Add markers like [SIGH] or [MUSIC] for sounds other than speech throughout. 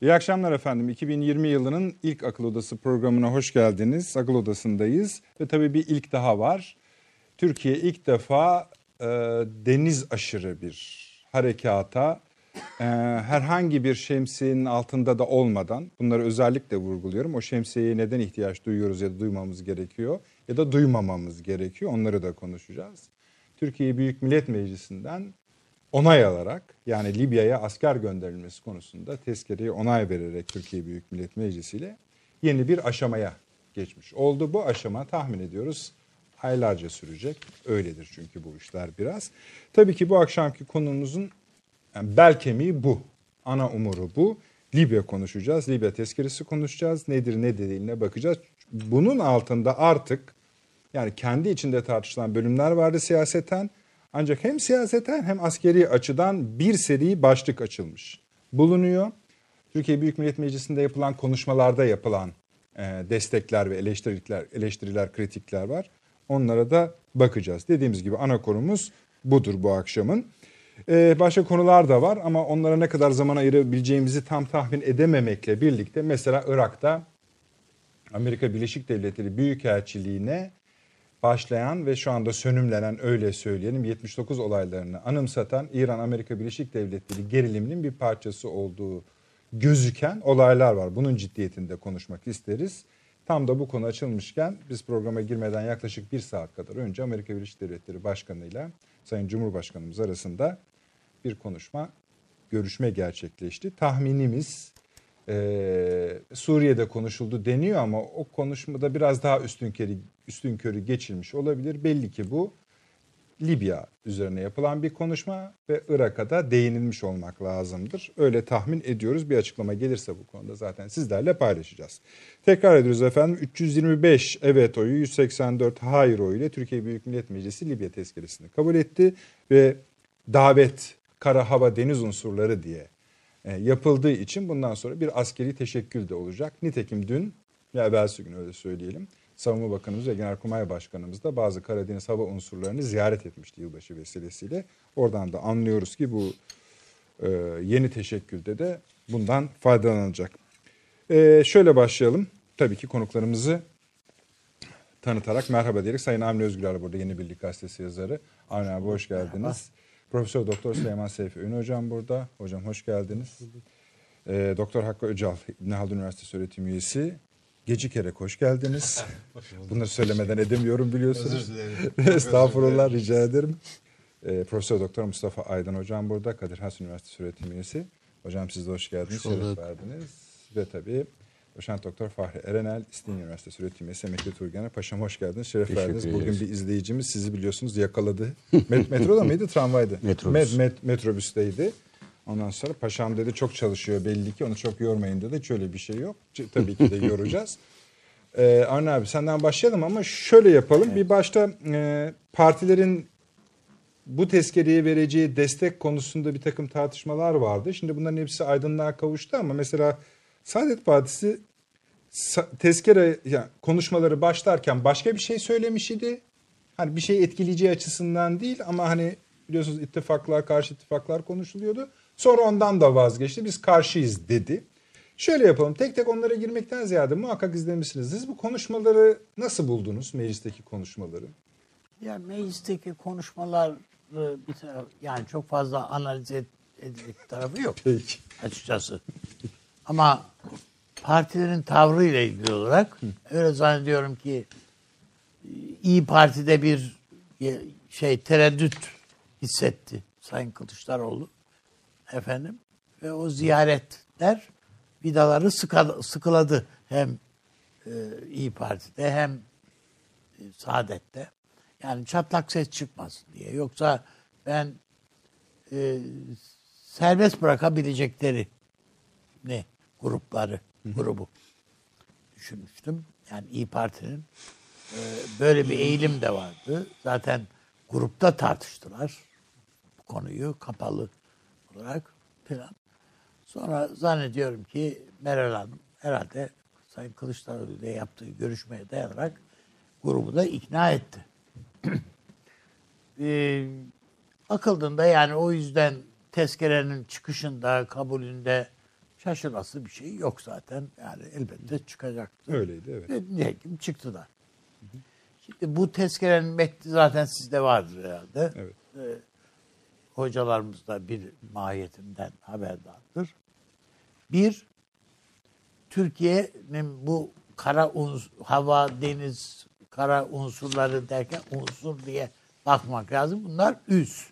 İyi akşamlar efendim. 2020 yılının ilk Akıl Odası programına hoş geldiniz. Akıl Odası'ndayız ve tabii bir ilk daha var. Türkiye ilk defa e, deniz aşırı bir harekata e, herhangi bir şemsiyenin altında da olmadan bunları özellikle vurguluyorum. O şemsiyeye neden ihtiyaç duyuyoruz ya da duymamız gerekiyor ya da duymamamız gerekiyor onları da konuşacağız. Türkiye Büyük Millet Meclisi'nden onay alarak yani Libya'ya asker gönderilmesi konusunda tezkereye onay vererek Türkiye Büyük Millet Meclisi ile yeni bir aşamaya geçmiş oldu. Bu aşama tahmin ediyoruz aylarca sürecek. Öyledir çünkü bu işler biraz. Tabii ki bu akşamki konumuzun yani bel kemiği bu. Ana umuru bu. Libya konuşacağız. Libya tezkeresi konuşacağız. Nedir ne dediğine bakacağız. Bunun altında artık yani kendi içinde tartışılan bölümler vardı siyaseten. Ancak hem siyaseten hem askeri açıdan bir seri başlık açılmış bulunuyor. Türkiye Büyük Millet Meclisi'nde yapılan konuşmalarda yapılan e, destekler ve eleştiriler, eleştiriler, kritikler var. Onlara da bakacağız. Dediğimiz gibi ana konumuz budur bu akşamın. Ee, başka konular da var ama onlara ne kadar zaman ayırabileceğimizi tam tahmin edememekle birlikte mesela Irak'ta Amerika Birleşik Devletleri Büyükelçiliğine başlayan ve şu anda sönümlenen öyle söyleyelim 79 olaylarını anımsatan İran-Amerika Birleşik Devletleri geriliminin bir parçası olduğu gözüken olaylar var. Bunun ciddiyetinde konuşmak isteriz. Tam da bu konu açılmışken biz programa girmeden yaklaşık bir saat kadar önce Amerika Birleşik Devletleri Başkanı ile Sayın Cumhurbaşkanımız arasında bir konuşma, görüşme gerçekleşti. Tahminimiz e, Suriye'de konuşuldu deniyor ama o konuşmada biraz daha üstün körü, üstün körü geçilmiş olabilir. Belli ki bu Libya üzerine yapılan bir konuşma ve Irak'a da değinilmiş olmak lazımdır. Öyle tahmin ediyoruz. Bir açıklama gelirse bu konuda zaten sizlerle paylaşacağız. Tekrar ediyoruz efendim. 325 evet oyu, 184 hayır oyu ile Türkiye Büyük Millet Meclisi Libya tezkeresini kabul etti ve davet kara, hava, deniz unsurları diye e, yapıldığı için bundan sonra bir askeri teşekkül de olacak. Nitekim dün ve evvelsi gün öyle söyleyelim. Savunma Bakanımız ve Genelkurmay Başkanımız da bazı Karadeniz hava unsurlarını ziyaret etmişti yılbaşı vesilesiyle. Oradan da anlıyoruz ki bu e, yeni teşekkülde de bundan faydalanılacak. E, şöyle başlayalım. Tabii ki konuklarımızı tanıtarak merhaba diyerek Sayın Avni Özgürler burada Yeni Birlik Gazetesi yazarı. Avni abi hoş geldiniz. Merhaba. Profesör Doktor Süleyman Seyfi Ünlü Hocam burada. Hocam hoş geldiniz. E, Doktor Hakkı Öcal, İbn Haldun Üniversitesi öğretim üyesi. Gecikerek hoş geldiniz. [LAUGHS] Bunları söylemeden edemiyorum biliyorsunuz. Özür dilerim. [LAUGHS] Estağfurullah rica ederim. E, Profesör Doktor Mustafa Aydın Hocam burada. Kadir Has Üniversitesi öğretim üyesi. Hocam siz de hoş geldiniz. Hoş Şeref verdiniz. Ve tabii Doçent Doktor Fahri Erenel, İstinye Üniversitesi öğretim üyesi Emekli Turgen'e. Paşam hoş geldiniz, şeref verdiniz. Bugün bir izleyicimiz sizi biliyorsunuz yakaladı. Met metroda mıydı, tramvaydı? [LAUGHS] Metrobüs. Met, met, metrobüsteydi. Ondan sonra paşam dedi çok çalışıyor belli ki onu çok yormayın dedi. Hiç öyle bir şey yok. Tabii ki de [LAUGHS] yoracağız. Ee, Arne abi senden başlayalım ama şöyle yapalım. Evet. Bir başta e, partilerin bu tezkereye vereceği destek konusunda bir takım tartışmalar vardı. Şimdi bunların hepsi aydınlığa kavuştu ama mesela Saadet Partisi tezkere yani konuşmaları başlarken başka bir şey söylemiş idi. Hani bir şey etkileyeceği açısından değil ama hani biliyorsunuz ittifaklar, karşı ittifaklar konuşuluyordu. Sonra ondan da vazgeçti. Biz karşıyız dedi. Şöyle yapalım. Tek tek onlara girmekten ziyade muhakkak izlemişsiniz. Siz bu konuşmaları nasıl buldunuz? Meclisteki konuşmaları. Ya meclisteki konuşmalar bir taraf yani çok fazla analiz edilecek tarafı yok. [LAUGHS] Peki. Açıkçası. Ama partilerin tavrıyla ilgili olarak öyle zannediyorum ki İyi Parti'de bir şey tereddüt hissetti Sayın Kılıçdaroğlu efendim ve o ziyaretler vidaları sıkıladı hem e, İyi Parti'de hem e, Saadet'te. Yani çatlak ses çıkmasın diye. Yoksa ben e, serbest bırakabilecekleri ne grupları, grubu düşünmüştüm. Yani İyi Parti'nin e, böyle bir eğilim de vardı. Zaten grupta tartıştılar bu konuyu kapalı olarak falan. Sonra zannediyorum ki Meral Hanım herhalde Sayın Kılıçdaroğlu ile yaptığı görüşmeye dayanarak grubu da ikna etti. [CLEARS THROAT] e, akıldığında yani o yüzden tezkerenin çıkışında, kabulünde şaşırması bir şey yok zaten. Yani elbette çıkacaktı. Öyleydi evet. Ve nitekim çıktılar. Şimdi bu tezkerenin metni zaten sizde vardır herhalde. Evet. Ee, hocalarımız da bir mahiyetinden haberdardır. Bir, Türkiye'nin bu kara uns hava, deniz, kara unsurları derken unsur diye bakmak lazım. Bunlar üs.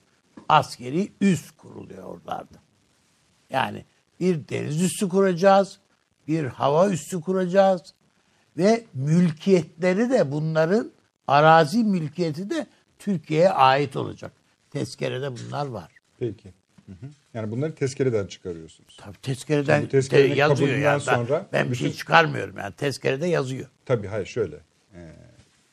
Askeri üs kuruluyor oralarda. Yani bir deniz üssü kuracağız, bir hava üssü kuracağız ve mülkiyetleri de bunların arazi mülkiyeti de Türkiye'ye ait olacak. Tezkerede bunlar var. Peki. Hı hı. Yani bunları tezkereden çıkarıyorsunuz. Tabii tezkereden tezkerenin de yazıyor yani. Sonra ben, bir şey çıkarmıyorum yani. Tezkerede yazıyor. Tabii hayır şöyle. Ee,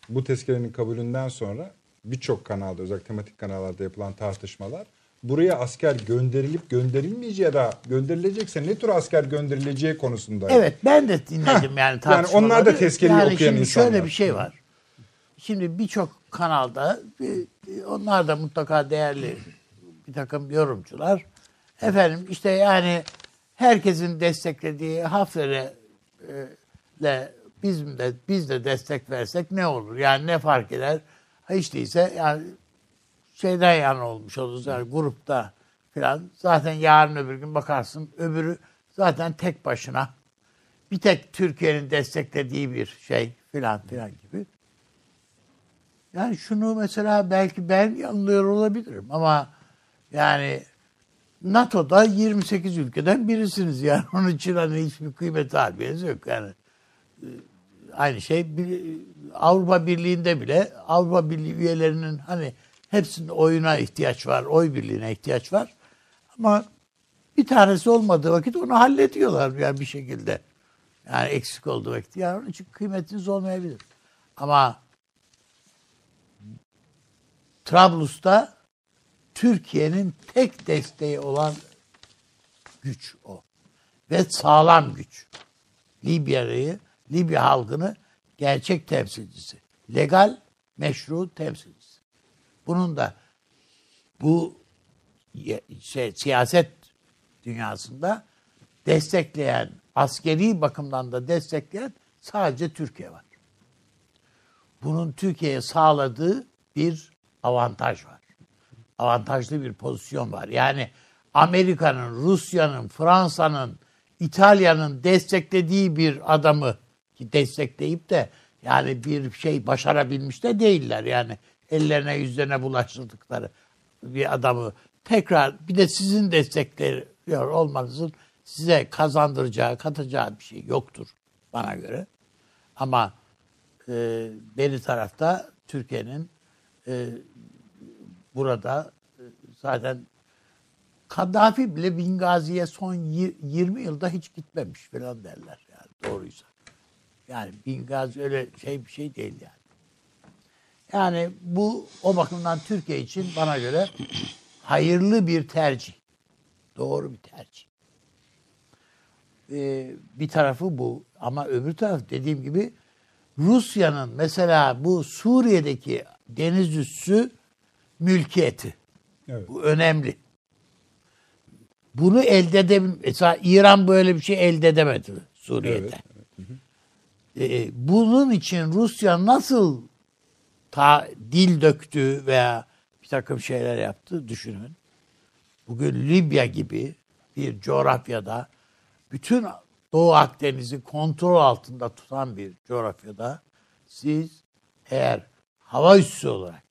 bu tezkerenin kabulünden sonra birçok kanalda özellikle tematik kanallarda yapılan tartışmalar buraya asker gönderilip gönderilmeyeceği ya da gönderilecekse ne tür asker gönderileceği konusunda. Evet ben de dinledim Heh, yani yani tartışmaları. onlar da tezkereyi yani okuyan insanlar. şöyle bir şey var. Şimdi birçok kanalda e, onlar da mutlaka değerli bir takım yorumcular. Efendim işte yani herkesin desteklediği Hafter'e e, le biz de biz de destek versek ne olur? Yani ne fark eder? Hiç değilse yani şeyden yana olmuş oluruz yani grupta falan. Zaten yarın öbür gün bakarsın öbürü zaten tek başına bir tek Türkiye'nin desteklediği bir şey filan filan gibi. Yani şunu mesela belki ben yanılıyor olabilirim ama yani NATO'da 28 ülkeden birisiniz yani [LAUGHS] onun için hani hiçbir kıymet harbiyeniz yok yani. Ee, Aynı şey Avrupa Birliği'nde bile Avrupa Birliği üyelerinin hani hepsinin oyuna ihtiyaç var, oy birliğine ihtiyaç var. Ama bir tanesi olmadığı vakit onu hallediyorlar yani bir şekilde. Yani eksik olduğu vakit. Yani onun için kıymetiniz olmayabilir. Ama Trablus'ta Türkiye'nin tek desteği olan güç o. Ve sağlam güç. Libya'yı, Libya halkını gerçek temsilcisi. Legal, meşru temsilcisi. Bunun da bu şey, siyaset dünyasında destekleyen, askeri bakımdan da destekleyen sadece Türkiye var. Bunun Türkiye'ye sağladığı bir avantaj var. Avantajlı bir pozisyon var. Yani Amerika'nın, Rusya'nın, Fransa'nın, İtalya'nın desteklediği bir adamı ki destekleyip de yani bir şey başarabilmiş de değiller. Yani ellerine yüzlerine bulaştırdıkları bir adamı tekrar bir de sizin destekliyor olmanızın size kazandıracağı, katacağı bir şey yoktur bana göre. Ama e, beri tarafta Türkiye'nin e, burada e, zaten Kaddafi bile Bingazi'ye son yir- 20 yılda hiç gitmemiş falan derler yani doğruysa. Yani Bingazi öyle şey bir şey değil yani. Yani bu o bakımdan Türkiye için bana göre hayırlı bir tercih. Doğru bir tercih. Ee, bir tarafı bu ama öbür taraf dediğim gibi Rusya'nın mesela bu Suriye'deki deniz üssü mülkiyeti. Evet. Bu önemli. Bunu elde edebil mesela İran böyle bir şey elde edemedi Suriye'de. Evet, Ee, bunun için Rusya nasıl ta dil döktü veya bir takım şeyler yaptı düşünün. Bugün Libya gibi bir coğrafyada bütün Doğu Akdeniz'i kontrol altında tutan bir coğrafyada siz eğer hava üssü olarak,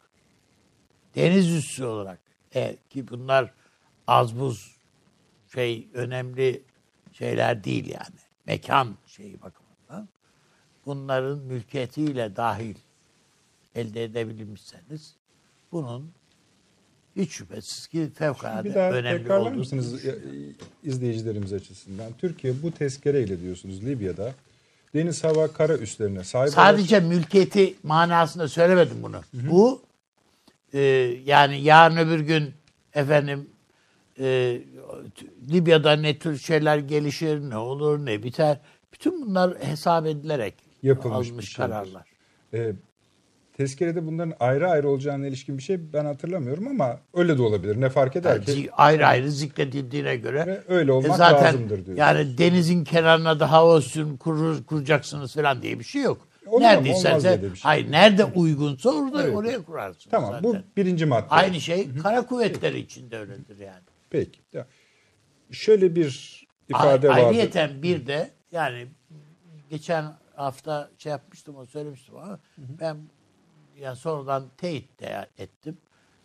deniz üssü olarak eğer ki bunlar az buz şey önemli şeyler değil yani. Mekan şeyi bakımından. Bunların mülkiyetiyle dahil elde edebilmişseniz bunun hiç şüphesiz ki fevkalade Bir daha önemli tekrarlar olduğunu mısınız e, izleyicilerimiz açısından? Türkiye bu tezkereyle diyorsunuz Libya'da deniz hava kara üslerine sahip Sadece mülkiyeti manasında söylemedim bunu. Bu e, yani yarın öbür gün efendim e, Libya'da ne tür şeyler gelişir, ne olur, ne biter. Bütün bunlar hesap edilerek Yapılmış şeydir. kararlar. E, tezkerede bunların ayrı ayrı olacağına ilişkin bir şey ben hatırlamıyorum ama öyle de olabilir. Ne fark eder Yani ki? ayrı ayrı zikredildiğine göre öyle olmak e zaten lazımdır diyor. Yani denizin kenarına da hava kurur, kuracaksınız falan diye bir şey yok. Olur? Nerede isterse, şey. hayır nerede uygunsa orada Evet. oraya kurarsınız Tamam zaten. bu birinci madde. Aynı şey kara kuvvetleri için de öyledir yani. Peki. Ya, Şöyle bir ifade vardı. Ayrıyeten bir de yani geçen hafta şey yapmıştım o söylemiştim ama ben yani sonradan teyit de ettim.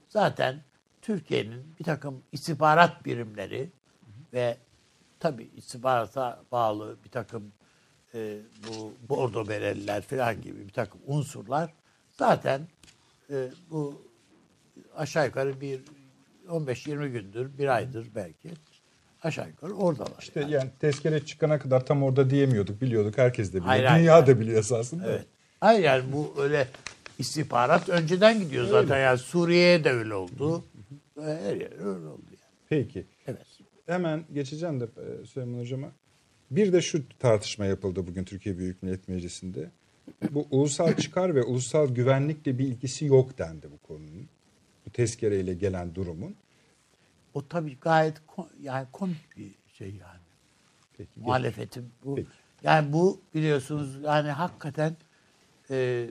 Zaten Türkiye'nin bir takım istihbarat birimleri ve tabi istihbarata bağlı bir takım e, bu bordo bereliler falan gibi bir takım unsurlar zaten e, bu aşağı yukarı bir 15-20 gündür, bir aydır belki aşağı yukarı oradalar. İşte yani tezkere çıkana kadar tam orada diyemiyorduk, biliyorduk. Herkes de biliyor. Hayır, Dünya hayır. da biliyor esasında. Evet. Hayır yani bu öyle istihbarat önceden gidiyor zaten. Yani Suriye'ye de öyle oldu. Her yer öyle oldu yani. Peki. Evet. Hemen geçeceğim de e, Süleyman Hocam'a. Bir de şu tartışma yapıldı bugün Türkiye Büyük Millet Meclisi'nde. Bu ulusal çıkar ve ulusal güvenlikle bir ilgisi yok dendi bu konunun. Bu tezkereyle gelen durumun. O tabii gayet yani komik bir şey yani. Peki. geç. Muhalefetin bu. Peki. Yani bu biliyorsunuz yani hakikaten e,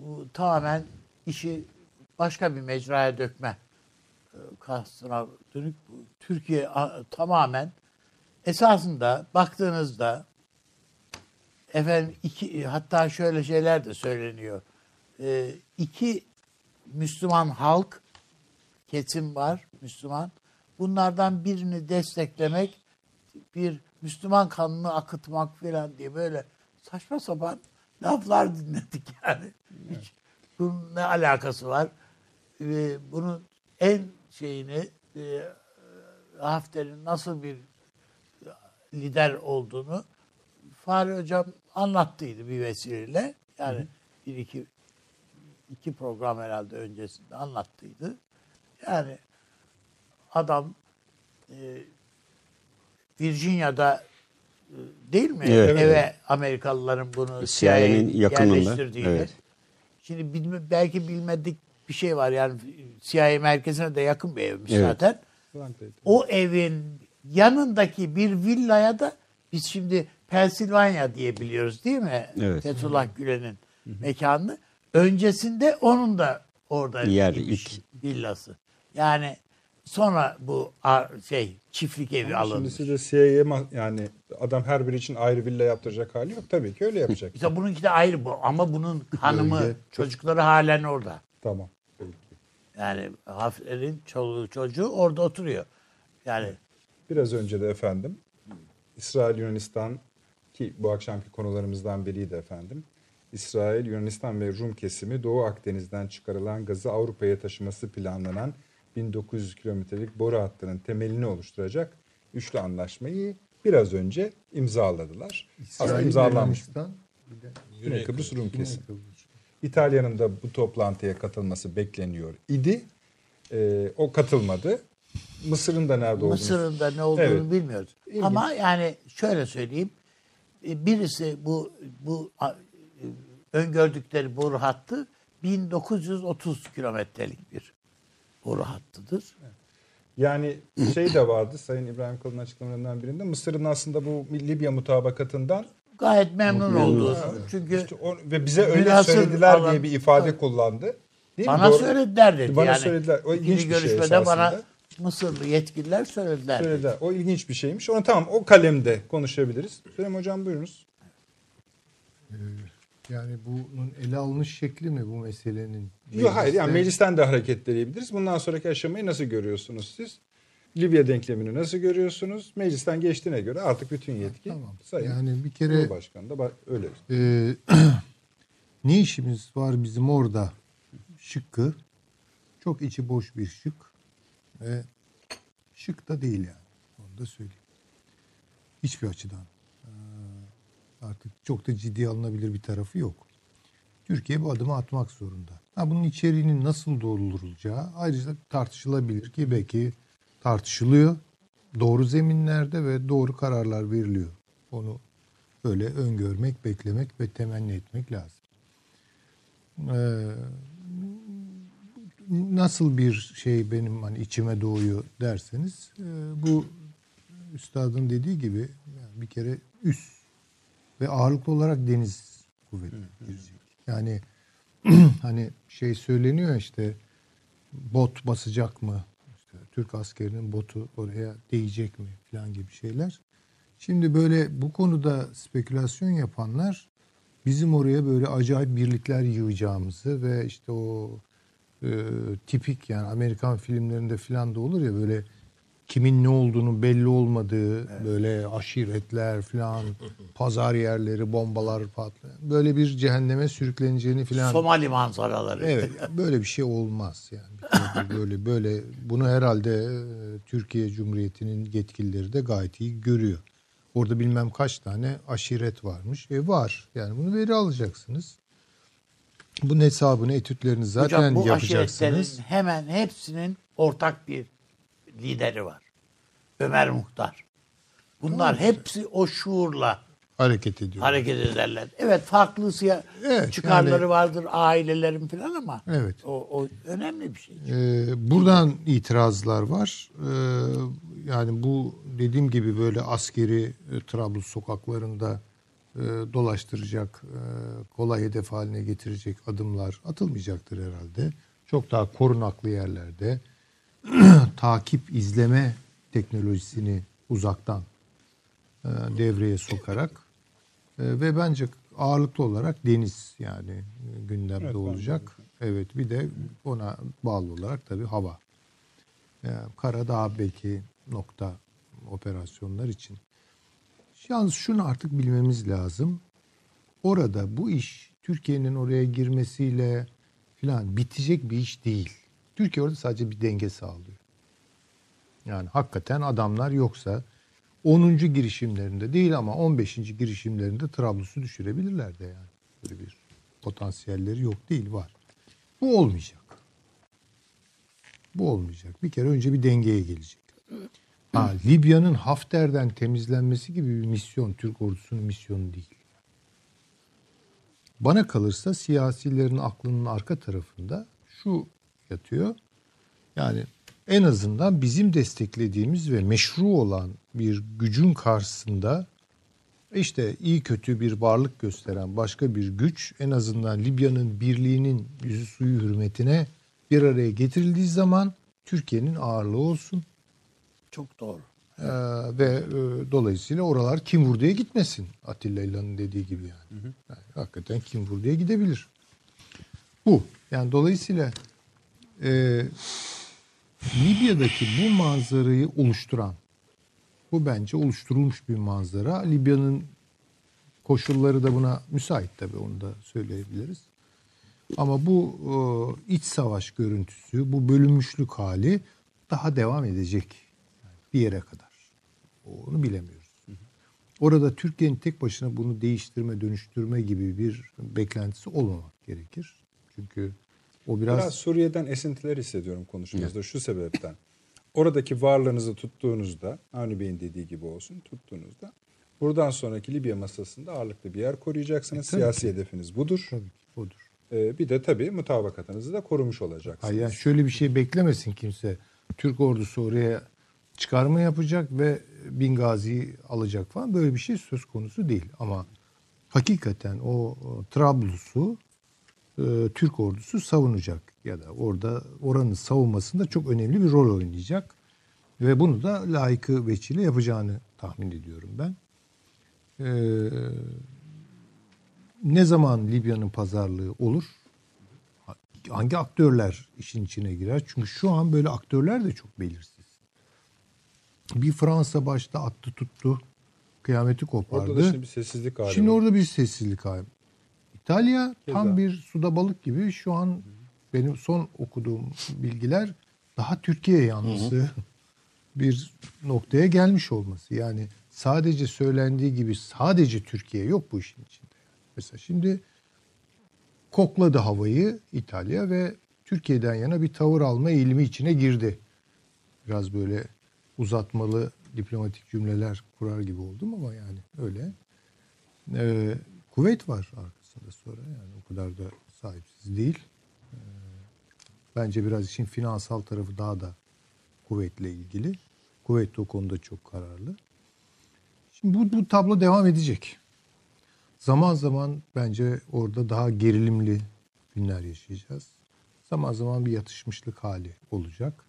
bu tamamen işi başka bir mecraya dökme e, kastına dönük. Türkiye a- tamamen esasında baktığınızda efendim iki hatta şöyle şeyler de söyleniyor. E, iki Müslüman halk kesim var Müslüman. Bunlardan birini desteklemek bir Müslüman kanını akıtmak falan diye böyle saçma sapan laflar dinledik [LAUGHS] yani. Hiç bunun ne alakası var? Ee, bunun en şeyini e, Hafter'in nasıl bir lider olduğunu Fahri Hocam anlattıydı bir vesileyle. Yani bir iki iki program herhalde öncesinde anlattıydı. Yani adam e, Virginia'da e, değil mi? Evet. Eve Amerikalıların bunu CIA'nin CIA yakınında, evet. Şimdi bilme, belki bilmedik bir şey var yani CIA merkezine de yakın bir evmiş Evet. zaten. O evin yanındaki bir villaya da biz şimdi Pensilvanya diye biliyoruz değil mi? Evet. Fethullah Gülen'in mekanını. Öncesinde onun da orada Yer, ilk. villası. Yani sonra bu şey çiftlik evi Şimdi alınmış. size CIA ma- yani adam her biri için ayrı villa yaptıracak hali yok. Tabii ki öyle yapacak. [LAUGHS] İşte bununki de ayrı bu ama bunun hanımı, çocukları halen orada. tamam. Peki. Yani Hafter'in çoluğu çocuğu orada oturuyor. Yani Biraz önce de efendim İsrail Yunanistan ki bu akşamki konularımızdan biriydi efendim. İsrail, Yunanistan ve Rum kesimi Doğu Akdeniz'den çıkarılan gazı Avrupa'ya taşıması planlanan 1900 kilometrelik boru hattının temelini oluşturacak üçlü anlaşmayı biraz önce imzaladılar. Aslında İsrail, imzalanmış. Yunanistan, bir de Güney Kıbrıs Rum kesimi. İtalya'nın da bu toplantıya katılması bekleniyor idi. Ee, o katılmadı. Mısır'ın da nerede olduğunu Mısır'ın da ne olduğunu Evet. bilmiyoruz. İlginç. Ama yani şöyle söyleyeyim. e, Birisi bu bu e, öngördükleri boru hattı 1930 kilometrelik bir boru hattıdır. Yani şey de vardı Sayın İbrahim Kalın açıklamalarından birinde Mısır'ın aslında bu Libya mutabakatından Gayet memnun oldu. Çünkü işte o- ve bize öyle söylediler alan- diye bir ifade kullandı. Değil mi? bana Doğru. söylediler dedi. Bana yani, söylediler. O ilginç bir şey görüşmede bana esasında. Mısırlı yetkililer söylediler. Söylediler. O ilginç bir şeymiş. Onu tamam o kalemde konuşabiliriz. Süleyman Hocam buyurunuz. Yani bunun ele alınış şekli mi bu meselenin? Yok hayır yani Mecliste- meclisten de hareketleyebiliriz. Bundan sonraki aşamayı nasıl görüyorsunuz siz? Libya denklemini nasıl görüyorsunuz? Meclisten geçtiğine göre artık bütün yetki Tamam. Sayın Yani bir kere Cumhurbaşkanı da öyle. e, [CLEARS THROAT] ne işimiz var bizim orada şıkkı çok içi boş bir şık ve şık da değil yani. Onu da söyleyeyim. Hiçbir açıdan. Artık çok da ciddiye alınabilir bir tarafı yok. Türkiye bu adımı atmak zorunda. Ha, bunun içeriğinin nasıl doldurulacağı ayrıca tartışılabilir ki belki tartışılıyor. Doğru zeminlerde ve doğru kararlar veriliyor. Onu böyle öngörmek, beklemek ve temenni etmek lazım. Ee, nasıl bir şey benim hani içime doğuyor derseniz e, bu üstadın dediği gibi yani bir kere üst ve ağırlıklı olarak deniz kuvveti girecek. Yani [CLEARS THROAT] hani şey söyleniyor işte bot basacak mı? İşte Türk askerinin botu oraya değecek mi falan gibi şeyler. Şimdi böyle bu konuda spekülasyon yapanlar bizim oraya böyle acayip birlikler yığacağımızı ve işte o e, tipik yani Amerikan filmlerinde falan da olur ya böyle kimin ne olduğunu belli olmadığı böyle aşiretler falan [LAUGHS] pazar yerleri bombalar patlayan böyle bir cehenneme sürükleneceğini falan Somali manzaraları. Evet [LAUGHS] böyle bir şey olmaz yani. Böyle böyle bunu herhalde e, Türkiye Cumhuriyeti'nin yetkilileri de gayet iyi görüyor. Orada bilmem kaç tane aşiret varmış. E var. Yani bunu veri alacaksınız. Bunun hesabını, etütlerini zaten Hocam bu yapacaksınız. hemen hepsinin ortak bir lideri var. Ömer Muhtar. Bunlar hepsi o şuurla Hareket ediyor. hareket ederler. Evet farklı siya- Evet, çıkarları yani- vardır ailelerin falan ama Evet. o, o önemli bir şey. Ee, buradan itirazlar var. Ee, yani bu dediğim gibi böyle askeri e, Trablus sokaklarında e, dolaştıracak, e, kolay hedef haline getirecek adımlar atılmayacaktır herhalde. Çok daha korunaklı yerlerde [CLEARS THROAT] takip izleme teknolojisini uzaktan e, devreye sokarak e, ve bence ağırlıklı olarak deniz yani gündemde Evet, olacak. Evet bir de ona bağlı olarak tabii hava. Yani kara daha belki nokta operasyonlar için. Yalnız şunu artık bilmemiz lazım. Orada bu iş Türkiye'nin oraya girmesiyle filan bitecek bir iş değil. Türkiye orada sadece bir denge sağlıyor. Yani hakikaten adamlar yoksa 10. girişimlerinde değil ama 15. girişimlerinde Trablus'u düşürebilirler de yani. Böyle bir potansiyelleri yok değil var. Bu olmayacak. Bu olmayacak. Bir kere önce bir dengeye gelecek. Ha, Libya'nın Hafter'den temizlenmesi gibi bir misyon Türk ordusunun misyonu değil. Bana kalırsa siyasilerin aklının arka tarafında şu yatıyor. Yani en azından bizim desteklediğimiz ve meşru olan bir gücün karşısında işte iyi kötü bir varlık gösteren başka bir güç en azından Libya'nın birliğinin yüzü suyu hürmetine bir araya getirildiği zaman Türkiye'nin ağırlığı olsun. Çok doğru. Ee, ve e, dolayısıyla oralar kim vurduya gitmesin Atilla İlhan'ın dediği gibi yani. yani. Hakikaten kim vurduya gidebilir. Bu. Yani dolayısıyla e, Libya'daki bu manzarayı oluşturan bu bence oluşturulmuş bir manzara. Libya'nın koşulları da buna müsait tabii onu da söyleyebiliriz. Ama bu e, iç savaş görüntüsü, bu bölünmüşlük hali daha devam edecek bir yere kadar. Onu bilemiyoruz. Orada Türkiye'nin tek başına bunu değiştirme, dönüştürme gibi bir beklentisi olmamak gerekir. Çünkü o biraz, Biraz Suriye'den esintiler hissediyorum konuşmanızda şu sebepten. Oradaki varlığınızı tuttuğunuzda, Avni Bey'in dediği gibi olsun tuttuğunuzda buradan sonraki Libya masasında ağırlıklı bir yer koruyacaksınız. E, Siyasi ki. hedefiniz budur. tabii ki odur. Ee, bir de tabii mutabakatınızı da korumuş olacaksınız. Hayır, yani şöyle bir şey beklemesin kimse. Türk ordusu oraya çıkarma yapacak ve Bingazi'yi alacak falan böyle bir şey söz konusu değil. Ama hakikaten o, Trablus'u e, Türk ordusu savunacak ya da orada oranın savunmasında çok önemli bir rol oynayacak. Ve bunu da layıkı veçile yapacağını tahmin ediyorum ben. Ee, ne zaman Libya'nın pazarlığı olur? hangi aktörler işin içine girer? Çünkü şu an böyle aktörler de çok belirsiz. Bir Fransa başta attı tuttu. Kıyameti kopardı. Orada da şimdi bir sessizlik hali Şimdi var. orada bir sessizlik hali. İtalya tam Keza. bir suda balık gibi şu an benim son okuduğum bilgiler daha Türkiye yanlısı [LAUGHS] bir noktaya gelmiş olması. Yani sadece söylendiği gibi sadece Türkiye yok bu işin içinde. Mesela şimdi kokladı havayı İtalya ve Türkiye'den yana bir tavır alma eğilimi içine girdi. Biraz böyle uzatmalı diplomatik cümleler kurar gibi oldum ama yani öyle. Ee, kuvvet var arkasında sonra yani o kadar da sahipsiz değil. Ee, Bence biraz işin finansal tarafı daha da kuvvetle ilgili. Kuvvet de o konuda çok kararlı. Şimdi bu, bu tablo devam edecek. Zaman zaman bence orada daha gerilimli günler yaşayacağız. Zaman zaman bir yatışmışlık hali olacak.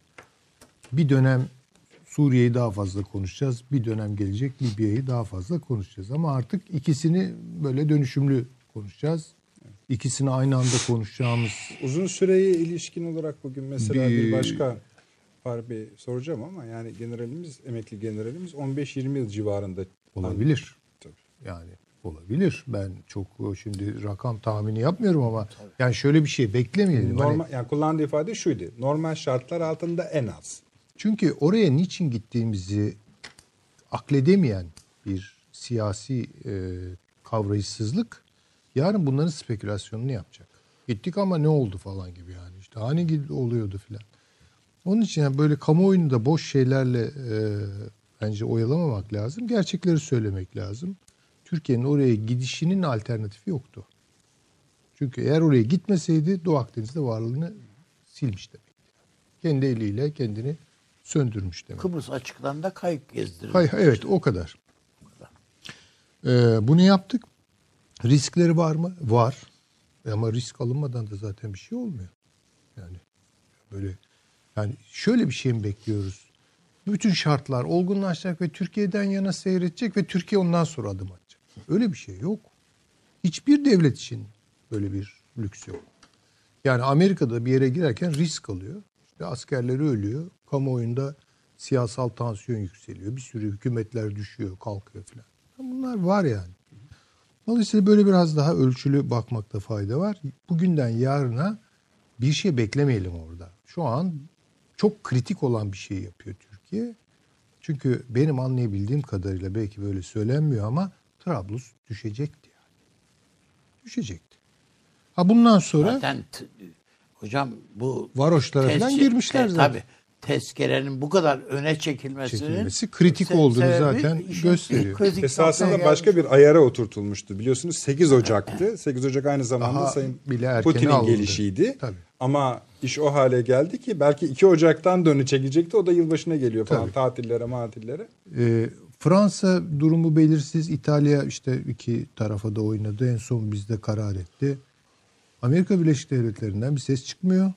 Bir dönem Suriye'yi daha fazla konuşacağız. Bir dönem gelecek Libya'yı daha fazla konuşacağız. Ama artık ikisini böyle dönüşümlü konuşacağız. İkisini aynı anda konuşacağımız Uzun süreye ilişkin olarak bugün mesela bir, Bir- başka harbi soracağım ama yani generalimiz, emekli generalimiz 15-20 yıl civarında. olabilir. Tabii. Yani olabilir. Ben çok şimdi rakam tahmini yapmıyorum ama yani şöyle bir şey beklemeyelim. Hani- Normal, yani kullandığı ifade şuydu. Normal şartlar altında en az. Çünkü oraya niçin gittiğimizi akledemeyen bir siyasi e, kavrayışsızlık yarın bunların spekülasyonunu yapacak. Gittik ama ne oldu falan gibi yani. İşte hani oluyordu filan. Onun için yani böyle kamuoyunu da boş şeylerle e, bence oyalamamak lazım. Gerçekleri söylemek lazım. Türkiye'nin oraya gidişinin alternatifi yoktu. Çünkü eğer oraya gitmeseydi Doğu Akdeniz'de varlığını silmiş demek. Kendi eliyle kendini söndürmüş demek. Kıbrıs açıklarında kayık gezdirildi. Hayır, evet o kadar. Ee, bunu yaptık. Riskleri var mı? Var. Ama risk alınmadan da zaten bir şey olmuyor. Yani böyle yani şöyle bir şey mi bekliyoruz? Bütün şartlar olgunlaşacak ve Türkiye'den yana seyredecek ve Türkiye ondan sonra adım atacak. Öyle bir şey yok. Hiçbir devlet için böyle bir lüks yok. Yani Amerika'da bir yere girerken risk alıyor. İşte askerleri ölüyor. Kamuoyunda siyasal tansiyon yükseliyor. Bir sürü hükümetler düşüyor, kalkıyor filan. Bunlar var yani. Dolayısıyla böyle biraz daha ölçülü bakmakta fayda var. Bugünden yarına bir şey beklemeyelim orada. Şu an çok kritik olan bir şey yapıyor Türkiye. Çünkü benim anlayabildiğim kadarıyla belki böyle söylenmiyor ama Trablus düşecekti yani. Düşecekti. Ha bundan sonra Zaten hocam bu varoşlara falan tezke- girmişler te- zaten. Tabii. Tezkerenin bu kadar öne çekilmesinin Çekilmesi kritik se- olduğunu zaten işin gösteriyor. kritik Esasında başka gelmiş. bir ayara oturtulmuştu. Biliyorsunuz 8 Ocak'tı. 8 Ocak aynı zamanda Daha Sayın Putin'in gelişiydi. Tabii. Ama iş o hale geldi ki belki 2 Ocak'tan dönü çekecekti. O da yılbaşına geliyor falan Tabii. tatillere matillere. Ee, Fransa durumu belirsiz. İtalya işte iki tarafa da oynadı. En son bizde karar etti. Amerika Birleşik Devletleri'nden bir ses çıkmıyor.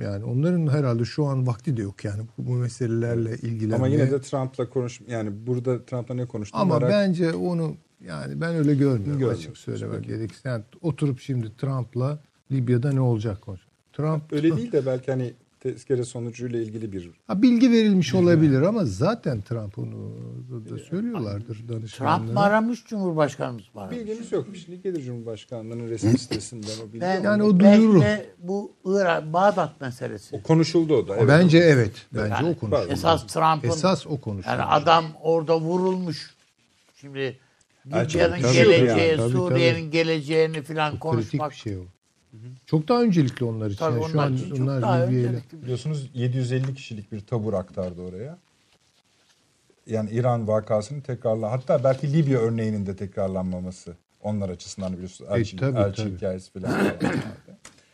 Yani onların herhalde şu an vakti de yok yani bu, bu meselelerle ilgilenmeye. Ama yine de Trump'la konuş yani burada Trump'la ne konuştuğunu Ama merak bence onu yani ben öyle görmüyorum Görmüyorsunuz, açık söylemek gerekirse. Yani oturup şimdi Trump'la Libya'da ne olacak konuş. Trump Öyle değil de belki hani tezkere sonucuyla ilgili bir Ha, bilgi verilmiş olabilir ama zaten Trump onu da- da söylüyorlardır danışmanlara. Trump mı aramış Cumhurbaşkanımız mı aramış? bilgimiz yok. Şimdi gelir Cumhurbaşkanlığı'nın resmi sitesinden o bilgi. Ben, Yani o de bu Irak, Bağdat meselesi. O konuşuldu o da. Evet. Bence evet. Bence Yani o konuşuldu. Esas Trump'ın Esas o konuşuldu. yani adam orada vurulmuş. Şimdi Libya'nın geleceği, tabii, Suriye'nin geleceğini falan konuşmak. bir şey o. Çok daha öncelikli onlar için. Tabii Yani onlar şu an için çok onlar daha Libya ile- öncelikli. Biliyorsunuz 750 kişilik bir tabur aktardı oraya. Yani İran vakasının tekrarla hatta belki Libya örneğinin de tekrarlanmaması onlar açısından biliyorsunuz elçi, E, tabii, elçi tabii. hikayesi falan. [COUGHS]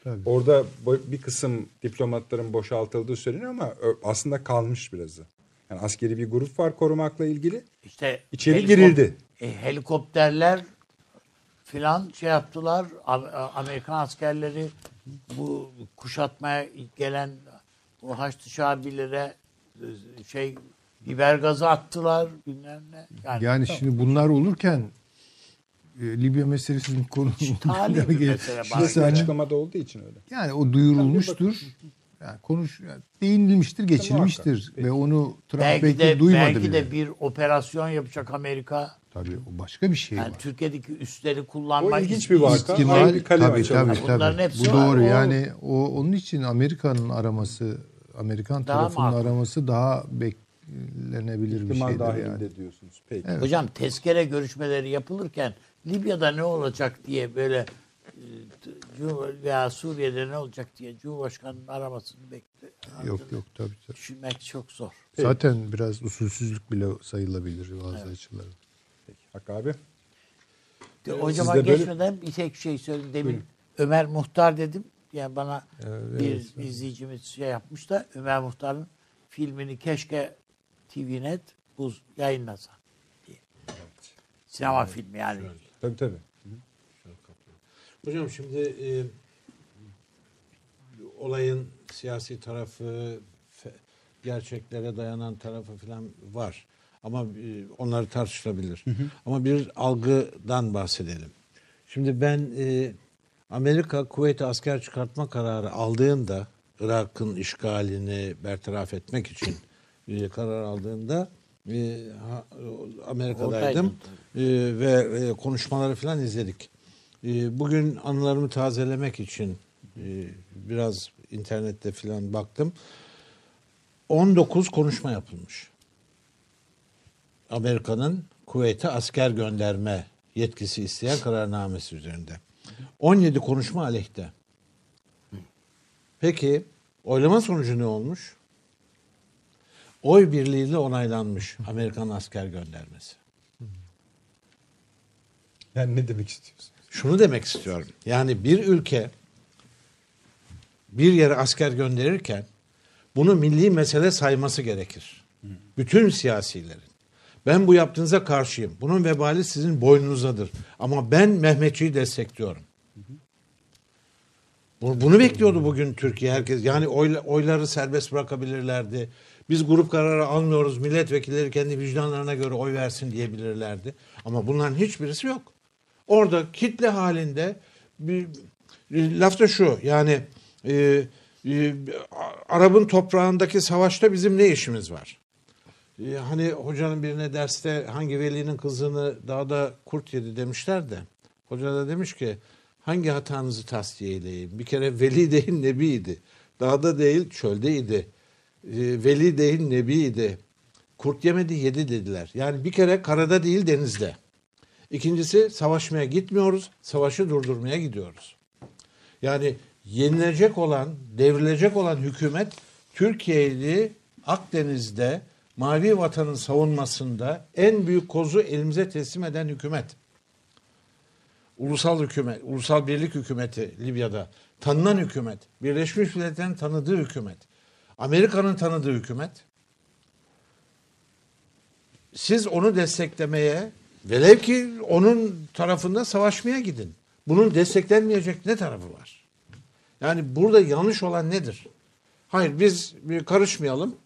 Tabii. Orada bir kısım diplomatların boşaltıldığı söyleniyor ama aslında kalmış birazı. Yani askeri bir grup var korumakla ilgili. İşte İçeri helikop- girildi. e, helikopterler filan şey yaptılar. Am- Amerikan askerleri bu kuşatmaya gelen o Haçlı Şabilere e, şey biber gazı attılar bilmem ne. Yani, Yani şimdi bunlar olurken e, Libya meselesinin konusu tali bir mesele Resmi göre. açıklamada olduğu için öyle. Yani o duyurulmuştur. Yani konuş yani değinilmiştir, geçilmiştir ve onu Trump Belki belki, de, duymadı belki bile. de bir operasyon yapacak Amerika. Tabii o başka bir şey Yani var. Türkiye'deki üsleri kullanma O ilginç bir vaka. İhtimal Ayrı bir kalem tabii açalım. tabii Bunların tabii. hepsi Bu var. doğru. O- Yani o onun için Amerika'nın araması, Amerikan Daha tarafının makul. araması daha beklenebilir bir İhtimal şeydir dahilinde yani. diyorsunuz. Peki. Evet. Hocam tezkere görüşmeleri yapılırken Libya'da ne olacak diye böyle e, veya Suriye'de ne olacak diye Cumhurbaşkanı'nın aramasını bekle. Yok yok tabii tabii. Düşünmek çok zor. Zaten biraz usulsüzlük bile sayılabilir bazı açılardan. Hakkı abi. Hocama de böyle- geçmeden bir tek şey söyleyeyim. Demin Ömer Muhtar dedim. Yani bana Evet, bir izleyicimiz şey yapmış da Ömer Muhtar'ın filmini keşke TVNet bu yayınlasa diye. Sinema filmi yani. Tabii tabii. Hocam şimdi e, olayın siyasi tarafı, fe- gerçeklere dayanan tarafı falan var. Ama e, onları tartışılabilir. Ama bir algıdan bahsedelim. Şimdi ben e, Amerika Kuveyt'e asker çıkartma kararı aldığında Irak'ın işgalini bertaraf etmek için [COUGHS] e, karar aldığında e, Amerika'daydım E, ve e, konuşmaları falan izledik. E, bugün anılarımı tazelemek için e, biraz internette falan baktım. 19 konuşma yapılmış. Amerika'nın Kuveyt'e asker gönderme yetkisi isteyen kararnamesi üzerinde. 17 konuşma aleyhte. Peki oylama sonucu ne olmuş? Oy birliğiyle onaylanmış Amerikan asker göndermesi. Yani ne demek istiyorsun? Şunu demek istiyorum. Yani bir ülke bir yere asker gönderirken bunu milli mesele sayması gerekir. Bütün siyasilerin. Ben bu yaptığınıza karşıyım. Bunun vebali sizin boynunuzdadır. Ama ben Mehmetçiyi destekliyorum. Bu- Bunu bekliyordu bugün Türkiye herkes. Yani oyla- oyları serbest bırakabilirlerdi. Biz grup kararı almıyoruz. Milletvekilleri kendi vicdanlarına göre oy versin diyebilirlerdi. Ama bunların hiçbirisi yok. Orada kitle halinde bir laf da şu yani e, e, Arap'ın toprağındaki savaşta bizim ne işimiz var? E, hani hocanın birine derste hangi velinin kızını dağda kurt yedi demişler de hoca da demiş ki hangi hatanızı tasfiye edeyim? Bir kere veli [LAUGHS] değil nebiydi. Dağda değil çöldeydi. E, veli değil nebiydi. Kurt yemedi yedi dediler. Yani bir kere karada değil denizde. İkincisi savaşmaya gitmiyoruz, savaşı durdurmaya gidiyoruz. Yani yenilecek olan, devrilecek olan hükümet Türkiye'yi Akdeniz'de mavi vatanın savunmasında en büyük kozu elimize teslim eden hükümet. Ulusal hükümet, ulusal birlik hükümeti Libya'da tanınan hükümet, Birleşmiş Milletler'in tanıdığı hükümet, Amerika'nın tanıdığı hükümet. Siz onu desteklemeye, velev ki onun tarafında savaşmaya gidin. Bunun desteklenmeyecek ne tarafı var? Yani burada yanlış olan nedir? Hayır biz karışmayalım.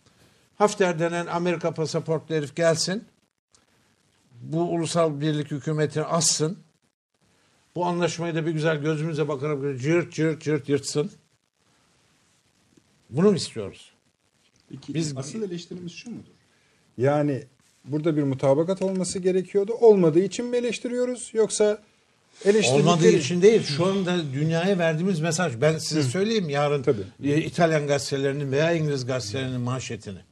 Hafter denen Amerika pasaportlu herif gelsin. Bu ulusal birlik hükümetini assın. Bu anlaşmayı da bir güzel gözümüze bakarak cırt cırt cırt yırtsın. Bunu mu istiyoruz? Peki, Biz- asıl eleştirimiz şu mudur? Yani burada bir mutabakat olması gerekiyordu. Olmadığı için mi eleştiriyoruz yoksa eleştirdikleri... Olmadığı için değil. Şu anda dünyaya verdiğimiz mesaj. Ben size söyleyeyim yarın Tabii. İtalyan gazetelerinin veya İngiliz gazetelerinin manşetini.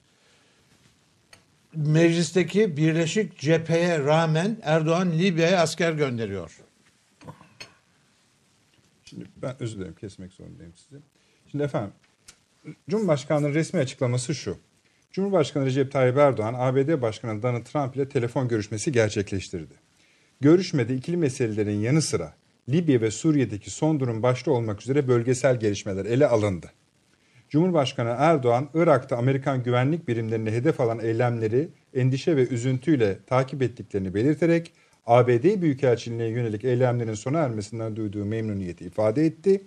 Meclisteki Birleşik Cepheye rağmen Erdoğan Libya'ya asker gönderiyor. Şimdi ben özür dilerim kesmek zorundayım sizi. Şimdi efendim Cumhurbaşkanlığı'nın resmi açıklaması şu. Cumhurbaşkanı Recep Tayyip Erdoğan ABD Başkanı Donald Trump ile telefon görüşmesi gerçekleştirdi. Görüşmede ikili meselelerin yanı sıra Libya ve Suriye'deki son durum başta olmak üzere bölgesel gelişmeler ele alındı. Cumhurbaşkanı Erdoğan, Irak'ta Amerikan güvenlik birimlerini hedef alan eylemleri endişe ve üzüntüyle takip ettiklerini belirterek ABD Büyükelçiliğine yönelik eylemlerin sona ermesinden duyduğu memnuniyeti ifade etti.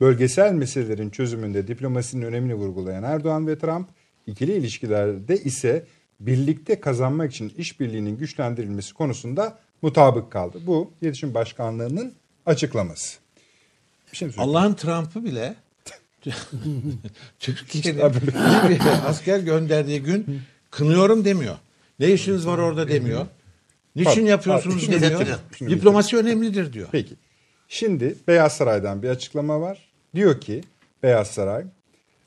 Bölgesel meselelerin çözümünde diplomasinin önemini vurgulayan Erdoğan ve Trump, ikili ilişkilerde ise birlikte kazanmak için işbirliğinin güçlendirilmesi konusunda mutabık kaldı. Bu İletişim Başkanlığı'nın açıklaması. Bir şey? Allah'ın Trump'ı bile [LAUGHS] Türkiye'nin Libya'ya asker gönderdiği gün kınıyorum demiyor. Ne işiniz var orada demiyor. Niçin yapıyorsunuz pardon. demiyor. Diplomasi önemlidir diyor. Peki. Şimdi Beyaz Saray'dan bir açıklama var. Diyor ki Beyaz Saray,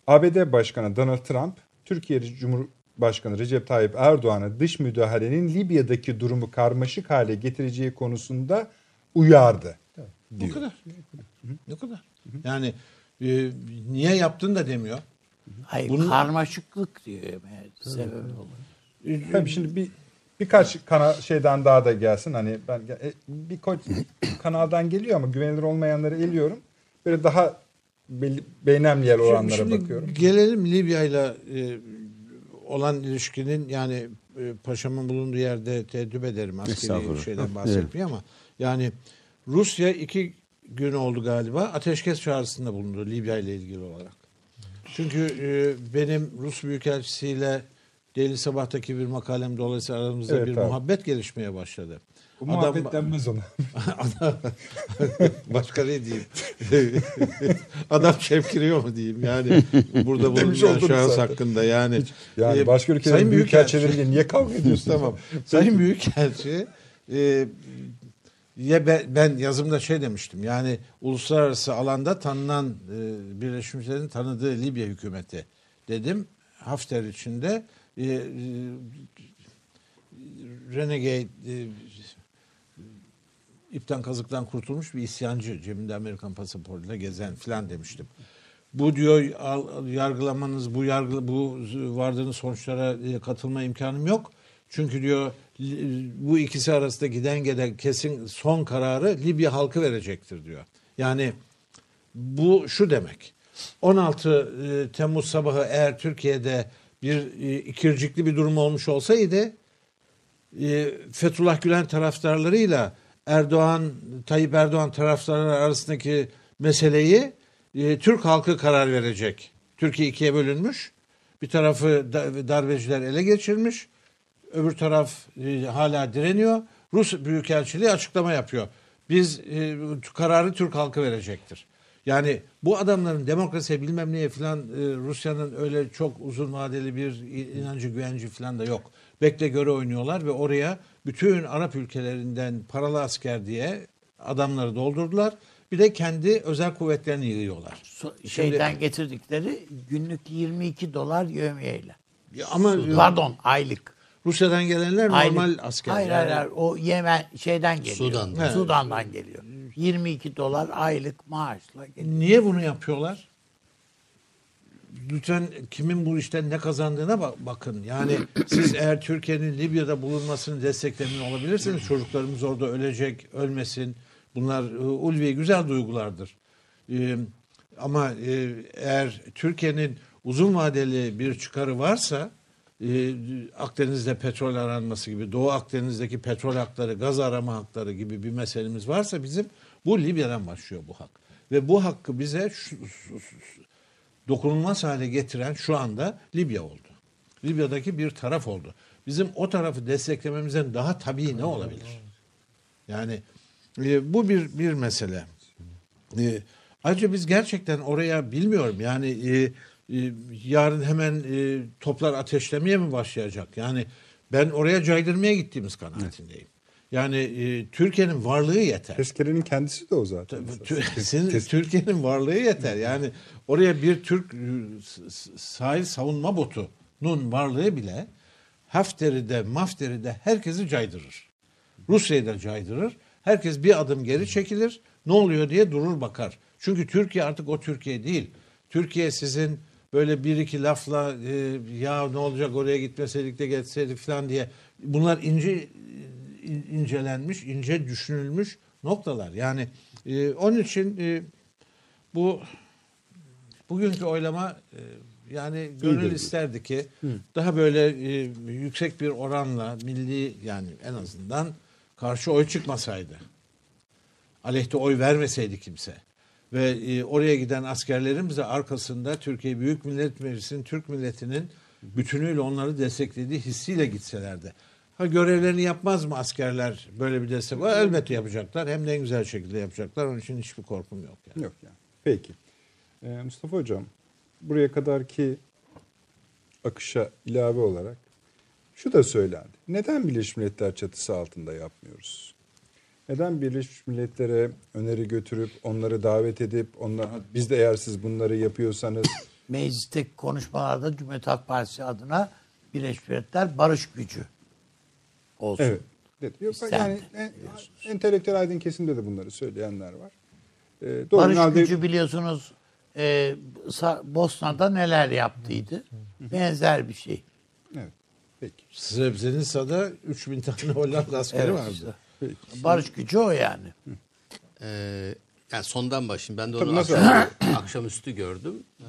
ABD Başkanı Donald Trump, Türkiye Cumhurbaşkanı Recep Tayyip Erdoğan'ı dış müdahalenin Libya'daki durumu karmaşık hale getireceği konusunda uyardı. Bu Diyor. kadar. Ne kadar? Yani e, niye yaptın da demiyor. Hayır, Bunun- karmaşıklık diyor meğer sebebi olur. Tabii şimdi bir birkaç kana şeyden daha da gelsin. Hani ben e, bir kanaldan geliyor ama güvenilir olmayanları eliyorum. Böyle daha belli, beynemliyer oranlara Şimdi bakıyorum. Gelelim Libya ile e, olan ilişkinin yani e, paşamın bulunduğu yerde teeddüp ederim askeri şeyden bahsetmiyor ama yani Rusya iki gün oldu galiba ateşkes çağrısında bulundu Libya ile ilgili olarak. Çünkü e, benim Rus Büyükelçisiyle Deli Sabah'taki bir makalem dolayısıyla aramızda Evet bir abi. muhabbet gelişmeye başladı. Bu Adam- muhabbet denmez ona. [LAUGHS] [LAUGHS] Başka ne diyeyim? [LAUGHS] Adam çemkiriyor mu diyeyim? Yani burada bulunan şahıs hakkında yani. Yani e, başka ülkelerin büyükelçileriyle niye kavga ediyorsun? tamam. Sayın Büyükelçi e, ya ben, ben yazımda şey demiştim. Yani uluslararası alanda tanınan e, Birleşmiş Milletler'in tanıdığı Libya hükümeti dedim. Hafter içinde e, e, Renegade e, ipten kazıktan kurtulmuş bir isyancı cebinde Amerikan pasaportuyla gezen filan demiştim. Bu diyor yargılamanız bu yargı bu vardığınız sonuçlara e, katılma imkanım yok. Çünkü diyor bu ikisi arasında giden gelen kesin son kararı Libya halkı verecektir diyor. Yani bu şu demek. 16 e, Temmuz sabahı eğer Türkiye'de bir e, ikircikli bir durum olmuş olsaydı e, Fethullah Gülen taraftarlarıyla Erdoğan, Tayyip Erdoğan taraftarları arasındaki meseleyi Türk halkı karar verecek. Türkiye ikiye bölünmüş. Bir tarafı da- darbeciler ele geçirmiş. Öbür taraf e, hala direniyor. Rus Büyükelçiliği açıklama yapıyor. Biz e, kararı Türk halkı verecektir. Yani bu adamların demokrasiye bilmem neye filan e, Rusya'nın öyle çok uzun vadeli bir inancı güvenci filan da yok. Bekle göre oynuyorlar ve oraya bütün Arap ülkelerinden paralı asker diye adamları doldurdular. Bir de kendi özel kuvvetlerini yığıyorlar. So- şeyden getirdikleri günlük 22 dolar yövmiyeyle. Ama Pardon aylık. Rusya'dan gelenler normal asker. Hayır hayır, hayır. o Yemen şeyden geliyor. Sudan'dan. Evet. Sudan'dan geliyor. 22 dolar aylık maaşla geliyor. Niye bunu yapıyorlar? Lütfen kimin bu işten ne kazandığına ba- bakın. Yani [CLEARS THROAT] siz eğer Türkiye'nin Libya'da bulunmasını desteklemiyor olabilirsiniz. Çocuklarımız orada ölecek, ölmesin. Bunlar e, ulvi güzel duygulardır. E, ama e, eğer Türkiye'nin uzun vadeli bir çıkarı varsa e, Akdeniz'de petrol aranması gibi, Doğu Akdeniz'deki petrol hakları, gaz arama hakları gibi bir meselemiz varsa bizim bu Libya'dan başlıyor bu hak. Ve bu hakkı bize şu, şu- şu- dokunulmaz hale getiren şu anda Libya oldu. Libya'daki bir taraf oldu. Bizim o tarafı desteklememizden daha tabii ne olabilir? Yani e, bu bir bir mesele. E, ayrıca biz gerçekten oraya bilmiyorum yani e, e, yarın hemen e, toplar ateşlemeye mi başlayacak? Yani ben oraya caydırmaya gittiğimiz kanaatindeyim. Yani e, Türkiye'nin varlığı yeter. Tezkerenin kendisi de o zaten. [LAUGHS] Türkiye'nin varlığı yeter. Yani oraya bir Türk e, sahil savunma botunun varlığı bile Hafter'i de Mafter'i de herkesi caydırır. Rusya'yı da caydırır. Herkes bir adım geri çekilir. Ne oluyor diye durur bakar. Çünkü Türkiye artık o Türkiye değil. Türkiye sizin böyle bir iki lafla e, ya ne olacak oraya gitmeseydik de geçseydik falan diye bunlar ince in- incelenmiş, ince düşünülmüş noktalar. Yani e, onun için e, bu bugünkü oylama e, yani gönül İyidir. isterdi ki daha böyle e, yüksek bir oranla milli yani en azından karşı oy çıkmasaydı. Aleyhte oy vermeseydi kimse. Ve e, oraya giden askerlerimiz de arkasında Türkiye Büyük Millet Meclisi'nin Türk milletinin bütünüyle onları desteklediği hissiyle gitselerdi. Ha görevlerini yapmaz mı askerler böyle bir destek? Elbette yapacaklar. Hem de en güzel şekilde yapacaklar. Onun için hiçbir korkum yok. Yani. Yok yani. Peki. Ee, Mustafa Hocam, buraya kadarki akışa ilave olarak şu da söylendi. Neden Birleşmiş Milletler çatısı altında yapmıyoruz? Neden Birleşmiş Milletler'e öneri götürüp onları davet edip onlar biz de eğer siz bunları yapıyorsanız [LAUGHS] Meclisteki konuşmalarda Cumhuriyet Halk Partisi adına Birleşmiş Milletler barış gücü olsun. evet dedi. Yok, İstendi yani en, entelektüel aydın kesimde de bunları söyleyenler var. Ee, doğru Barış halde- gücü biliyorsunuz e, Bosna'da neler yaptıydı. Benzer bir şey. Evet. Peki. Srebrenica'da 3000 tane Hollanda askeri Evet vardı. işte. Peki. Barış gücü o yani. Ee, Yani sondan başlayayım. Ben de onu akşam, [CLEARS THROAT] akşamüstü gördüm. Ee,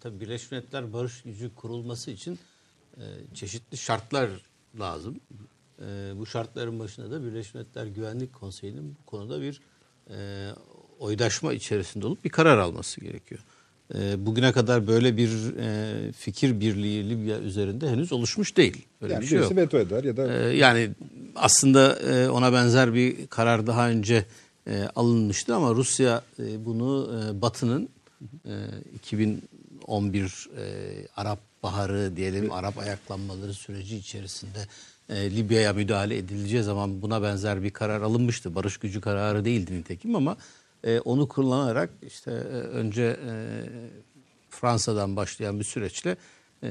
tabii Birleşmiş Milletler Barış Gücü kurulması için e, çeşitli şartlar lazım. E, bu şartların başında da Birleşmiş Milletler Güvenlik Konseyi'nin bu konuda bir e, oydaşma içerisinde olup bir karar alması gerekiyor. E, bugüne kadar böyle bir e, fikir birliği Libya üzerinde henüz oluşmuş değil. Böyle Yani bir şey yok. veto eder ya da Ee, yani aslında e, ona benzer bir karar daha önce e, alınmıştı ama Rusya bunu Batı'nın e, 2011 e, Arap Baharı diyelim Arap ayaklanmaları süreci içerisinde e, Libya'ya müdahale edileceği zaman buna benzer bir karar alınmıştı. Barış gücü kararı değildi nitekim ama e, onu kullanarak işte e, önce e, Fransa'dan başlayan bir süreçle e,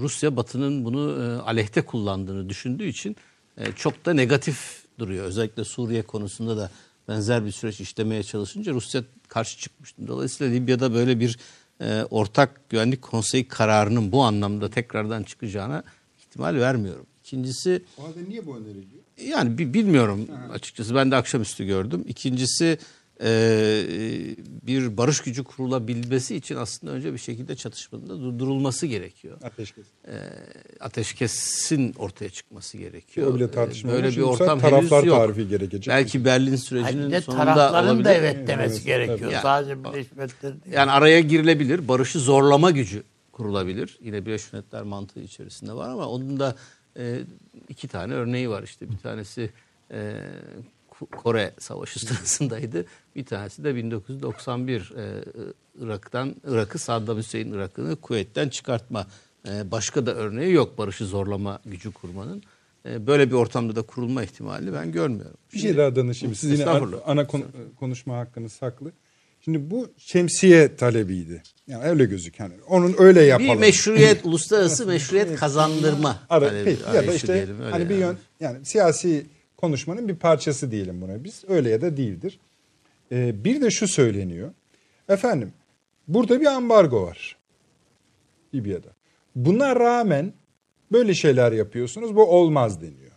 Rusya Batı'nın bunu e, aleyhte kullandığını düşündüğü için e, çok da negatif duruyor. Özellikle Suriye konusunda da benzer bir süreç işlemeye çalışınca Rusya karşı çıkmıştı. Dolayısıyla Libya'da böyle bir e, ortak güvenlik konseyi kararının bu anlamda tekrardan çıkacağına ihtimal vermiyorum. İkincisi O halde niye bu öneriliyor? yani bi- bilmiyorum açıkçası. Ben de akşamüstü gördüm. İkincisi bir barış gücü kurulabilmesi için aslında önce bir şekilde çatışmanın da durdurulması gerekiyor. ateşkes. Ateşkesin ortaya çıkması gerekiyor. O bile E, tartışma Böyle bir ortam taraflar henüz yok. tarifi gerekecek. Belki Berlin sürecinin de sonunda tarafların olabilir. da evet demesi Evet, gerekiyor. tabii. Sadece Birleşmiş Milletler değil. Yani araya girilebilir. Barışı zorlama gücü kurulabilir. Yine Birleşmiş Milletler mantığı içerisinde var ama onun da e, iki tane örneği var. İşte bir tanesi e, Kore Savaşı [LAUGHS] sırasındaydı. Bir tanesi de 1991 e, Irak'tan Irak'ı Saddam Hüseyin Irak'ını kuvvetten çıkartma. E, başka da örneği yok barışı zorlama gücü kurmanın. E, böyle bir ortamda da kurulma ihtimali ben görmüyorum. Bir şey daha danışayım. Siz yine ana, ana konu- konuşma hakkınız saklı. Şimdi bu şemsiye talebiydi. Yani öyle gözük yani. Onun öyle yapalım. Bir meşruiyet, [LAUGHS] uluslararası meşruiyet kazandırma. Ara, talebi, peki, ya da işte diyelim, öyle hani bir yani. yön yani siyasi konuşmanın bir parçası diyelim buna biz. Öyle ya da değildir. Ee, bir de şu söyleniyor. Efendim burada bir ambargo var. Libya'da. Buna rağmen böyle şeyler yapıyorsunuz. Bu olmaz deniyor.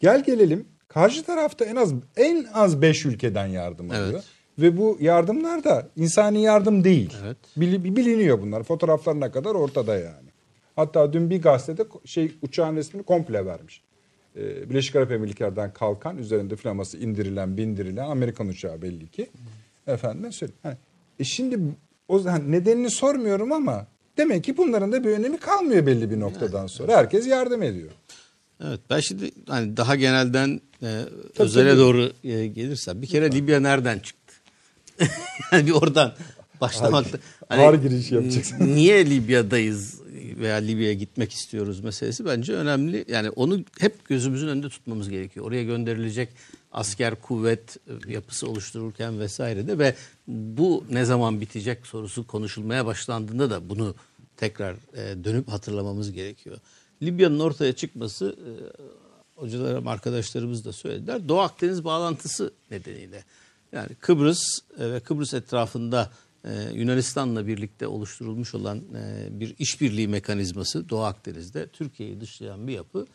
Gel gelelim karşı tarafta en az en az 5 ülkeden yardım alıyor. Evet. Ve bu yardımlar da insani yardım değil. Evet. Bili- biliniyor bunlar. Fotoğraflarına kadar ortada yani. Hatta dün bir gazetede şey uçağın resmini komple vermiş. Ee, Birleşik Arap Emirlikleri'nden kalkan üzerinde flaması indirilen bindirilen Amerikan uçağı belli ki. Efendim söyleyeyim. Hani, e şimdi o zaman nedenini sormuyorum ama demek ki bunların da bir önemi kalmıyor belli bir noktadan sonra. Herkes yardım ediyor. Evet ben şimdi hani daha genelden e, özele tabii. doğru e, gelirsem bir kere Libya nereden çıktı? [LAUGHS] yani bir oradan başlamakta. Hani ağır giriş yapacaksın. Niye Libya'dayız veya Libya'ya gitmek istiyoruz meselesi bence önemli. Yani onu hep gözümüzün önünde tutmamız gerekiyor. Oraya gönderilecek asker kuvvet e, yapısı oluştururken vesaire de ve bu ne zaman bitecek sorusu konuşulmaya başlandığında da bunu tekrar e, dönüp hatırlamamız gerekiyor. Libya'nın ortaya çıkması e, hocalarım arkadaşlarımız da söylediler. Doğu Akdeniz bağlantısı nedeniyle. Yani Kıbrıs ve Kıbrıs etrafında e, Yunanistan'la birlikte oluşturulmuş olan e, bir işbirliği mekanizması Doğu Akdeniz'de Türkiye'yi dışlayan bir yapı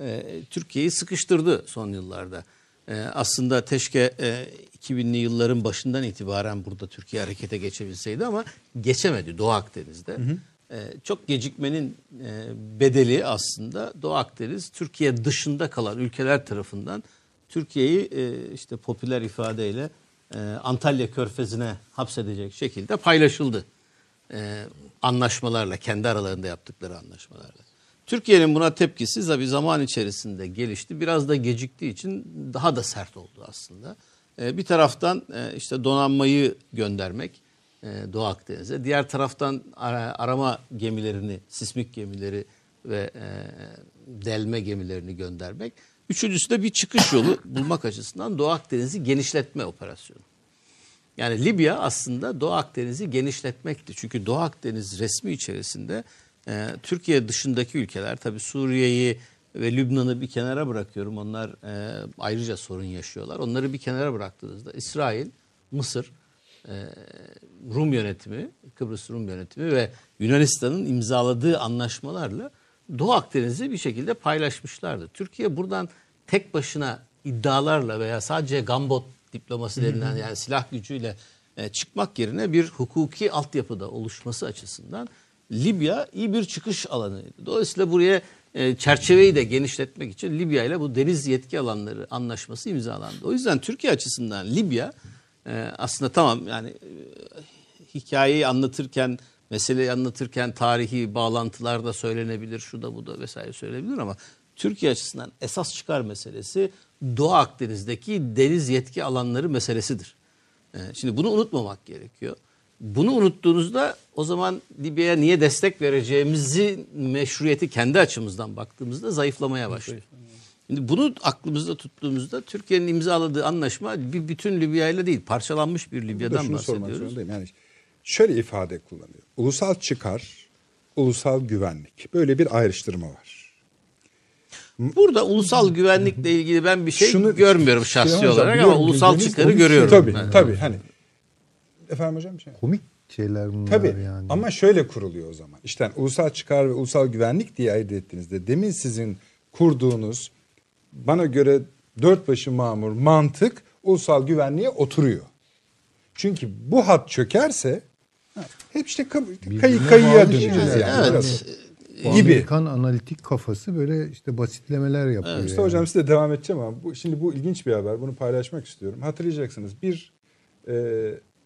e, Türkiye'yi sıkıştırdı son yıllarda. E, aslında teşke e, 2000'li yılların başından itibaren burada Türkiye harekete geçebilseydi ama geçemedi Doğu Akdeniz'de. E, çok gecikmenin e, bedeli aslında Doğu Akdeniz Türkiye dışında kalan ülkeler tarafından Türkiye'yi e, işte popüler ifadeyle e, Antalya Körfezi'ne hapsedecek şekilde paylaşıldı. E, anlaşmalarla, kendi aralarında yaptıkları anlaşmalarla. Türkiye'nin buna tepkisi tabii zaman içerisinde gelişti. Biraz da geciktiği için daha da sert oldu aslında. E, bir taraftan e, işte donanmayı göndermek e, Doğu Akdeniz'e. Diğer taraftan ara- arama gemilerini, sismik gemileri ve e, delme gemilerini göndermek. Üçüncüsü de bir çıkış yolu bulmak açısından Doğu Akdeniz'i genişletme operasyonu. Yani Libya aslında Doğu Akdeniz'i genişletmekti. Çünkü Doğu Akdeniz resmi içerisinde e, Türkiye dışındaki ülkeler tabii Suriye'yi ve Lübnan'ı bir kenara bırakıyorum. Onlar e, ayrıca sorun yaşıyorlar. Onları bir kenara bıraktığınızda İsrail, Mısır, e, Rum yönetimi, Kıbrıs Rum yönetimi ve Yunanistan'ın imzaladığı anlaşmalarla Doğu Akdeniz'i bir şekilde paylaşmışlardı. Türkiye buradan tek başına iddialarla veya sadece gambot diplomasi denilen yani silah gücüyle e, çıkmak yerine bir hukuki altyapıda oluşması açısından Libya iyi bir çıkış alanıydı. Dolayısıyla buraya e, çerçeveyi de genişletmek için Libya ile bu deniz yetki alanları anlaşması imzalandı. O yüzden Türkiye açısından Libya e, aslında tamam yani e, hikayeyi anlatırken, meseleyi anlatırken tarihi bağlantılar da söylenebilir, şu da bu da vesaire söylenebilir ama Türkiye açısından esas çıkar meselesi Doğu Akdeniz'deki deniz yetki alanları meselesidir. Ee, Şimdi bunu unutmamak gerekiyor. Bunu unuttuğunuzda o zaman Libya'ya niye destek vereceğimizi meşruiyeti kendi açımızdan baktığımızda zayıflamaya başlıyor. Şimdi bunu aklımızda tuttuğumuzda Türkiye'nin imzaladığı anlaşma bir bütün Libya ile değil parçalanmış bir Libya'dan bahsediyoruz. Yani şöyle ifade kullanıyor. Ulusal çıkar, ulusal güvenlik. Böyle bir ayrıştırma var. Burada ulusal güvenlikle ilgili ben bir şey Şunu- görmüyorum şahsi Hocam, olarak ama biliyorum, ulusal çıkarı komik görüyorum. Tabii ben. tabii hani. Efendim hocam bir şey. Komik şeyler bunlar Tabii yani. ama şöyle kuruluyor o zaman. İşte ulusal çıkar ve ulusal güvenlik diye ayırt ettiğinizde demin sizin kurduğunuz bana göre dört başı mamur mantık ulusal güvenliğe oturuyor. Çünkü bu hat çökerse hep işte kayı kayıya döneceğiz yani. Evet. Biraz. Gibi. Amerikan analitik kafası böyle işte basitlemeler yapıyor. İşte yani. hocam size devam edeceğim ama bu, şimdi bu ilginç bir haber. Bunu paylaşmak istiyorum. Hatırlayacaksınız bir e,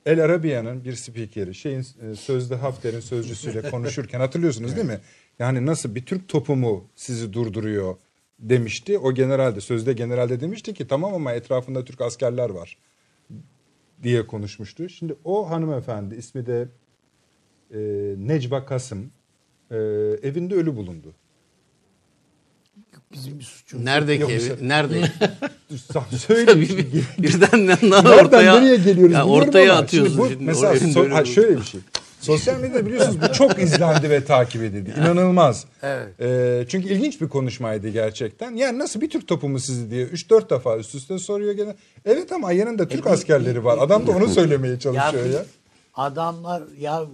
El Arabia'nın bir spikeri şeyin e, sözde Hafter'in sözcüsüyle [LAUGHS] konuşurken hatırlıyorsunuz değil mi? Yani nasıl bir Türk topu mu sizi durduruyor demişti. O general de sözde generalde demişti ki tamam ama etrafında Türk askerler var diye konuşmuştu. Şimdi o hanımefendi ismi de e, Necva Kasım e, evinde ölü bulundu. Bizim bir suçumuz. Neredeki Yok, evi? Nerede? [LAUGHS] [LAUGHS] Söyle. Bir- birden Nereden ortaya nereye geliyoruz ya ortaya ama atıyorsun. Şimdi bu, şimdi. mesela so- ha, şöyle bir şey. Sosyal medyada biliyorsunuz bu çok izlendi ve takip edildi. İnanılmaz. Evet. Ee, çünkü ilginç bir konuşmaydı gerçekten. Yani nasıl bir Türk topu mu sizi diye 3-4 defa üst üste soruyor gene. Evet ama yanında Türk askerleri var. Adam da onu söylemeye çalışıyor ya. Adamlar ya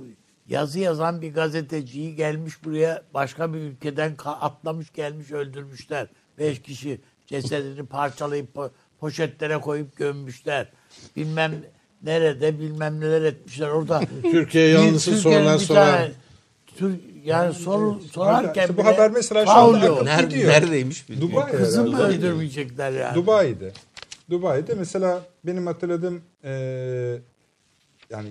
yazı yazan bir gazeteciyi gelmiş buraya başka bir ülkeden atlamış gelmiş öldürmüşler. Beş kişi cesedini parçalayıp po- poşetlere koyup gömmüşler. Bilmem nerede bilmem neler etmişler orada. [LAUGHS] Türkiye yanlısı soran. tane Tür- yani soru, sorarken İşte bu bile haber mesela şu anda Nerede, gidiyor. neredeymiş bilmiyorum. Dubai Kızım mı herhalde. öldürmeyecekler yani? Dubai'de. Dubai'de mesela benim hatırladığım eee, yani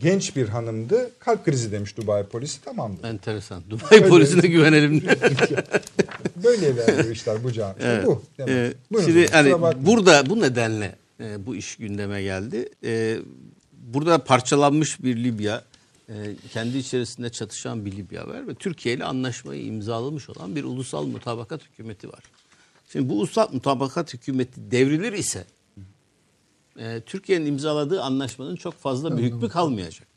genç bir hanımdı. Kalp krizi demiş Dubai polisi tamamdır. Enteresan. Dubai polisine güvenelim. [LAUGHS] Böyle ilerliyor işler bu cami. İşte bu. demek. Ee, Buyurun şimdi hani burada bu nedenle e, bu iş gündeme geldi. E, burada parçalanmış bir Libya, e, kendi içerisinde çatışan bir Libya var ve Türkiye ile anlaşmayı imzalamış olan bir ulusal mutabakat hükümeti var. Şimdi bu ulusal mutabakat hükümeti devrilir ise e, Türkiye'nin imzaladığı anlaşmanın çok fazla bir hükmü kalmayacak.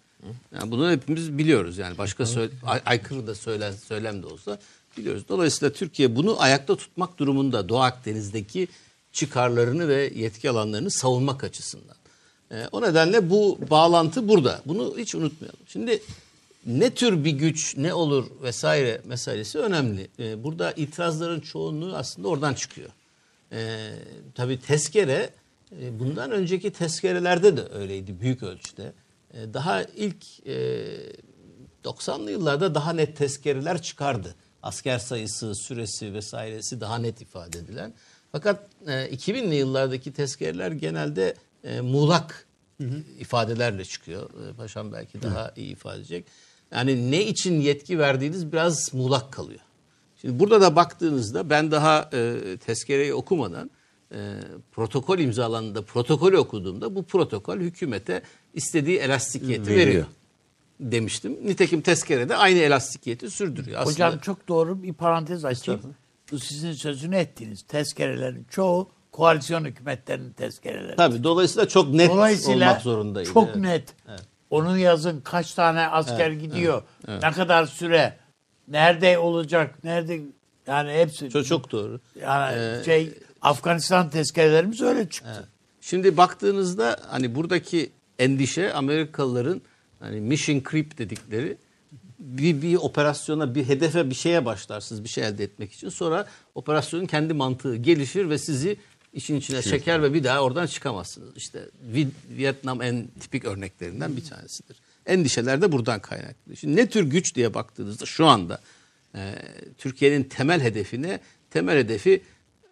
Yani bunu hepimiz biliyoruz yani başka söyle, ay- aykırı da söylen, söylem de olsa biliyoruz. Dolayısıyla Türkiye bunu ayakta tutmak durumunda Doğu Akdeniz'deki çıkarlarını ve yetki alanlarını savunmak açısından. E, o nedenle bu bağlantı burada. Bunu hiç unutmayalım. Şimdi ne tür bir güç ne olur vesaire meselesi önemli. E, burada itirazların çoğunluğu aslında oradan çıkıyor. E, tabii tezkere bundan önceki tezkerelerde de öyleydi büyük ölçüde. E, daha ilk e, 90'lı yıllarda daha net tezkereler çıkardı. Asker sayısı, süresi vesairesi daha net ifade edilen. Fakat e, 2000'li yıllardaki tezkereler genelde e, muğlak ifadelerle çıkıyor. E, Paşam belki daha iyi ifade edecek. Yani ne için yetki verdiğiniz biraz muğlak kalıyor. Şimdi burada da baktığınızda ben daha e, tezkereyi okumadan e, protokol imzalandığında protokolü okuduğumda bu protokol hükümete istediği elastikiyeti veriyor. Veriyor. demiştim. Nitekim tezkerede aynı elastikiyeti sürdürüyor. Aslında Hocam çok doğru bir parantez açayım. Bu sizin sözünü ettiğiniz tezkerelerin çoğu koalisyon hükümetlerinin tezkereleri. tabii dolayısıyla çok net Dolayısıyla olmak zorundaydı. çok Evet. net. Onun yazın kaç tane asker gidiyor, ne kadar süre, nerede olacak, nerede yani hepsi. Çok, çok doğru. yani Ee, şey Afganistan tezkerelerimiz öyle çıktı. Şimdi baktığınızda hani buradaki endişe Amerikalıların hani mission creep dedikleri bir, bir operasyona, bir hedefe, bir şeye başlarsınız bir şey elde etmek için. Sonra operasyonun kendi mantığı gelişir ve sizi işin içine çeker ve bir daha oradan çıkamazsınız. İşte Vi- Vietnam en tipik örneklerinden bir tanesidir. Endişeler de buradan kaynaklı. Şimdi ne tür güç diye baktığınızda şu anda e, Türkiye'nin temel hedefine temel hedefi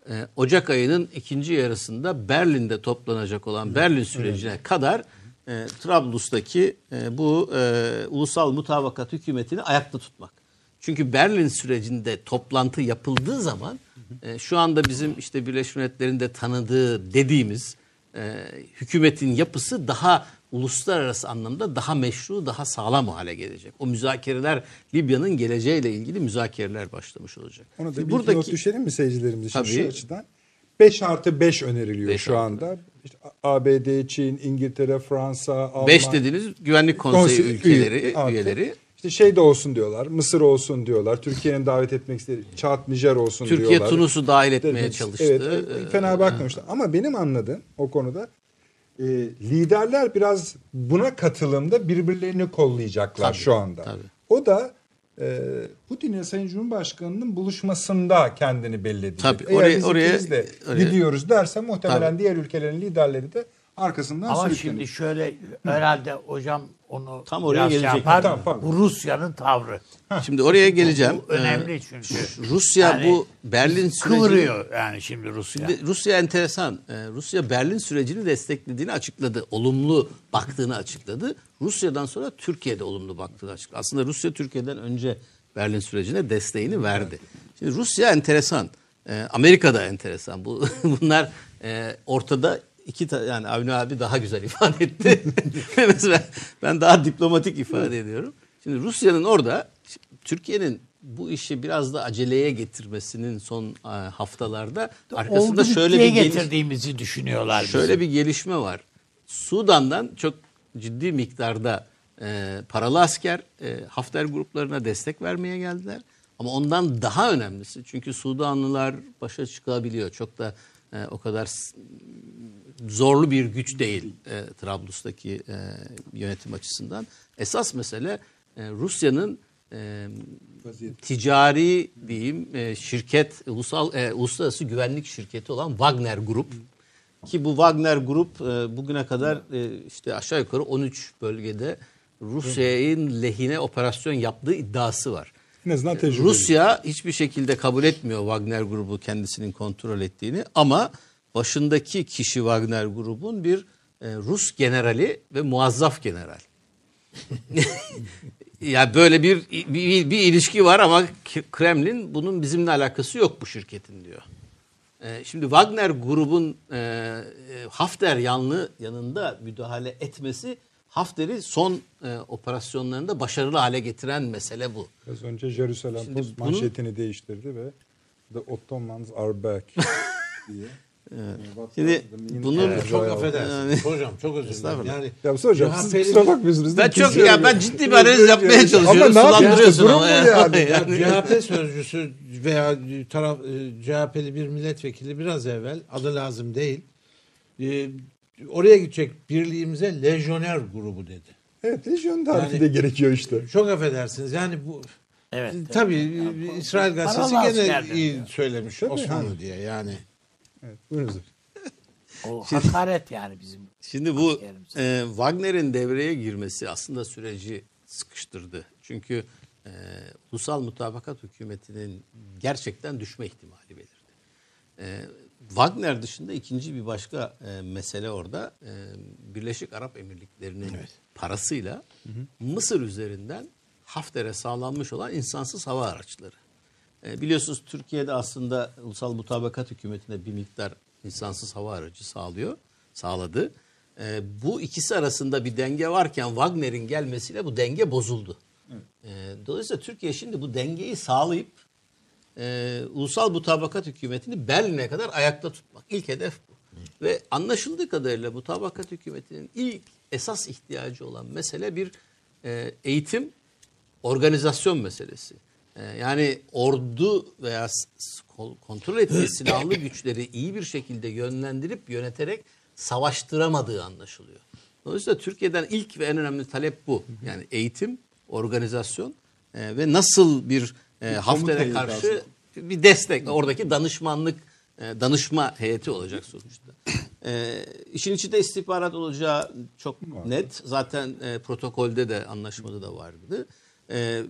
e, Ocak ayının ikinci yarısında Berlin'de toplanacak olan Berlin sürecine kadar e, Trablus'taki e, bu e, ulusal mutabakat hükümetini ayakta tutmak. Çünkü Berlin sürecinde toplantı yapıldığı zaman e, şu anda bizim işte Birleşmiş Milletler'in de tanıdığı dediğimiz e, hükümetin yapısı daha uluslararası anlamda daha meşru, daha sağlam hale gelecek. O müzakereler Libya'nın geleceğiyle ilgili müzakereler başlamış olacak. Ona da Şimdi bir buradaki... not düşelim mi seyircilerimize Tabii. şu açıdan? 5 artı 5 öneriliyor Beş şu artı anda. İşte ABD, Çin, İngiltere, Fransa, Almanya. 5 dediğiniz Güvenlik Konseyi Konsey- ülkeleri, üye- artı. üyeleri. İşte şey de olsun diyorlar. Mısır olsun diyorlar. Türkiye'nin davet etmek istediği Çat, Nijer olsun Türkiye diyorlar. Tunus'u dahil etmeye çalıştı. Evet, Ee, fena bakmamışlar. Ama benim anladığım o konuda e, liderler biraz buna katılımda birbirlerini kollayacaklar Tabii, şu anda. tabii. O da e, Putin ile Sayın Cumhurbaşkanı'nın buluşmasında kendini belli edecek. Tabii, Eğer oraya- biz oraya- de oraya- gidiyoruz derse muhtemelen Tabii. diğer ülkelerin liderleri de arkasından Ama sürüklenir. şimdi şöyle herhalde hocam onu Tam oraya şey gelecek. yapar. Tamam, tamam. Bu Rusya'nın tavrı. Şimdi oraya geleceğim. Bu önemli Ee, çünkü. Rusya Yani bu Berlin sürecini Kıvırıyor yani şimdi Rusya. Şimdi Rusya enteresan. Ee, Rusya Berlin sürecini desteklediğini açıkladı. Olumlu baktığını açıkladı. Rusya'dan sonra Türkiye'de olumlu baktığını açıkladı. Aslında Rusya Türkiye'den önce Berlin sürecine desteğini verdi. Şimdi Rusya enteresan. Ee, Amerika da enteresan. Bu [LAUGHS] bunlar e, ortada iki ta- yani Avni abi daha güzel ifade etti. [LAUGHS] Mesela ben daha diplomatik ifade ediyorum. Şimdi Rusya'nın orada Türkiye'nin bu işi biraz da aceleye getirmesinin son e, haftalarda arkasında Oldu şöyle bir geliş, getirdiğimizi düşünüyorlar. şöyle bir gelişme var. Sudan'dan çok ciddi miktarda e, paralı asker e, Hafter gruplarına destek vermeye geldiler. Ama ondan daha önemlisi çünkü Sudanlılar başa çıkabiliyor. Çok da e, o kadar zorlu bir güç değil e, Trablus'taki e, yönetim açısından. Esas mesele e, Rusya'nın e, ticari diyeyim e, şirket ulusal e, uluslararası güvenlik şirketi olan Wagner Grup ki bu Wagner Grup e, bugüne kadar e, işte aşağı yukarı 13 bölgede Rusya'nın lehine operasyon yaptığı iddiası var. En azından tecrübeli. Rusya hiçbir şekilde kabul etmiyor Wagner grubu kendisinin kontrol ettiğini ama başındaki kişi Wagner grubun bir e, Rus generali ve muazzaf general. [LAUGHS] ya böyle bir, bir bir ilişki var ama Kremlin bunun bizimle alakası yok bu şirketin diyor. E, şimdi Wagner grubun e, e, Hafter yanlı yanında müdahale etmesi Hafter'i son e, operasyonlarında başarılı hale getiren mesele bu. Biraz önce Jerusalem Post manşetini değiştirdi ve The Ottomans are back diye. [LAUGHS] Şimdi bunun Evet. Çok Yani- affedersiniz hocam çok özür dilerim. Yani Ya hocam siz kusura bakmıyorsunuz. Ben çok ya ben ciddi bir analiz yapmaya Ama çalışıyorum. ne yapayım işte, Sulandırıyorsun durum ama bu yani. [LAUGHS] Ya [LAUGHS] CHP sözcüsü veya taraf e, CHP'li bir milletvekili biraz evvel adı lazım değil. e, oraya gidecek birliğimize lejyoner grubu dedi. Evet lejyon tarifi Yani- de gerekiyor işte. Çok affedersiniz. Yani bu Evet. tabii e, İsrail gazetesi gene iyi söylemiş Tabii, Osmanlı ha. diye yani. Evet, buyurunuz. O [LAUGHS] hakaret yani bizim. Şimdi bu e, Wagner'in devreye girmesi aslında süreci sıkıştırdı. Çünkü e, ulusal mutabakat hükümetinin gerçekten düşme ihtimali belirdi. E, Wagner dışında ikinci bir başka e, mesele orada e, Birleşik Arap Emirlikleri'nin parasıyla Mısır üzerinden Hafter'e sağlanmış olan insansız hava araçları. E, biliyorsunuz Türkiye'de aslında ulusal mutabakat hükümetine bir miktar insansız hava aracı sağlıyor, sağladı. E, bu ikisi arasında bir denge varken Wagner'in gelmesiyle bu denge bozuldu. E, dolayısıyla Türkiye şimdi bu dengeyi sağlayıp e, ulusal mutabakat hükümetini Berlin'e kadar ayakta tutmak. İlk hedef bu. Ve anlaşıldığı kadarıyla mutabakat hükümetinin ilk esas ihtiyacı olan mesele bir e, eğitim, organizasyon meselesi. E, yani ordu veya kontrol ettiği [LAUGHS] silahlı güçleri iyi bir şekilde yönlendirip yöneterek savaştıramadığı anlaşılıyor. Dolayısıyla Türkiye'den ilk ve en önemli talep bu. Yani eğitim, organizasyon e, ve nasıl bir e, Hafter'e karşı bir destek, oradaki danışmanlık e, danışma heyeti olacak sonuçta. E, işin içinde istihbarat olacağı çok net. Zaten e, protokolde de anlaşmada da vardı. E,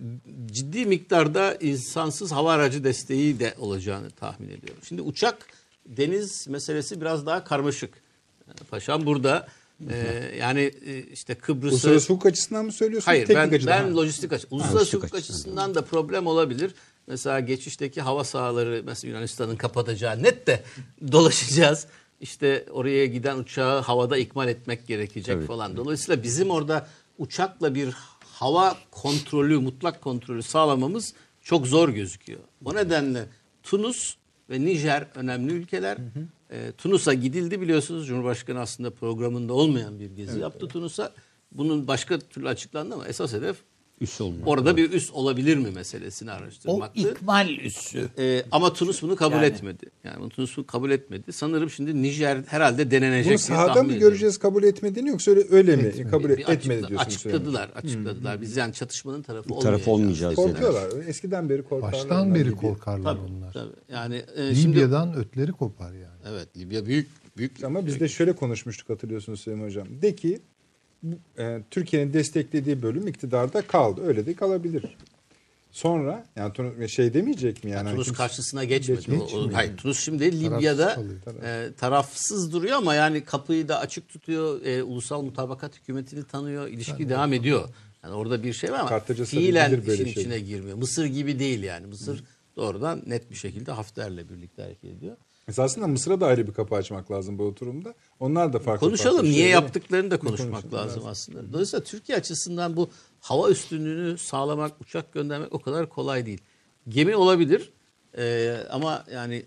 ciddi miktarda insansız hava aracı desteği de olacağını tahmin ediyorum. Şimdi uçak deniz meselesi biraz daha karmaşık. Paşam burada e, [LAUGHS] yani e, işte Kıbrıs'ı Uluslararası hukuk açısından mı söylüyorsunuz? Hayır teknik ben, açıdan ben mı? lojistik açı, uluslararası hukuk açısından. açısından da problem olabilir. Mesela geçişteki hava sahaları mesela Yunanistan'ın kapatacağı net de dolaşacağız. İşte oraya giden uçağı havada ikmal etmek gerekecek falan. Dolayısıyla bizim orada uçakla bir hava kontrolü, mutlak kontrolü sağlamamız çok zor gözüküyor. O nedenle Tunus ve Nijer önemli ülkeler. Ee, Tunus'a gidildi biliyorsunuz. Cumhurbaşkanı aslında programında olmayan bir gezi yaptı Tunus'a. Bunun başka türlü açıklandı ama esas hedef Üs olmak. orada bir üs olabilir mi meselesini O araştırmaktı. ikmal üssü. Ee, ama Tunus bunu kabul Yani. etmedi. Yani Tunus bunu kabul etmedi. Sanırım şimdi Nijer herhalde denenecek. Bunu sahada mı göreceğiz kabul etmediğini yoksa öyle, öyle mi? Kabul Bir et, etmedi diyorsunuz. Açıkladılar, açıkladılar. Biz yani çatışmanın tarafı, olmayacağız. olmayacağız dediler. Korkuyorlar. Eskiden beri korkarlar. Baştan beri gibi. korkarlar Tabii, onlar. tabii. Yani e, şimdi Libya'dan ötleri kopar yani. evet Libya büyük büyük Ama biz de şöyle konuşmuştuk hatırlıyorsunuz Süleyman Hocam. De ki e, Türkiye'nin desteklediği bölüm iktidarda kaldı. Öyle de kalabilir. Sonra yani Tun- şey demeyecek mi yani? Tunus Kimse- karşısına geçmedi. Geç- O- o- hayır, Tunus şimdi Libya'da kalıyor, e, tarafsız duruyor ama yani kapıyı da açık tutuyor. E, ulusal mutabakat hükümetini tanıyor. ilişki devam ediyor. Yani orada bir şey var ama Kartacası fiilen işin içine girmiyor. Mısır gibi değil yani. Mısır doğrudan net bir şekilde Hafter'le birlikte hareket ediyor. Esasında Mısır'a da ayrı bir kapı açmak lazım bu oturumda. Onlar da farklı Konuşalım. farklı Niye şeyleri- yaptıklarını da konuşmak konuşalım, lazım aslında. Dolayısıyla Türkiye açısından bu hava üstünlüğünü sağlamak, uçak göndermek o kadar kolay değil. Gemi olabilir Ee, ama yani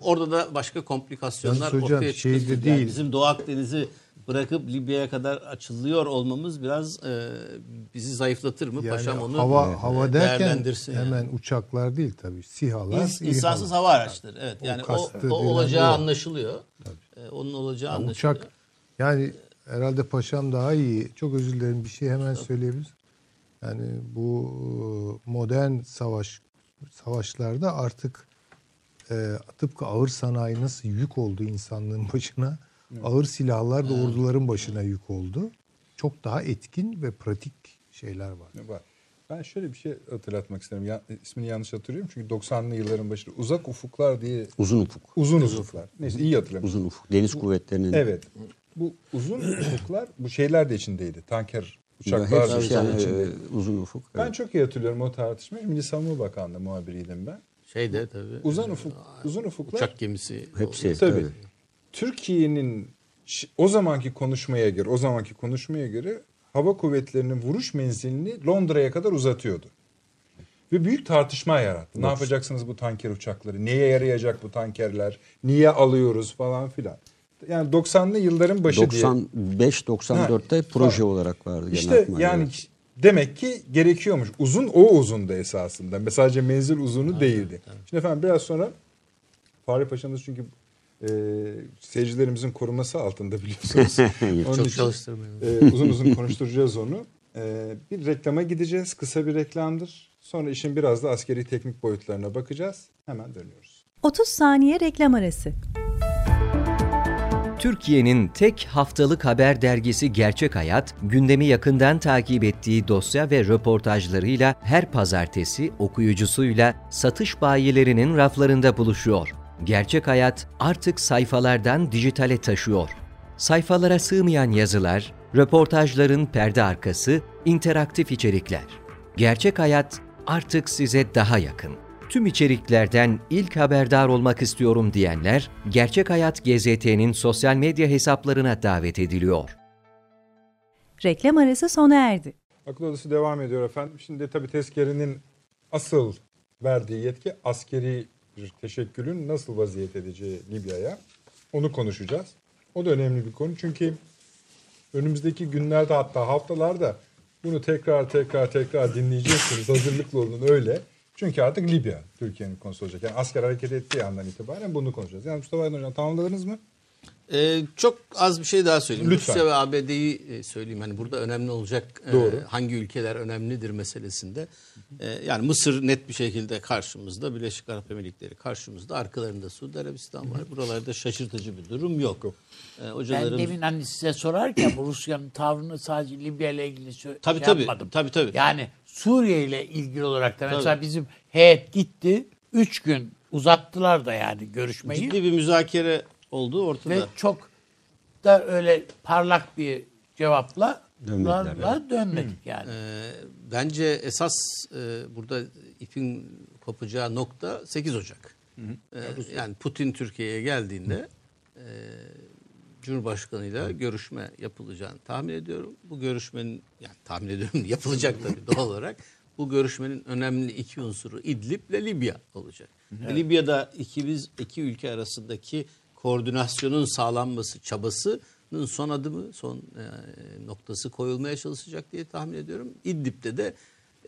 orada da başka komplikasyonlar Yalnız hocam, ortaya çıkabilir. Yani değil. bizim Doğu Akdeniz'i bırakıp Libya'ya kadar açılıyor olmamız biraz e, bizi zayıflatır mı? Yani Paşam onu hava e, hava derken değerlendirsin yani. hemen uçaklar değil tabii. SİHA'lar. İns- insansız hava araçları. Evet. O Yani o, o olacağı o. anlaşılıyor. Ee, onun olacağı anlaşılıyor. Uçak yani herhalde paşam daha iyi. Çok özür dilerim bir şey hemen söyleyebiliriz. Yani bu e, modern savaş savaşlarda artık e, tıpkı ağır sanayi nasıl yük oldu insanlığın başına, ağır silahlar da orduların başına yük oldu. Çok daha etkin ve pratik şeyler var. Ben şöyle bir şey hatırlatmak isterim. Ya, ismini yanlış hatırlıyorum çünkü 90'lı yılların başında uzak ufuklar diye Uzun ufuk. uzun ufuklar. Neyse iyi hatırlamışım. Uzun ufuk. Deniz kuvvetlerinin Evet. Bu uzun ufuklar bu şeyler de içindeydi. Tanker uçaklar da hepsi yani, içindeydi. e, uzun ufuk. Ben evet. çok iyi hatırlıyorum o tartışmayı. Milli Savunma Bakanlığı muhabiriydim ben. Şey de tabii. Uzun ufuk, uzun ufuklar. Uçak gemisi. Hepsi Tabii. tabii. Türkiye'nin o zamanki konuşmaya göre, o zamanki konuşmaya göre hava kuvvetlerinin vuruş menzilini Londra'ya kadar uzatıyordu. Ve büyük tartışma yarattı. Ne yapacaksınız bu tanker uçakları? Neye yarayacak bu tankerler? Niye alıyoruz falan filan. Yani 90'lı yılların başı diye. 95-94'te proje olarak vardı. genel İşte yani geldi. demek ki gerekiyormuş. Uzun o uzundu esasında. Sadece menzil uzunu değildi. Şimdi efendim biraz sonra Fahri Paşa'mız çünkü e, seyircilerimizin koruması altında biliyorsunuz. [LAUGHS] Onun Çok için, çalıştırmayın. e, uzun uzun konuşturacağız onu. E, bir reklama gideceğiz. Kısa bir reklamdır. Sonra işin biraz da askeri teknik boyutlarına bakacağız. Hemen dönüyoruz. 30 saniye reklam arası. Türkiye'nin tek haftalık haber dergisi Gerçek Hayat, gündemi yakından takip ettiği dosya ve röportajlarıyla her pazartesi okuyucusuyla satış bayilerinin raflarında buluşuyor. Gerçek Hayat artık sayfalardan dijitale taşıyor. Sayfalara sığmayan yazılar, röportajların perde arkası, interaktif içerikler. Gerçek Hayat artık size daha yakın. Tüm içeriklerden ilk haberdar olmak istiyorum diyenler Gerçek Hayat GZT'nin sosyal medya hesaplarına davet ediliyor. Reklam arası sona erdi. Akıl odası devam ediyor efendim. Şimdi tabii tezkerenin asıl verdiği yetki askeri bir teşekkülün nasıl vaziyet edeceği Libya'ya. Onu konuşacağız. O da önemli bir konu. Çünkü önümüzdeki günlerde hatta haftalarda bunu tekrar tekrar tekrar dinleyeceksiniz. Hazırlıklı olun öyle. Çünkü artık Libya Türkiye'nin konusu olacak. Yani asker hareket ettiği andan itibaren bunu konuşacağız. Yani Mustafa Aydın Hocam tamamladınız mı? Ee, çok az bir şey daha söyleyeyim. Lütfen. Rusya ve ABD'yi e, söyleyeyim. Hani burada önemli olacak e, Doğru. hangi ülkeler önemlidir meselesinde. E, yani Mısır net bir şekilde karşımızda, Birleşik Arap Emirlikleri karşımızda, arkalarında Suudi Arabistan var. Buralarda şaşırtıcı bir durum yok. E, Ben hocalarım demin hani size sorarken bu Rusya'nın tavrını sadece Libya ile ilgili Tabii, şey tabii. yapmadım. Tabii, tabii. Yani Suriye ile ilgili olarak da mesela bizim heyet gitti. Üç gün uzattılar da yani görüşmeyi. ciddi bir müzakere olduğu ortada. Ve çok da öyle parlak bir cevapla Dönmediler, larla dönmedik yani. Ee, bence esas e, burada ipin kopacağı nokta 8 Ocak. Ee, yani Putin Türkiye'ye geldiğinde e, Cumhurbaşkanıyla görüşme yapılacağını tahmin ediyorum. Bu görüşmenin yani tahmin ediyorum [LAUGHS] yapılacak tabii doğal olarak. Bu görüşmenin önemli iki unsuru İdlib ile Libya olacak. Libya'da iki, biz, iki ülke arasındaki koordinasyonun sağlanması çabasının son adımı, son e, noktası koyulmaya çalışacak diye tahmin ediyorum. İdlib'de de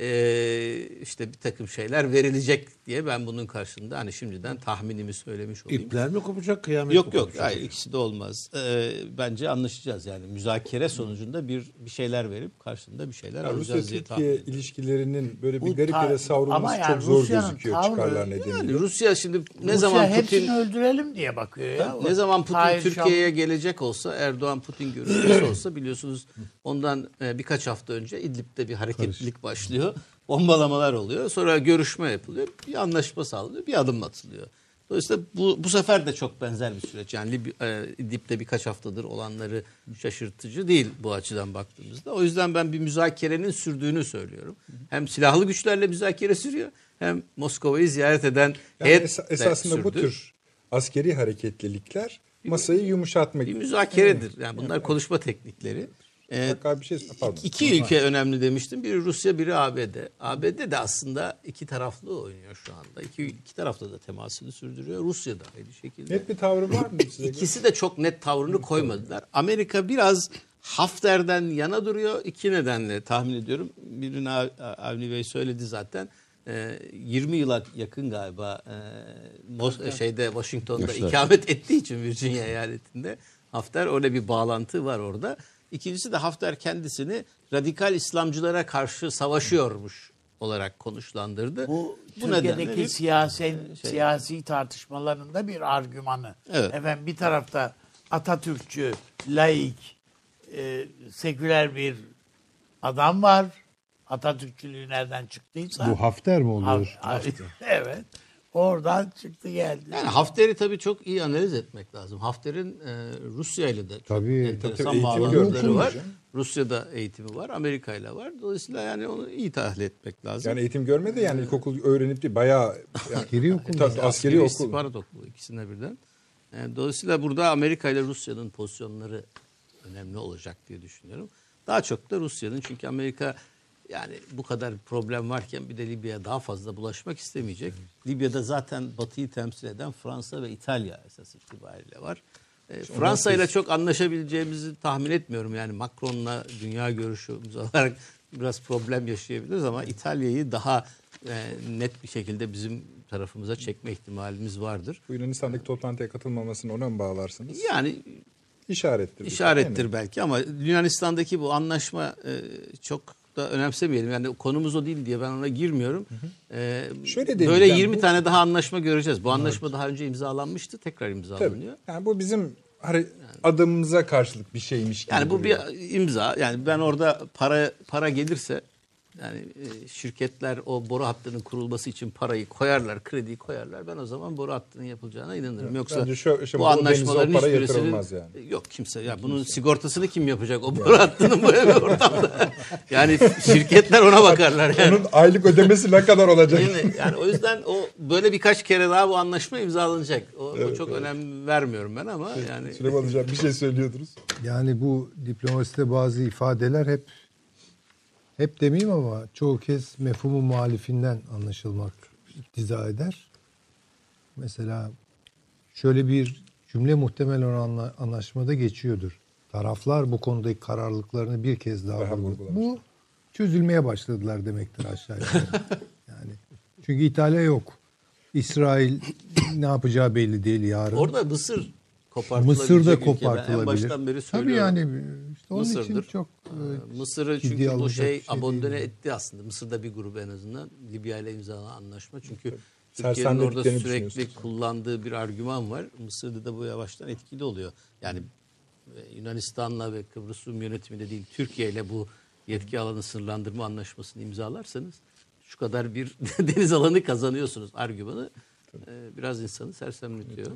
e, işte bir takım şeyler verilecek diye ben bunun karşında hani şimdiden tahminimi söylemiş olayım. İpler mi kopacak kıyamet Yok mi yok hayır ikisi de olmaz. Ee, bence anlaşacağız yani müzakere sonucunda bir bir şeyler verip karşılığında bir şeyler Ya alacağız diye tahmin Rusya-Türkiye ediyorum. ilişkilerinin böyle bir Bu garip yere savrulması yani çok zor Rusya'nın gözüküyor tavrı- çıkarlar Yani nedeniyle. Rusya şimdi ne Rusya zaman Putin öldürelim diye bakıyor ya. ne zaman Putin Türkiye'ye gelecek olsa Erdoğan Putin görüşmesi [COUGHS] olsa biliyorsunuz ondan e, birkaç hafta önce İdlib'de bir hareketlilik başlıyor. Bombalamalar oluyor. Sonra görüşme yapılıyor. Bir anlaşma sağlanıyor. Bir adım atılıyor. Dolayısıyla bu, bu sefer de çok benzer bir süreç. Yani e, İdlib'de birkaç haftadır olanları şaşırtıcı değil bu açıdan baktığımızda. O yüzden ben bir müzakerenin sürdüğünü söylüyorum. Hem silahlı güçlerle müzakere sürüyor hem Moskova'yı ziyaret eden Yani heyet es- esasında bu sürdü. tür askeri hareketlilikler masayı yumuşatmak. bir müzakeredir. Yani bunlar konuşma teknikleri. Ee, bir şey pardon. iki ülke önemli demiştim. Biri Rusya, biri ABD. ABD de aslında iki taraflı oynuyor şu anda. İki, iki tarafta da temasını sürdürüyor. Rusya da aynı şekilde. Net bir tavrı var mı size? [LAUGHS] göre? İkisi de çok net tavrını koymadılar. Amerika biraz Hafter'den yana duruyor. İki nedenle tahmin ediyorum. Birini Av- Avni Bey söyledi zaten. Ee, 20 yıla yakın galiba e, Mos- şeyde Washington'da Yaşlar. ikamet ettiği için Virginia eyaletinde Hafter öyle bir bağlantı var orada. İkincisi de Hafter kendisini radikal İslamcılara karşı savaşıyormuş olarak konuşlandırdı. Bu, nedenle Türkiye'deki bir- siyasi, siyasi tartışmalarında bir argümanı. Evet. Efendim bir tarafta Atatürkçü, laik, e, seküler bir adam var. Atatürkçülüğü nereden çıktıysa. Bu Hafter mi oluyor? Haf- [LAUGHS] evet. Oradan çıktı geldi. Yani Hafter'i tabii çok iyi analiz etmek lazım. Hafter'in e, Rusya ile de çok Tabii, enteresan tabii, bağlantıları var. canım. Rusya'da eğitimi var, Amerika ile var. Dolayısıyla yani onu iyi tahlil etmek lazım. Yani eğitim görmedi yani ilkokul öğrenip değil bayağı yani, [LAUGHS] Askeri okul. tabii, askeri, Askeri okul. istihbarat okulu ikisine birden. Yani dolayısıyla burada Amerika ile Rusya'nın pozisyonları önemli olacak diye düşünüyorum. Daha çok da Rusya'nın çünkü Amerika yani bu kadar problem varken bir de Libya'ya daha fazla bulaşmak istemeyecek. Libya'da zaten Batı'yı temsil eden Fransa ve İtalya esas itibariyle var. E, Fransa ile çok anlaşabileceğimizi tahmin etmiyorum. Yani Macron'la dünya görüşümüz [LAUGHS] olarak biraz problem yaşayabiliriz ama İtalya'yı daha e, net bir şekilde bizim tarafımıza çekme ihtimalimiz vardır. Bu Yunanistan'daki toplantıya katılmamasını ona mı bağlarsınız? Yani İşarettir. işarettir belki ama Yunanistan'daki bu anlaşma e, çok da önemsemeyelim. Yani konumuz o değil diye ben ona girmiyorum. E, Şöyle değil, böyle yani 20 bu- tane daha anlaşma göreceğiz. Bu anlaşma daha önce imzalanmıştı. Tekrar Tabii. imzalanıyor. Yani bu bizim hare- adımımıza karşılık bir şeymiş gibi Yani bu duruyor. bir imza. Yani ben orada para para gelirse yani e, şirketler o boru hattının kurulması için parayı koyarlar, krediyi koyarlar. Ben o zaman boru hattının yapılacağına inanırım. Yoksa bence şu- şu bu bu anlaşmaların hiçbirisinin yani. yok kimse ya bunun sigortasını kim yapacak o boru hattının böyle bir ortamda. [LAUGHS] yani şirketler ona bakarlar yani. Onun aylık ödemesi ne kadar olacak? Mi? Yani o yüzden o böyle birkaç kere daha bu anlaşma imzalanacak. O, o çok önem vermiyorum ben ama yani Süleyman Hocam bir şey söylüyordunuz. Yani bu diplomaside bazı ifadeler hep hep demeyeyim ama çoğu kez mefhumu muhalifinden anlaşılmak iktiza eder. Mesela şöyle bir cümle muhtemelen anla- anlaşmada geçiyordur. Taraflar bu konudaki kararlılıklarını bir kez daha, Daha vurguladı. vurgulamış. Bu çözülmeye başladılar demektir aşağı yukarı. [LAUGHS] yani çünkü İtalya yok. İsrail ne yapacağı belli değil yarın. Orada Mısır Mısır da. Ben en kopartılabilir. baştan beri Tabii söylüyorum. yani işte onun için Mısır'dır. çok Ee, e, Mısır'ı çünkü bu şey, şey değil. etti aslında. Mısır'da bir grup en azından Libya ile imzalanan anlaşma. Çünkü Türkiye'nin orada sürekli kullandığı bir argüman var. Mısır'da da bu yavaştan etkili oluyor. Yani e, Yunanistan'la ve Kıbrıs Rum yönetimiyle değil Türkiye ile bu yetki alanı sınırlandırma anlaşmasını imzalarsanız şu kadar bir [LAUGHS] deniz alanı kazanıyorsunuz argümanı. e, biraz insanı sersemletiyor.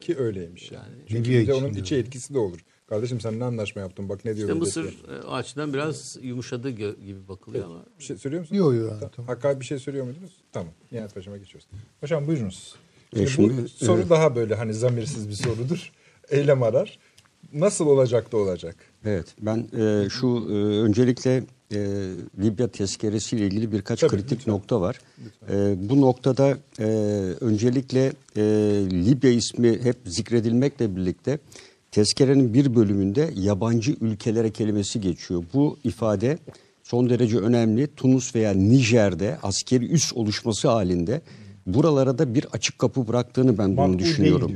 Ki öyleymiş yani. Çünkü Libya bir de onun içi etkisi de olur. Kardeşim sen ne anlaşma yaptın bak ne diyor. İşte. Mısır e, o açıdan biraz yumuşadı gö- gibi bakılıyor ama Bir şey söylüyor musunuz? Yok, yok, Ta- tamam. Hakkı bir şey söylüyor muydunuz? Tamam. Nihat Paşa'ma geçiyoruz. Paşam buyurunuz. E, Şimdi, bu şimdi, soru evet. daha böyle hani zamirsiz bir sorudur. [LAUGHS] Eylem arar. Nasıl olacak da olacak? Evet ben e, şu e, öncelikle e, Libya tezkeresiyle ilgili birkaç Tabii, kritik lütfen. nokta var. E, bu noktada e, öncelikle e, Libya ismi hep zikredilmekle birlikte tezkerenin bir bölümünde yabancı ülkelere kelimesi geçiyor. Bu ifade son derece önemli. Tunus veya Nijer'de askeri üs oluşması halinde buralara da bir açık kapı bıraktığını ben bunu Makbul değil düşünüyorum.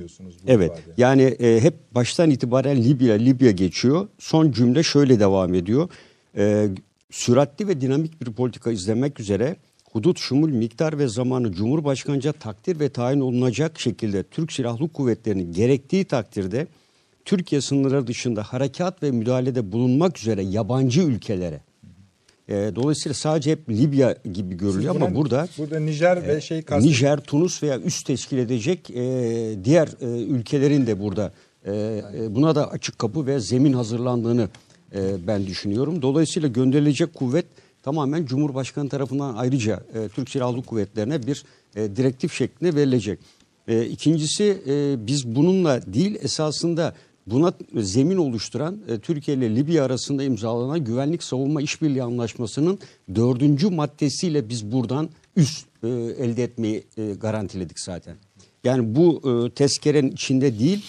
Evet. ifade. Yani e, hep baştan itibaren Libya Libya geçiyor. Son cümle şöyle devam ediyor. E, süratli ve dinamik bir politika izlemek üzere hudut, şumul, miktar ve zamanı Cumhurbaşkanıca takdir ve tayin olunacak şekilde Türk Silahlı Kuvvetleri'nin gerektiği takdirde Türkiye sınırları dışında harekat ve müdahalede bulunmak üzere yabancı ülkelere e, dolayısıyla sadece hep Libya gibi görülüyor Siz ama burada burada Nijer ve şey kast Nijer, Tunus veya üst teşkil edecek e, diğer e, ülkelerin de burada e, e, buna da açık kapı ve zemin hazırlandığını e, ben düşünüyorum. Dolayısıyla gönderilecek kuvvet tamamen Cumhurbaşkanı tarafından ayrıca e, Türk Silahlı Kuvvetlerine bir e, direktif şeklinde verilecek. E, ikincisi e, biz bununla değil esasında buna zemin oluşturan e, Türkiye ile Libya arasında imzalanan güvenlik savunma işbirliği anlaşmasının dördüncü maddesiyle biz buradan üst e, elde etmeyi e, garantiledik zaten. Yani bu e, tezkerenin içinde değil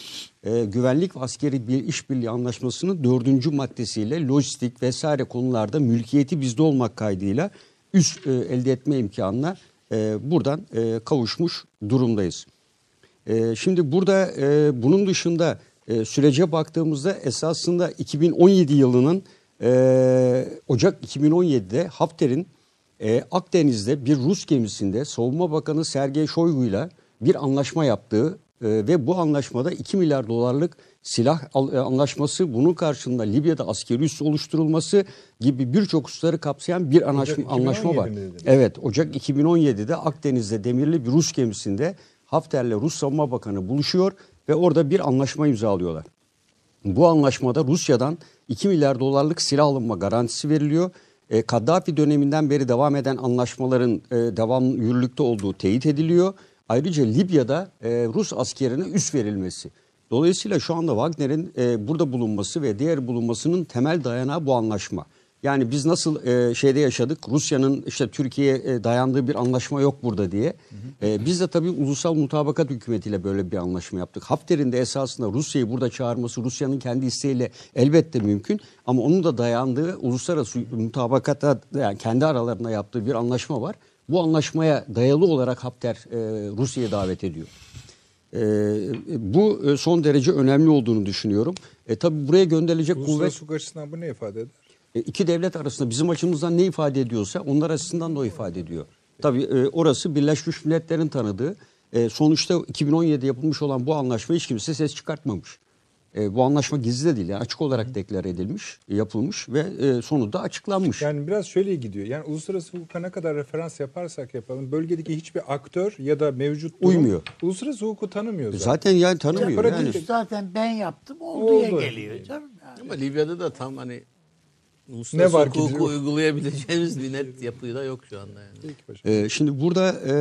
güvenlik ve askeri bir işbirliği anlaşmasının dördüncü maddesiyle lojistik vesaire konularda mülkiyeti bizde olmak kaydıyla üst elde etme imkanına buradan kavuşmuş durumdayız. Şimdi burada bunun dışında e, sürece baktığımızda esasında 2017 yılının e, Ocak 2017'de Hafter'in e, Akdeniz'de bir Rus gemisinde Savunma Bakanı Sergey Shoigu'yla bir anlaşma yaptığı e, ve bu anlaşmada 2 milyar dolarlık silah al- e, anlaşması bunun karşılığında Libya'da askeri üs oluşturulması gibi birçok hususları kapsayan bir anlaşma, anlaşma var. 2017 mi dediniz? Evet Ocak 2017'de Akdeniz'de demirli bir Rus gemisinde Hafter'le Rus Savunma Bakanı buluşuyor ve orada bir anlaşma imzalıyorlar. Bu anlaşmada Rusya'dan 2 milyar dolarlık silah alınma garantisi veriliyor. E, Kaddafi döneminden beri devam eden anlaşmaların e, devam yürürlükte olduğu teyit ediliyor. Ayrıca Libya'da e, Rus askerine üs verilmesi. Dolayısıyla şu anda Wagner'in e, burada bulunması ve diğer bulunmasının temel dayanağı bu anlaşma. Yani biz nasıl e, şeyde yaşadık Rusya'nın işte Türkiye'ye e, dayandığı bir anlaşma yok burada diye. E, biz de tabii ulusal mutabakat hükümetiyle böyle bir anlaşma yaptık. Hafter'in de esasında Rusya'yı burada çağırması Rusya'nın kendi isteğiyle elbette mümkün. Ama onun da dayandığı uluslararası mutabakata yani kendi aralarında yaptığı bir anlaşma var. Bu anlaşmaya dayalı olarak Hafter e, Rusya'ya davet ediyor. E, bu e, son derece önemli olduğunu düşünüyorum. E, tabii buraya gönderilecek kuvvet Uluslararası açısından bu ne ifade eder? E, iki devlet arasında bizim açımızdan ne ifade ediyorsa onlar açısından da o ifade ediyor. Tabii e, orası Birleşmiş Milletler'in tanıdığı. E, sonuçta 2017'de yapılmış olan bu anlaşma hiç kimse ses çıkartmamış. E, bu anlaşma gizli de değil yani açık olarak deklar edilmiş, yapılmış ve e, sonunda açıklanmış. Yani biraz şöyle gidiyor. Yani uluslararası hukuka ne kadar referans yaparsak yapalım bölgedeki hiçbir aktör ya da mevcut durum Uymuyor. uluslararası hukuku tanımıyor zaten. Zaten yani tanımıyor. Pratik- Yani, zaten ben yaptım olduya Oldu. geliyor canım. Yani. Ama Libya'da da tam hani uluslararası Ne var ki hukuku diyor? uygulayabileceğimiz bir net yapıyı da yok şu anda yani. Ee, şimdi burada e,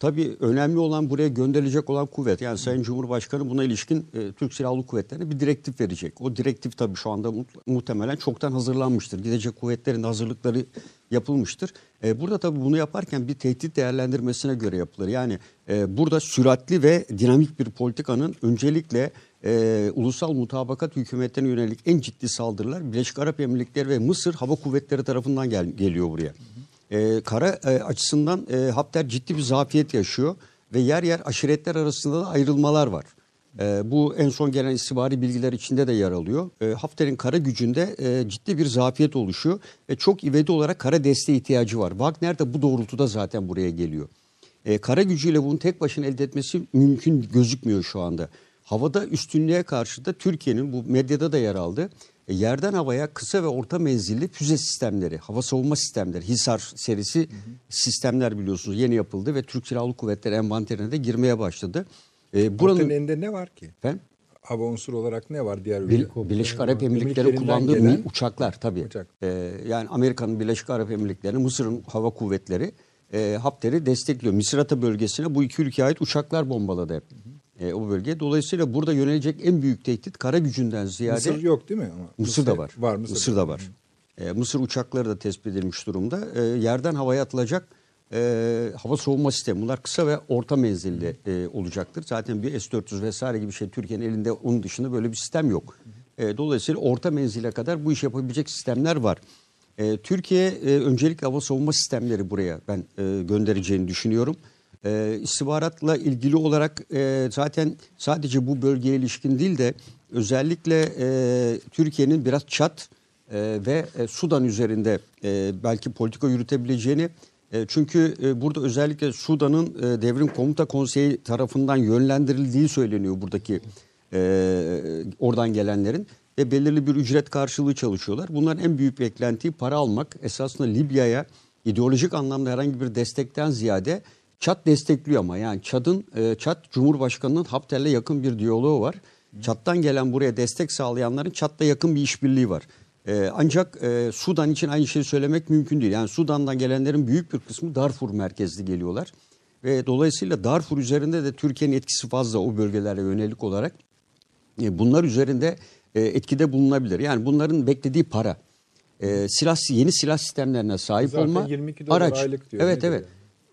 tabii önemli olan buraya gönderilecek olan kuvvet. Yani Sayın Cumhurbaşkanı buna ilişkin e, Türk Silahlı Kuvvetleri'ne bir direktif verecek. O direktif tabii şu anda mu- muhtemelen çoktan hazırlanmıştır. Gidecek kuvvetlerin de hazırlıkları yapılmıştır. E, burada tabii bunu yaparken bir tehdit değerlendirmesine göre yapılır. Yani e, burada süratli ve dinamik bir politikanın öncelikle e, ulusal mutabakat hükümetlerine yönelik en ciddi saldırılar Birleşik Arap Emirlikleri ve Mısır Hava Kuvvetleri tarafından gel- geliyor buraya. E, kara e, açısından e, Hafter ciddi bir zafiyet yaşıyor ve yer yer aşiretler arasında da ayrılmalar var. E, bu en son gelen istihbari bilgiler içinde de yer alıyor. E, Hafter'in kara gücünde e, ciddi bir zafiyet oluşuyor ve çok ivedi olarak kara desteğe ihtiyacı var. Wagner de bu doğrultuda zaten buraya geliyor. E, kara gücüyle bunu tek başına elde etmesi mümkün gözükmüyor şu anda. Havada üstünlüğe karşı da Türkiye'nin bu medyada da yer aldı. E, yerden havaya kısa ve orta menzilli füze sistemleri, hava savunma sistemleri, HİSAR serisi sistemler biliyorsunuz yeni yapıldı ve Türk Silahlı Kuvvetleri envanterine de girmeye başladı. E, Buranın elinde ne var ki? Efendim? Hava unsuru olarak ne var diğer Bir, ülke? Birleşik Arap Emirliklerinden kullandığı gelen uçaklar tabii. uçak. Ee, yani Amerika'nın Birleşik Arap Emirlikleri, Mısır'ın hava kuvvetleri e, Hafter'i destekliyor. Misrata bölgesine bu iki ülkeye ait uçaklar bombaladı hep. E, o bölge. Dolayısıyla burada yönelecek en büyük tehdit kara gücünden ziyade Mısır yok değil mi? Ama Mısır'da var. Var Mısır. Mısır'da var. E, Mısır uçakları da tespit edilmiş durumda. E, yerden havaya atılacak e, hava savunma sistemi. Bunlar kısa ve orta menzilli e, olacaktır. Zaten bir S-400 vesaire gibi şey Türkiye'nin elinde onun dışında böyle bir sistem yok. E, dolayısıyla orta menzile kadar bu iş yapabilecek sistemler var. E, Türkiye e, öncelikle hava savunma sistemleri buraya ben e, göndereceğini düşünüyorum. E, istihbaratla ilgili olarak e, zaten sadece bu bölgeye ilişkin değil de özellikle e, Türkiye'nin biraz Çat e, ve e, Sudan üzerinde e, belki politika yürütebileceğini e, çünkü e, burada özellikle Sudan'ın e, devrim komuta konseyi tarafından yönlendirildiği söyleniyor buradaki e, oradan gelenlerin ve belirli bir ücret karşılığı çalışıyorlar. Bunların en büyük beklentiyi para almak. Esasında Libya'ya ideolojik anlamda herhangi bir destekten ziyade Çat destekliyor ama yani Çat'ın e, Çat Cumhurbaşkanı'nın Hafter'le yakın bir diyaloğu var. Çat'tan gelen buraya destek sağlayanların Çat'la yakın bir işbirliği var. E, ancak e, Sudan için aynı şeyi söylemek mümkün değil. Yani Sudan'dan gelenlerin büyük bir kısmı Darfur merkezli geliyorlar. Ve dolayısıyla Darfur üzerinde de Türkiye'nin etkisi fazla o bölgelere yönelik olarak. E, bunlar üzerinde e, etkide bulunabilir. Yani bunların beklediği para. E, silah yeni silah sistemlerine sahip Zaten olma 22 dolar araç. aylık diyor, Evet evet.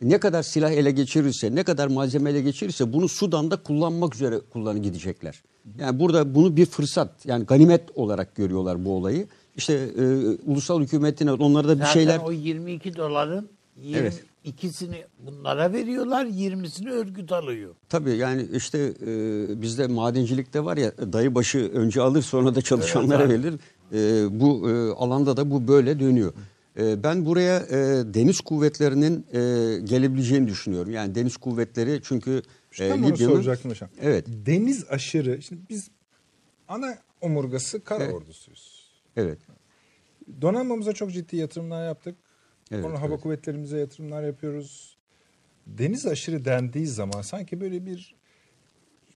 Ne kadar silah ele geçirirse, ne kadar malzeme ele geçirirse bunu Sudan'da kullanmak üzere kullanı gidecekler. Yani burada bunu bir fırsat, yani ganimet olarak görüyorlar bu olayı. İşte e, ulusal hükümetin onlara da bir Zaten şeyler o 22 doların Evet. 22'sini bunlara veriyorlar, 20'sini örgüt alıyor. Tabii yani işte e, bizde madencilikte var ya dayı başı önce alır sonra da çalışanlara verilir. E, bu e, alanda da bu böyle dönüyor. E, ben buraya e, deniz kuvvetlerinin e, gelebileceğini düşünüyorum. Yani deniz kuvvetleri çünkü e, Libya'nın soracaktım hocam. Evet. Deniz aşırı. Şimdi biz ana omurgası kara Evet. ordusuyuz. evet Donanmamıza çok ciddi yatırımlar yaptık. Evet, hava evet. kuvvetlerimize yatırımlar yapıyoruz. Deniz aşırı dendiği zaman sanki böyle bir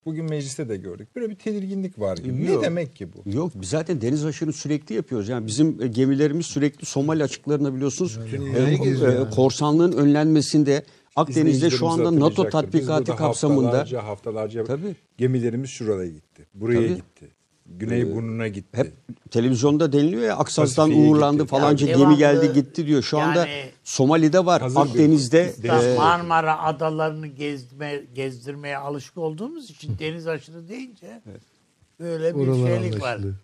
bugün mecliste de gördük. Böyle bir tedirginlik var gibi. Yok. Ne demek ki bu? Yok biz zaten deniz aşırı sürekli yapıyoruz. Yani bizim e, gemilerimiz sürekli Somali açıklarında biliyorsunuz e, e, korsanlığın önlenmesinde Akdeniz'de şu anda NATO tatbikatı kapsamında haftalarca haftalarca Tabii. gemilerimiz şuraya gitti. Buraya Tabii. gitti. Güney burnuna gitti. hep televizyonda deniliyor ya Aksaz'dan Pasifik'e uğurlandı gitti. falanca Yani gemi devamlı geldi gitti diyor. Şu anda yani- Somali'de var, Hazır bir- Akdeniz'de Biz e, Marmara adalarını gezme, gezdirmeye alışık olduğumuz için deniz aşırı deyince böyle bir Oralar şeylik var. anlaşıldı.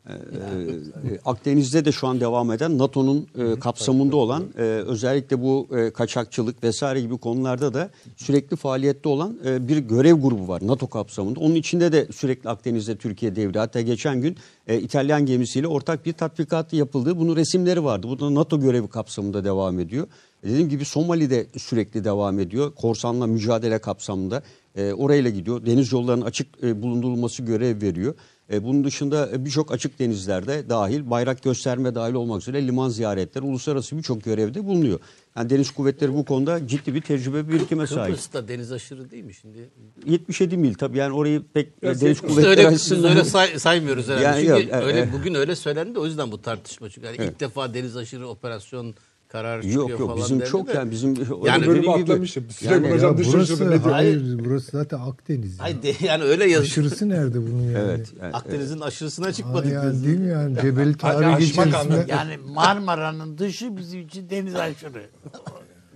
e, Akdeniz'de de şu an devam eden NATO'nun e, kapsamında olan e, özellikle bu e, kaçakçılık vesaire gibi konularda da sürekli faaliyette olan e, bir görev grubu var NATO kapsamında. Onun içinde de sürekli Akdeniz'de Türkiye devri. Hatta geçen gün e, İtalyan gemisiyle ortak bir tatbikat yapıldı. Bunun resimleri vardı. Bu da NATO görevi kapsamında devam ediyor. E, Dediğim gibi Somali'de sürekli devam ediyor. Korsanla mücadele kapsamında. E, orayla gidiyor. Deniz yollarının açık e, bulundurulması görev veriyor. E, bunun dışında e, birçok açık denizlerde dahil, bayrak gösterme dahil olmak üzere liman ziyaretleri, uluslararası birçok görevde bulunuyor. Yani deniz kuvvetleri bu konuda ciddi bir tecrübe birikime sahip. Kıbrıs'ta deniz aşırı değil mi şimdi? 77 mil tabii yani orayı pek e, deniz yakın. [LAUGHS] Biz kuvvetleri öyle, biz açısından... öyle say- saymıyoruz herhalde. Yani Çünkü yok, e, öyle e. bugün öyle söylendi o yüzden bu tartışma çünkü yani ilk defa deniz aşırı operasyon kararı çıkıyor Yok yok falan bizim dendi çok de. yani bizim Yani bölümü gibi- atlamışım. Süleyman Yani- Hocam Ya burası, hayır, burası zaten Akdeniz. ya. Ay de- yani öyle yazıyor. Aşırısı nerede bunun yani? Evet. yani- Akdeniz'in aşırısına Aa, çıkmadık yani biz. değil mi yani? Cebeli içerisinde. anlamı. Yani Marmara'nın dışı bizim için deniz aşırı.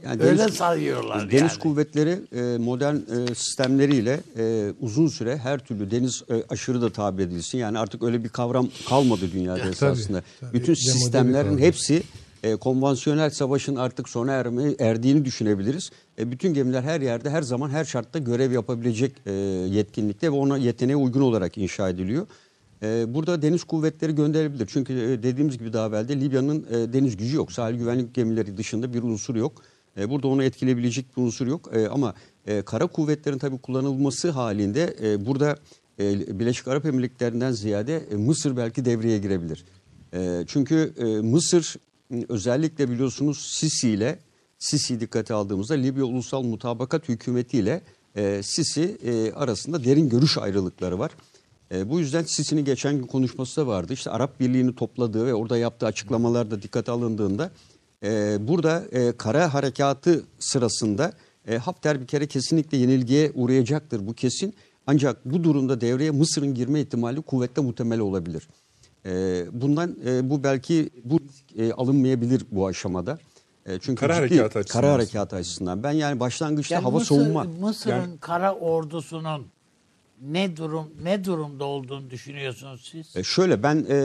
yani Öyle deniz- sayıyorlar Deniz yani. kuvvetleri e, modern e, sistemleriyle e, uzun süre her türlü deniz e, aşırı da tabi edilsin. Yani artık öyle bir kavram kalmadı dünyada esasında. tabii. Bütün Demode bir sistemlerin hepsi e, konvansiyonel savaşın artık sona erme, erdiğini düşünebiliriz. E, bütün gemiler her yerde her zaman her şartta görev yapabilecek e, yetkinlikte ve ona yeteneğe uygun olarak inşa ediliyor. E, burada deniz kuvvetleri gönderilebilir. Çünkü e, dediğimiz gibi daha evvel Libya'nın e, deniz gücü yok. Sahil güvenlik gemileri dışında bir unsur yok. E, burada onu etkileyebilecek bir unsur yok. E, ama e, kara kuvvetlerin tabii kullanılması halinde e, burada e, Birleşik Arap Emirlikleri'nden ziyade e, Mısır belki devreye girebilir. E, çünkü e, Mısır özellikle biliyorsunuz Sisi ile Sisi dikkate aldığımızda Libya Ulusal Mutabakat Hükümeti ile e, Sisi e, arasında derin görüş ayrılıkları var. E, bu yüzden Sisi'nin geçen gün konuşması da vardı. İşte Arap Birliği'ni topladığı ve orada yaptığı açıklamalar da dikkate alındığında e, burada e, kara harekatı sırasında e, Hafter bir kere kesinlikle yenilgiye uğrayacaktır bu kesin. Ancak bu durumda devreye Mısır'ın girme ihtimali kuvvetle muhtemel olabilir. E, bundan e, bu belki bu risk e, alınmayabilir bu aşamada. E, çünkü Kara ciddi- harekatı açısından kara harekatı açısından. Ben yani başlangıçta Yani hava Mısır- savunma Mısır'ın Yani- kara ordusunun ne durum ne durumda olduğunu düşünüyorsunuz siz? E, şöyle ben e,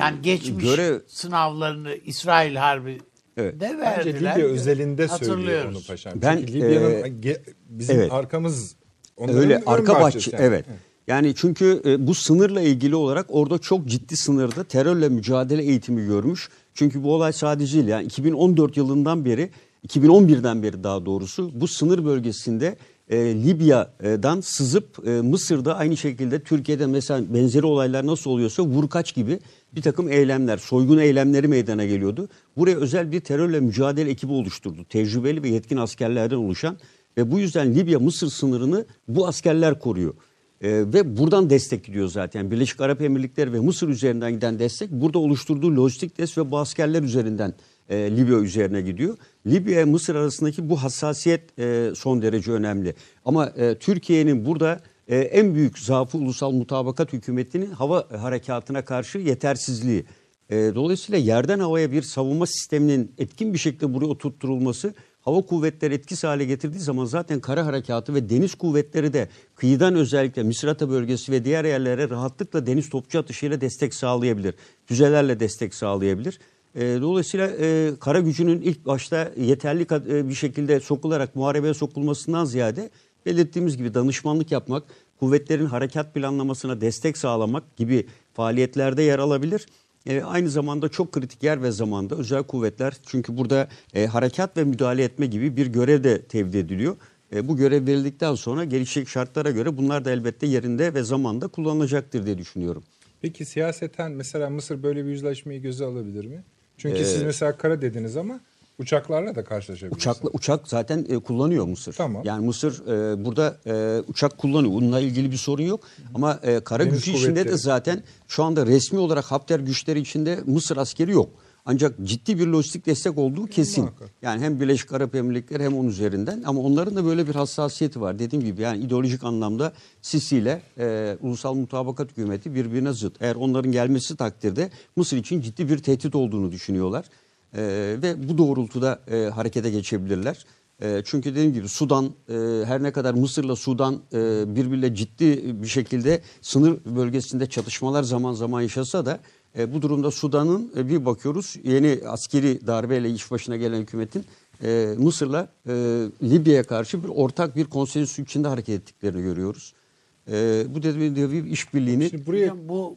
yani geçmiş görev sınavlarını İsrail Harbi Evet. de Bence. Libya özelinde söylüyor onu paşam. Ben, Çünkü Libya'nın e, bizim evet. arkamız onların Öyle arka bahçesi bahçe yani. evet. Yani çünkü e, bu sınırla ilgili olarak orada çok ciddi sınırda terörle mücadele eğitimi görmüş. Çünkü bu olay sadece değil yani 2014 yılından beri 2011'den beri daha doğrusu bu sınır bölgesinde e, Libya'dan sızıp e, Mısır'da aynı şekilde Türkiye'de mesela benzeri olaylar nasıl oluyorsa vurkaç gibi bir takım eylemler, soygun eylemleri meydana geliyordu. Buraya özel bir terörle mücadele ekibi oluşturdu. Tecrübeli ve yetkin askerlerden oluşan ve bu yüzden Libya-Mısır sınırını bu askerler koruyor. Ee, ve buradan destek gidiyor zaten. Birleşik Arap Emirlikleri ve Mısır üzerinden giden destek burada oluşturduğu lojistik destek ve bu askerler üzerinden e, Libya üzerine gidiyor. Libya ve Mısır arasındaki bu hassasiyet e, son derece önemli. Ama e, Türkiye'nin burada e, en büyük zaafı ulusal mutabakat hükümetinin hava harekatına karşı yetersizliği. E, dolayısıyla yerden havaya bir savunma sisteminin etkin bir şekilde buraya oturtturulması hava kuvvetleri etkisiz hale getirdiği zaman zaten kara harekatı ve deniz kuvvetleri de kıyıdan özellikle Misrata bölgesi ve diğer yerlere rahatlıkla deniz topçu atışıyla destek sağlayabilir. Füzelerle destek sağlayabilir. E, dolayısıyla e, kara gücünün ilk başta yeterli e, bir şekilde sokularak muharebeye sokulmasından ziyade belirttiğimiz gibi danışmanlık yapmak, kuvvetlerin harekat planlamasına destek sağlamak gibi faaliyetlerde yer alabilir. E, aynı zamanda çok kritik yer ve zamanda özel kuvvetler çünkü burada e, harekat ve müdahale etme gibi bir görev de tevdi ediliyor. E, bu görev verildikten sonra gelişecek şartlara göre bunlar da elbette yerinde ve zamanda kullanılacaktır diye düşünüyorum. Peki siyaseten mesela Mısır böyle bir yüzleşmeyi göze alabilir mi? Çünkü Ee, siz mesela kara dediniz ama uçaklarla da karşılaşabilirsiniz. Uçakla uçak zaten e, kullanıyor Mısır. Tamam. Yani Mısır e, burada e, uçak kullanıyor. Bununla ilgili bir sorun yok. Ama e, kara Deniz gücü içinde de kuvvetleri. zaten şu anda resmi olarak Hafter güçleri içinde Mısır askeri yok. Ancak ciddi bir lojistik destek olduğu kesin. muhakkak. Yani hem Birleşik Arap Emirlikleri hem onun üzerinden ama onların da böyle bir hassasiyeti var. Dediğim gibi yani ideolojik anlamda Sisi ile e, Ulusal Mutabakat Hükümeti birbirine zıt. Eğer onların gelmesi takdirde Mısır için ciddi bir tehdit olduğunu düşünüyorlar. E, ve bu doğrultuda e, harekete geçebilirler. E, çünkü dediğim gibi Sudan e, her ne kadar Mısır'la Sudan e, birbiriyle ciddi bir şekilde sınır bölgesinde çatışmalar zaman zaman yaşasa da e, bu durumda Sudan'ın e, bir bakıyoruz yeni askeri darbeyle iş başına gelen hükümetin e, Mısır'la e, Libya'ya karşı bir ortak bir konsensüs içinde hareket ettiklerini görüyoruz. E, bu dediğim gibi işbirliğini Şimdi buraya bu,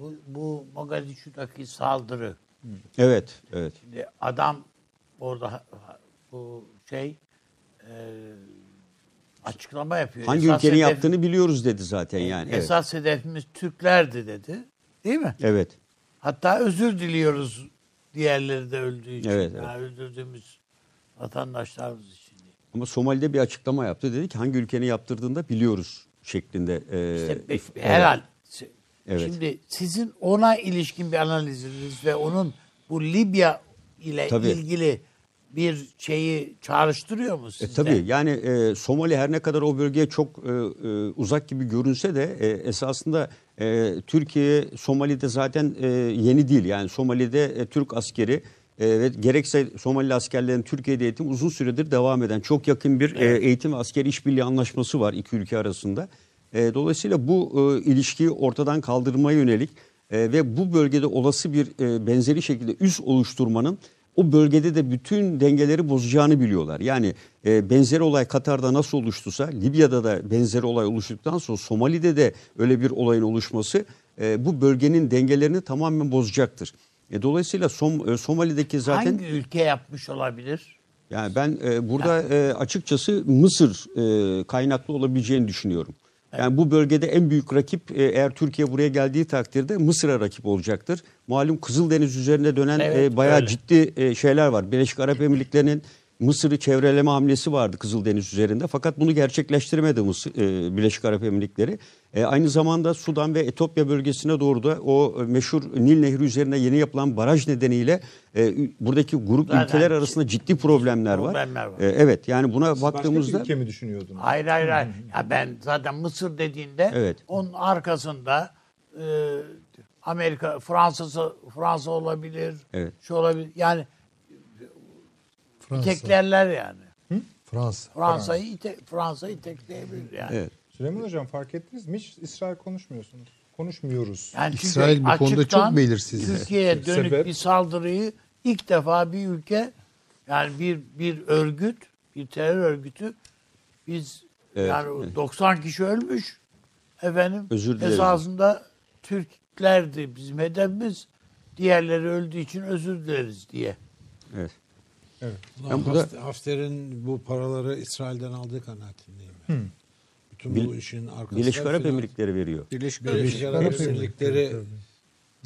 bu, bu Mogadishu'daki saldırı evet evet Şimdi adam orada bu şey e, açıklama yapıyor. hangi Esas ülkenin hedef- yaptığını biliyoruz dedi zaten yani. Evet. Esas hedefimiz Türklerdi dedi. Değil mi? Evet. Hatta özür diliyoruz diğerleri de öldüğü için. Evet, Yani öldürdüğümüz vatandaşlarımız için. Ama Somali'de bir açıklama yaptı. Dedi ki hangi ülkenin yaptırdığını da biliyoruz şeklinde. e, İşte herhal. Evet. Şimdi sizin ona ilişkin bir analiziniz ve onun bu Libya ile Tabii. ilgili bir şeyi çağrıştırıyor mu E, sizde? tabii yani e, Somali her ne kadar o bölgeye çok e, e, uzak gibi görünse de e, esasında e, Türkiye Somali'de zaten e, yeni değil. Yani Somali'de e, Türk askeri e, ve gerekse Somali askerlerin Türkiye'de eğitim uzun süredir devam eden çok yakın bir e, eğitim ve askeri işbirliği anlaşması var iki ülke arasında. E, dolayısıyla bu e, ilişkiyi ortadan kaldırmaya yönelik e, ve bu bölgede olası bir e, benzeri şekilde üs oluşturmanın o bölgede de bütün dengeleri bozacağını biliyorlar. Yani e, benzeri olay Katar'da nasıl oluştuysa Libya'da da benzeri olay oluştuktan sonra Somali'de de öyle bir olayın oluşması e, bu bölgenin dengelerini tamamen bozacaktır. E, dolayısıyla Som, e, Somali'deki zaten Hangi ülke yapmış olabilir? yani ben e, burada e, açıkçası Mısır e, kaynaklı olabileceğini düşünüyorum. Yani bu bölgede en büyük rakip e, eğer Türkiye buraya geldiği takdirde Mısır'a rakip olacaktır. Malum Kızıldeniz üzerinde dönen Evet, e, bayağı öyle. ciddi e, şeyler var. Birleşik Arap Emirlikleri'nin Mısır'ı çevreleme hamlesi vardı Kızıldeniz üzerinde. Fakat bunu gerçekleştiremedi Mısır, e, Birleşik Arap Emirlikleri. E, aynı zamanda Sudan ve Etiyopya bölgesine doğru da o meşhur Nil Nehri üzerine yeni yapılan baraj nedeniyle e, buradaki grup Zaten ülkeler arasında ciddi problemler var. Problemler var. E, evet yani buna Başka bir baktığımızda ülke mi düşünüyordunuz? Hayır hayır hayır. Ya ben zaten Mısır dediğinde Evet. onun arkasında e, Amerika, Fransa'sı Fransa olabilir. Evet. Şu olabilir. Yani Fransa. iteklerler yani. Fransa. Fransa'yı ite, Fransa'yı itekleyebilir yani. evet. Süleyman Hocam fark ettiniz mi? Hiç İsrail konuşmuyorsunuz. Konuşmuyoruz. Yani çünkü İsrail bu konuda çok belirsiz. Türkiye'ye dönük Sebep? bir saldırıyı ilk defa bir ülke yani bir bir örgüt, bir terör örgütü biz Evet, yani evet. 90 kişi ölmüş. Efendim Özür dileriz. esasında Türklerdi bizim hedefimiz. Diğerleri öldüğü için özür dileriz diye. evet. Ulan Ben burada- Hafter- Hafter'in bu paraları İsrail'den aldığı kanaatindeyim. ben. Bütün Bil- bu işin arkasında Birleşik Arap Emirlikleri veriyor. Birleşik, Birleşik Arap Emirlikleri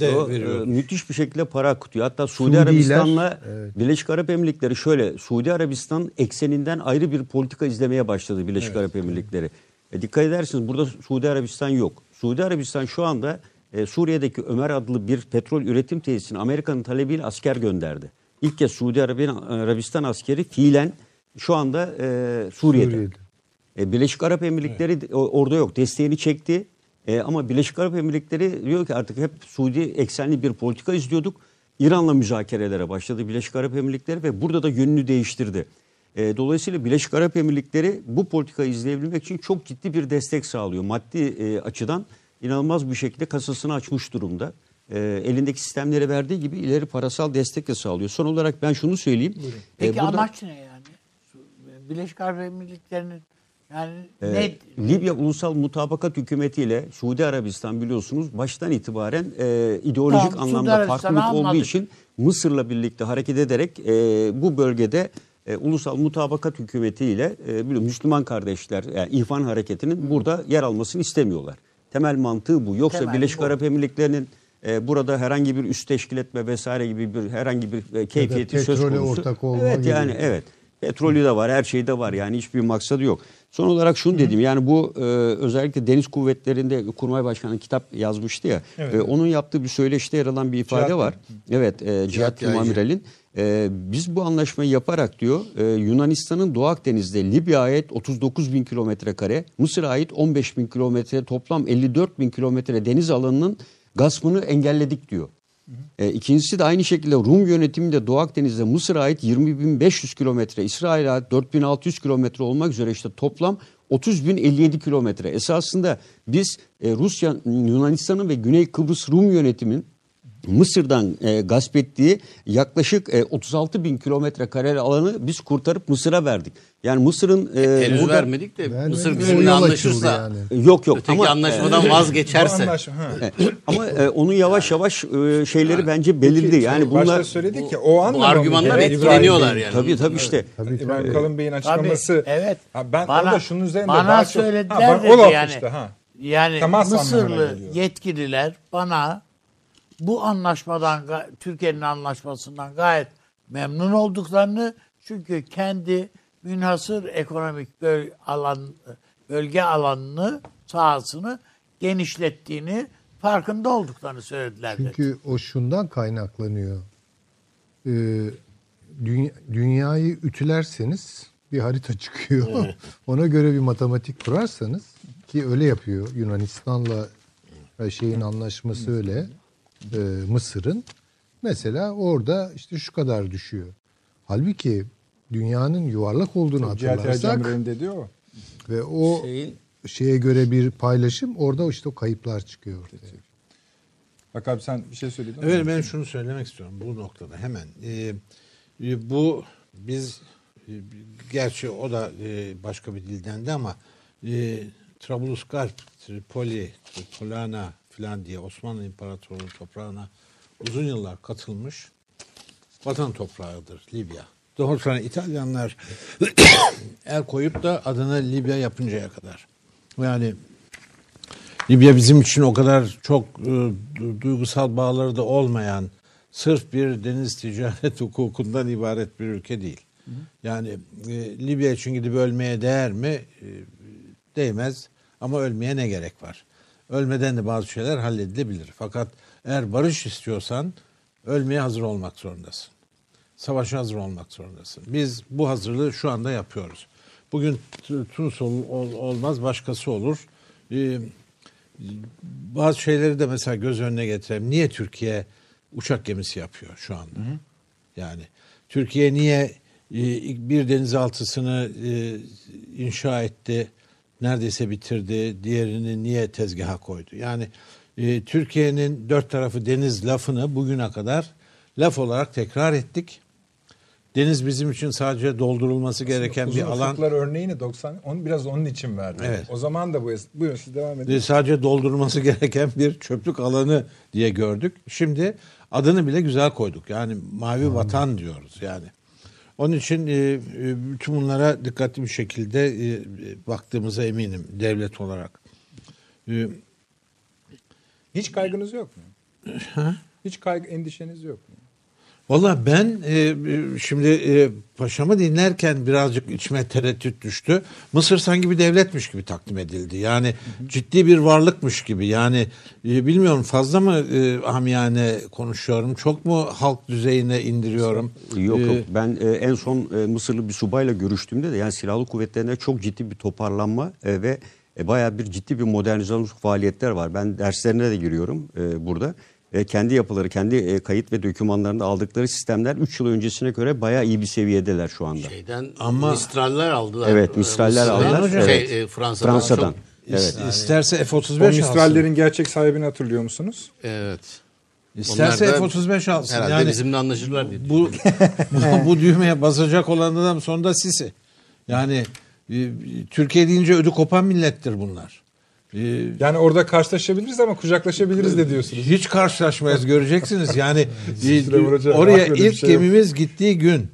de O, veriyor. e, müthiş bir şekilde para akıtıyor. Hatta Suudi Suudiler, Arabistan'la evet. Birleşik Arap Emirlikleri şöyle Suudi Arabistan ekseninden ayrı bir politika izlemeye başladı Birleşik Arap Emirlikleri. E, dikkat edersiniz burada Suudi Arabistan yok. Suudi Arabistan şu anda e, Suriye'deki Ömer adlı bir petrol üretim tesisine Amerika'nın talebiyle asker gönderdi. İlk kez Suudi Arabi- Arabistan askeri fiilen şu anda e, Suriye'de. Suriye'de. E, Birleşik Arap Emirlikleri o- orada yok. Desteğini çekti. E, ama Birleşik Arap Emirlikleri diyor ki artık hep Suudi eksenli bir politika izliyorduk. İran'la müzakerelere başladı Birleşik Arap Emirlikleri ve burada da yönünü değiştirdi. E, dolayısıyla Birleşik Arap Emirlikleri bu politikayı izleyebilmek için çok ciddi bir destek sağlıyor. Maddi e, açıdan inanılmaz bir şekilde kasasını açmış durumda. E, elindeki sistemlere verdiği gibi ileri parasal destek de sağlıyor. Son olarak ben şunu söyleyeyim. E, Peki burada- amaç ne yani? Birleşik Arap Emirlikleri'nin yani Ee, ne Libya Ulusal Mutabakat Hükümeti ile Suudi Arabistan biliyorsunuz baştan itibaren e, ideolojik Tamam, anlamda farklılık olduğu için Mısır'la birlikte hareket ederek e, bu bölgede e, Ulusal Mutabakat Hükümeti ile e, biliyorum, Müslüman kardeşler yani İhvan Hareketi'nin burada yer almasını istemiyorlar. Temel mantığı bu. Yoksa Temel Birleşik bu. Arap Emirlikleri'nin e, burada herhangi bir üst teşkil etme vesaire gibi bir herhangi bir e, keyfiyeti söz konusu. ortak olma Evet gibi. yani evet. Petrolü de var, her şey de var. Yani hiçbir maksadı yok. Son olarak şunu dedim. Yani bu e, özellikle deniz kuvvetlerinde Kurmay Başkanı kitap yazmıştı ya. E, onun yaptığı bir söyleşte yer alan bir ifade Cihat var. Evet, e, Cihat Yaycı. Amiral'in. E, biz bu anlaşmayı yaparak diyor e, Yunanistan'ın Doğu Akdeniz'de Libya'ya ait 39 bin kilometre kare, Mısır'a ait 15 bin kilometre toplam 54 bin kilometre deniz alanının gaspını engelledik diyor. E, ikincisi de aynı şekilde Rum yönetiminde Doğu Akdeniz'de Mısır'a ait 20.500 kilometre, İsrail'e ait 4.600 kilometre olmak üzere işte toplam 30.057 kilometre. Esasında biz e, Rusya, Yunanistan'ın ve Güney Kıbrıs Rum yönetimin Mısır'dan e, gasp ettiği yaklaşık e, 36 bin kilometre kare alanı biz kurtarıp Mısır'a verdik. Yani Mısır'ın e, Henüz burada- vermedik de Vermedik. Mısır bizimle anlaşırsa yani. yok yok öteki ama e, anlaşmadan Bu vazgeçerse anlaşma- e, ama e, onun yavaş yavaş e, şeyleri bence belirdi. Yani bunlar Başta söyledik ya o anlamda bu argümandan mı? etkileniyorlar yani. tabii tabii işte Tabii, tabii. İbrahim Kalın Bey'in açıklaması. Tabii, evet. Ha, ben Bana- orada şunun üzerinde bana daha çok... söylediler ha, dedi o laf yani. işte ha. Yani Temas Mısırlı yetkililer bana bu anlaşmadan Türkiye'nin anlaşmasından gayet memnun olduklarını çünkü kendi münhasır ekonomik böl- alan bölge alanını sahasını genişlettiğini farkında olduklarını söylediler. dedi. Çünkü o şundan kaynaklanıyor. Ee, dünya- dünyayı ütülerseniz bir harita çıkıyor. [LAUGHS] Ona göre bir matematik kurarsanız ki öyle yapıyor Yunanistan'la şeyin anlaşması öyle. E, Mısır'ın. Mesela orada işte şu kadar düşüyor. Halbuki dünyanın yuvarlak olduğunu hatırlarsak o. ve o şeyin şeye göre bir paylaşım orada işte o kayıplar çıkıyor ortaya. Bak abi sen bir şey söyledin. Evet ben şunu söylemek istiyorum bu noktada hemen. Ee, E, Bu biz e, gerçi o da e, başka bir dildendi ama e, Trablusgarp, Tripoli, Tripolana falan diye Osmanlı İmparatorluğu toprağına uzun yıllar katılmış vatan toprağıdır Libya. Daha sonra İtalyanlar [COUGHS] el koyup da adını Libya yapıncaya kadar. Yani Libya bizim için o kadar çok e, du- duygusal bağları da olmayan sırf bir deniz ticaret [LAUGHS] hukukundan ibaret bir ülke değil. Yani e, Libya için gidip ölmeye değer mi? E, değmez ama ölmeye ne gerek var? Ölmeden de bazı şeyler halledilebilir. Fakat eğer barış istiyorsan ölmeye hazır olmak zorundasın. Savaşa hazır olmak zorundasın. Biz bu hazırlığı şu anda yapıyoruz. Bugün Tunus ol- ol- olmaz başkası olur. Ee, bazı şeyleri de mesela göz önüne getireyim. Niye Türkiye uçak gemisi yapıyor şu anda? Yani Türkiye niye e, bir denizaltısını e, inşa etti, neredeyse bitirdi, diğerini niye tezgaha koydu? Yani e, Türkiye'nin dört tarafı deniz lafını bugüne kadar laf olarak tekrar ettik. Deniz bizim için sadece doldurulması gereken Uzun bir alan. ufuklar örneğini 90 onu biraz onun için verdim. Evet. O zaman da bu buyurun siz devam edin. Sadece doldurulması [LAUGHS] gereken bir çöplük alanı diye gördük. Şimdi adını bile güzel koyduk. Yani mavi vatan diyoruz yani. Onun için e, e, bütün bunlara dikkatli bir şekilde e, e, baktığımıza eminim devlet olarak. E, Hiç kaygınız yok mu? Hiç kaygı endişeniz yok? Valla ben e, e, şimdi e, paşamı dinlerken birazcık içime tereddüt düştü. Mısır sanki bir devletmiş gibi takdim edildi. Yani ciddi bir varlıkmış gibi. Yani e, bilmiyorum fazla mı e, amiyane konuşuyorum? Çok mu halk düzeyine indiriyorum? Yok E, yok ben e, en son e, Mısırlı bir subayla görüştüğümde de yani silahlı kuvvetlerinde çok ciddi bir toparlanma e, ve e, bayağı bir ciddi bir modernizasyon faaliyetler var. Ben derslerine de giriyorum e, burada. E, kendi yapıları, kendi e, kayıt ve dokümanlarında aldıkları sistemler 3 yıl öncesine göre bayağı iyi bir seviyedeler şu anda. Şeyden Ama- Mistraller aldılar. Evet, Mistraller Mısır'dan, aldılar. Şey, Evet. e, Fransa'dan. Fransa'dan. çok- Evet. İsterse O F-35 alsın. Mistrallerin gerçek sahibini hatırlıyor musunuz? evet. İsterse Onlar da F-35 alsın. Herhalde yani bizimle anlaşırlar diye. bu, [LAUGHS] bu, bu düğmeye basacak olan adam sonunda Sisi. Yani e, Türkiye deyince ödü kopan millettir bunlar. E, Yani orada karşılaşabiliriz ama kucaklaşabiliriz de diyorsunuz. Hiç karşılaşmayız göreceksiniz. Yani [LAUGHS] e, oraya ilk şey yok. gemimiz gittiği gün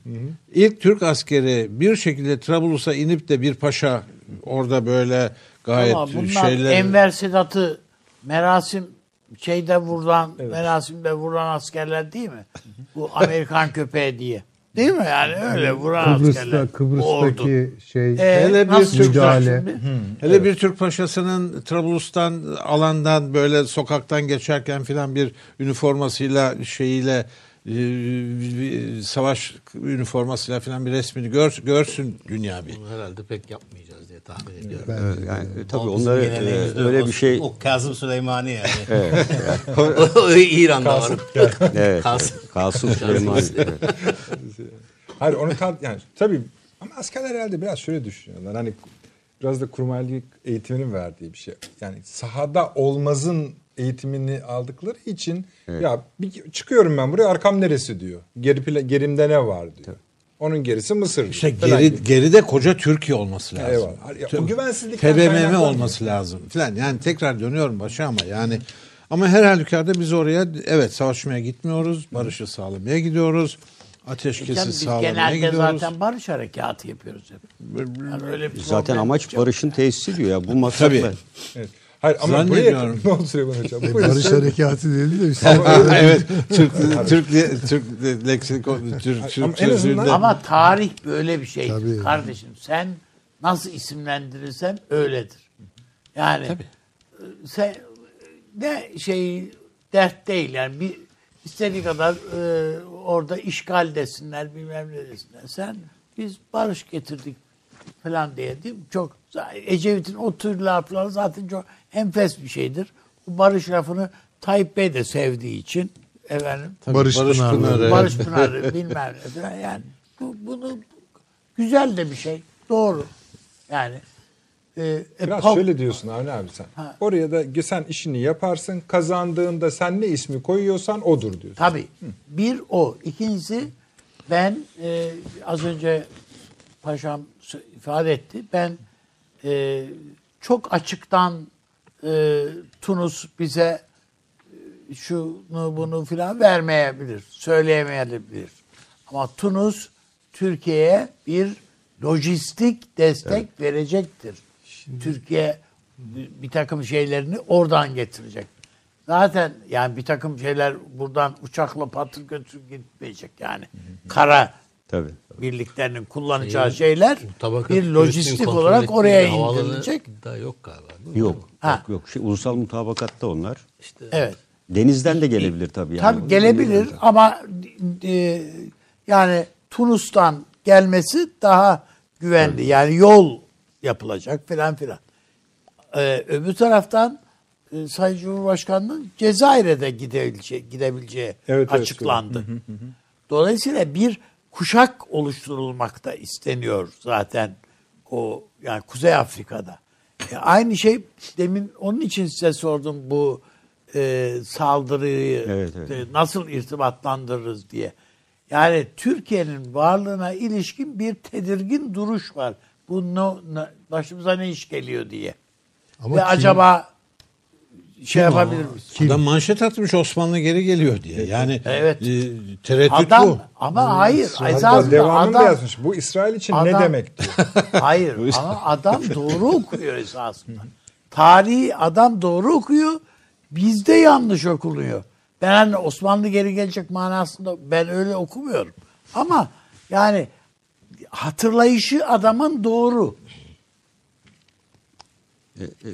ilk Türk askeri bir şekilde Trablus'a inip de bir paşa orada böyle gayet Ama bunlar şeyler Enver Sedat'ı merasim şeyde vurulan, merasimde vurulan askerler değil mi? Bu Amerikan [LAUGHS] köpeği diye. Değil mi yani öyle vuran askerler. Kıbrıs'ta, ordu. Kıbrıs'taki şey Ee, Hele bir Türk müdahale. Hele bir Türk paşasının Trablus'tan alandan böyle sokaktan geçerken filan bir üniformasıyla şeyiyle e, bir savaş üniformasıyla filan bir resmini gör, görsün dünya bir. Bunu herhalde pek yapmayacağız tahmin ediyorum. Evet, yani, e, tabii onları e, öyle o- bir şey O Kazım Süleymani yani. [LAUGHS] o, o [LAUGHS] İran'da var. evet, Kasım. Kasım Süleyman. evet. Hayır onu tam yani tabii ama askerler herhalde biraz şöyle düşünüyorlar. Hani biraz da kurmaylık eğitiminin verdiği bir şey. Yani sahada olmazın eğitimini aldıkları için ya bir, çıkıyorum ben buraya arkam neresi diyor. Geri pla- gerimde ne var diyor. Onun gerisi Mısır. İşte falan geri, gibi. geride koca Türkiye olması lazım. Eyvallah. Ya o güvensizlikten TBMM olması lazım filan. Yani tekrar dönüyorum başa ama yani ama her halükarda biz oraya evet savaşmaya gitmiyoruz. Barışı sağlamaya gidiyoruz. Ateşkesi biz sağlamaya genelde gidiyoruz. zaten barış harekatı yapıyoruz hep. Yani öyle bir Zaten amaç barışın tesisi diyor ya. Bu [LAUGHS] maksatla. Tabii. Evet. Hayır ama buraya [LAUGHS] ne oldu Süleyman Hocam? Buyurun, barış harekatı dedi de evet. Türk Türk Türk leksikon Türk Türk Ama en azından- Ama tarih böyle bir şeydir Tabii. kardeşim. Sen nasıl isimlendirirsen öyledir. Yani e, sen ne şey dert değil yani bir istediği kadar e, orada işgal desinler bilmem ne desinler. Sen biz barış getirdik falan diye değil mi? Çok Ecevit'in o tür lafları zaten çok enfes bir şeydir. Bu barış lafını Tayyip Bey de sevdiği için efendim Tabii, Barış Pınarı. Pınarı. Barış Pınarı bilmem ne falan yani. Bu, bunu güzel de bir şey. Doğru. Yani e, e, Biraz pop- şöyle diyorsun Avni abi sen. Ha. Oraya da sen işini yaparsın. Kazandığında sen ne ismi koyuyorsan odur diyorsun. Tabii. Bir o. İkincisi Ben e, az önce paşam ifade etti. Ben e, çok açıktan e, Tunus bize e, şunu bunu filan vermeyebilir, söyleyemeyebilir. Ama Tunus Türkiye'ye bir lojistik destek verecektir. Türkiye bir takım şeylerini oradan getirecek. Zaten yani bir takım şeyler buradan uçakla patır götürüp gitmeyecek yani. Kara Tabii. birliklerinin kullanacağı şeyler Mutabakat bir lojistik kontrol olarak ettiği oraya havaalanı indirilecek. Da yok galiba. değil mi? Yok. Ha. Yok yok. Şey, ulusal mutabakatta onlar. İşte Evet. Denizden de gelebilir tabii. Yani. Tabii gelebilir ama e, yani Tunus'tan gelmesi daha güvenli. Yani yol yapılacak filan filan. Ee, öbür taraftan e, Sayın Cumhurbaşkanı'nın Cezayir'e de gidebileceği, gidebileceği Evet, evet, açıklandı. Dolayısıyla bir kuşak oluşturulmakta isteniyor zaten o yani Kuzey Afrika'da. E, aynı şey demin onun için size sordum bu e, saldırıyı Evet, evet. e, nasıl irtibatlandırırız diye. Yani Türkiye'nin varlığına ilişkin bir tedirgin duruş var. Bu no, başımıza ne iş geliyor diye. Ama Ve kim- acaba şey yapabilir miyiz? Adam manşet atmış Osmanlı geri geliyor diye. Yani Evet. e, tereddüt Adam bu. ama hayır Hatta esasında devamında adam yazmış. Bu İsrail için ne Adam- demek diyor. [LAUGHS] hayır ama adam doğru okuyor esasında. Tarihi adam doğru okuyor. Bizde yanlış okuluyor. Ben hani Osmanlı geri gelecek manasında ben öyle okumuyorum. Ama yani hatırlayışı adamın doğru. E, e,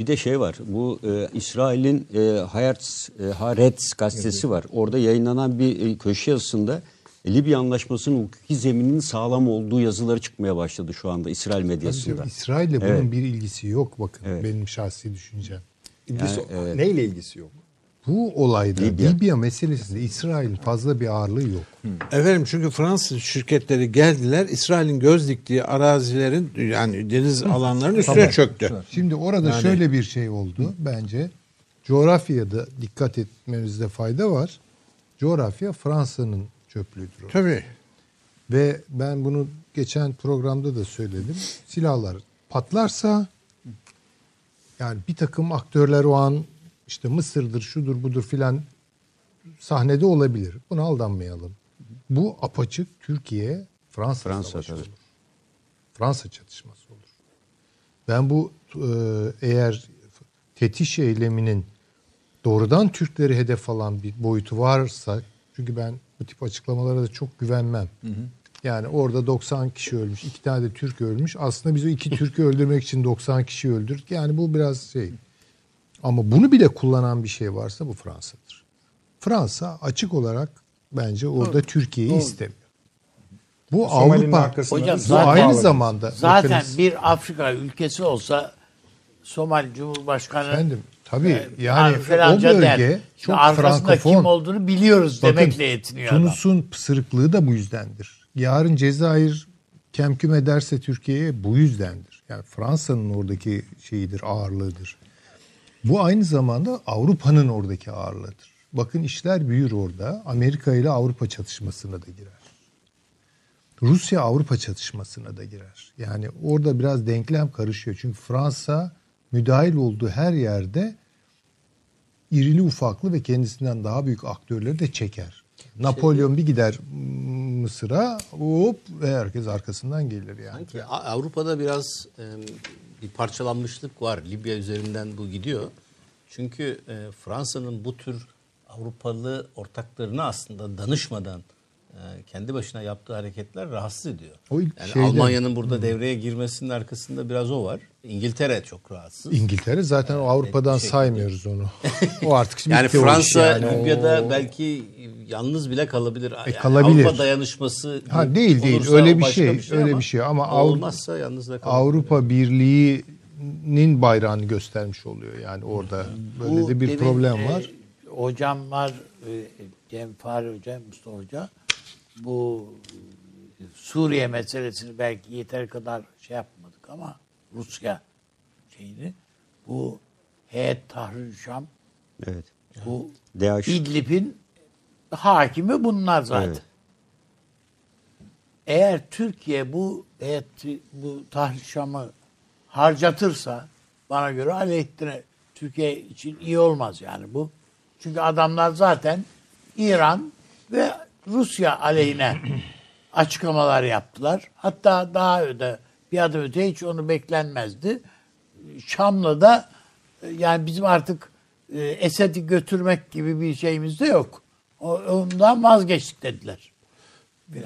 Bir de şey var. Bu e, İsrail'in e, Haaretz, e, Haaretz gazetesi var. Orada yayınlanan bir e, köşe yazısında e, Libya Anlaşması'nın hukuki zemininin sağlam olduğu yazıları çıkmaya başladı şu anda İsrail medyasında. İsrail'le bunun Evet. bir ilgisi yok bakın Evet. benim şahsi düşüncem. İlgisi, Yani, evet. Neyle ilgisi yok? Bu olayda Libya. Libya, meselesinde İsrail'in fazla bir ağırlığı yok. Efendim çünkü Fransız şirketleri geldiler İsrail'in göz diktiği arazilerin yani deniz alanlarının üstüne Tamam. çöktü. Şimdi orada Yani- şöyle bir şey oldu bence. Coğrafyada dikkat etmemizde fayda var. Coğrafya Fransa'nın çöplüğüdür. o. Tabii. Ve ben bunu geçen programda da söyledim. Silahlar patlarsa yani bir takım aktörler o an işte Mısır'dır, şudur budur filan sahnede olabilir. Buna aldanmayalım. Bu apaçık Türkiye Fransa, Fransa savaşı olur. Fransa çatışması olur. Ben bu e, eğer tetiş eyleminin doğrudan Türkleri hedef alan bir boyutu varsa çünkü ben bu tip açıklamalara da çok güvenmem. Yani orada 90 kişi ölmüş, iki tane de Türk ölmüş. Aslında biz o iki Türk'ü öldürmek için 90 kişi öldürdük. Yani bu biraz şey. Ama bunu bile kullanan bir şey varsa bu Fransa'dır. Fransa açık olarak bence orada Türkiye'yi istemiyor. Bu Somali'nin Avrupa arkasında Hocam bu zaten- aynı zamanda Zaten bakınız- bir Afrika ülkesi olsa Somali Cumhurbaşkanı Efendim tabii e, yani o der. bölge çok arkasında kim frankofon. olduğunu biliyoruz Bakın, demekle yetiniyor adam. Tunus'un pısırıklığı da bu yüzdendir. Yarın Cezayir kemküm ederse Türkiye'ye bu yüzdendir. Yani Fransa'nın oradaki şeyidir, ağırlığıdır. Bu aynı zamanda Avrupa'nın oradaki ağırlığıdır. Bakın işler büyür orada. Amerika ile Avrupa çatışmasına da girer. Rusya Avrupa çatışmasına da girer. Yani orada biraz denklem karışıyor. Çünkü Fransa müdahil olduğu her yerde irili ufaklı ve kendisinden daha büyük aktörleri de çeker. Napolyon bir gider Mısır'a hop ve herkes arkasından gelir yani. Sanki Avrupa'da biraz bir parçalanmışlık var. Libya üzerinden bu gidiyor. Çünkü e, Fransa'nın bu tür Avrupalı ortaklarına aslında danışmadan kendi başına yaptığı hareketler rahatsız ediyor. O yani şeyde- Almanya'nın burada devreye girmesinin arkasında biraz o var. İngiltere çok rahatsız. İngiltere zaten o Avrupa'dan şey- saymıyoruz onu. [LAUGHS] O artık Yani o iş Fransa yani. O- Libya'da belki yalnız bile kalabilir. Yani kalabilir. Avrupa dayanışması Ha, değil, değil. Öyle bir başka şey, öyle bir şey. Ama Avru- olmazsa yalnız da kalabilir. Avrupa Birliği'nin bayrağını göstermiş oluyor yani orada. Böyle Bu de bir demin, problem e, var. hocam var, e, Cem Fahri Hoca, Mustafa Hoca. Bu e, Suriye meselesini belki yeter kadar şey yapmadık ama Rusya şeyini bu Heyet Tahrir Şam Evet. bu DAEŞ. İdlib'in hakimi bunlar zaten. Evet. eğer Türkiye bu heyeti, bu tahrişamı harcatırsa bana göre aleyhine Türkiye için iyi olmaz yani bu. Çünkü adamlar zaten İran ve Rusya aleyhine açıklamalar yaptılar. Hatta daha öde bir adım öte hiç onu beklenmezdi. Şam'la da e, yani bizim artık e, Esed'i götürmek gibi bir şeyimiz de yok. Ondan vazgeçtik dediler. Evet,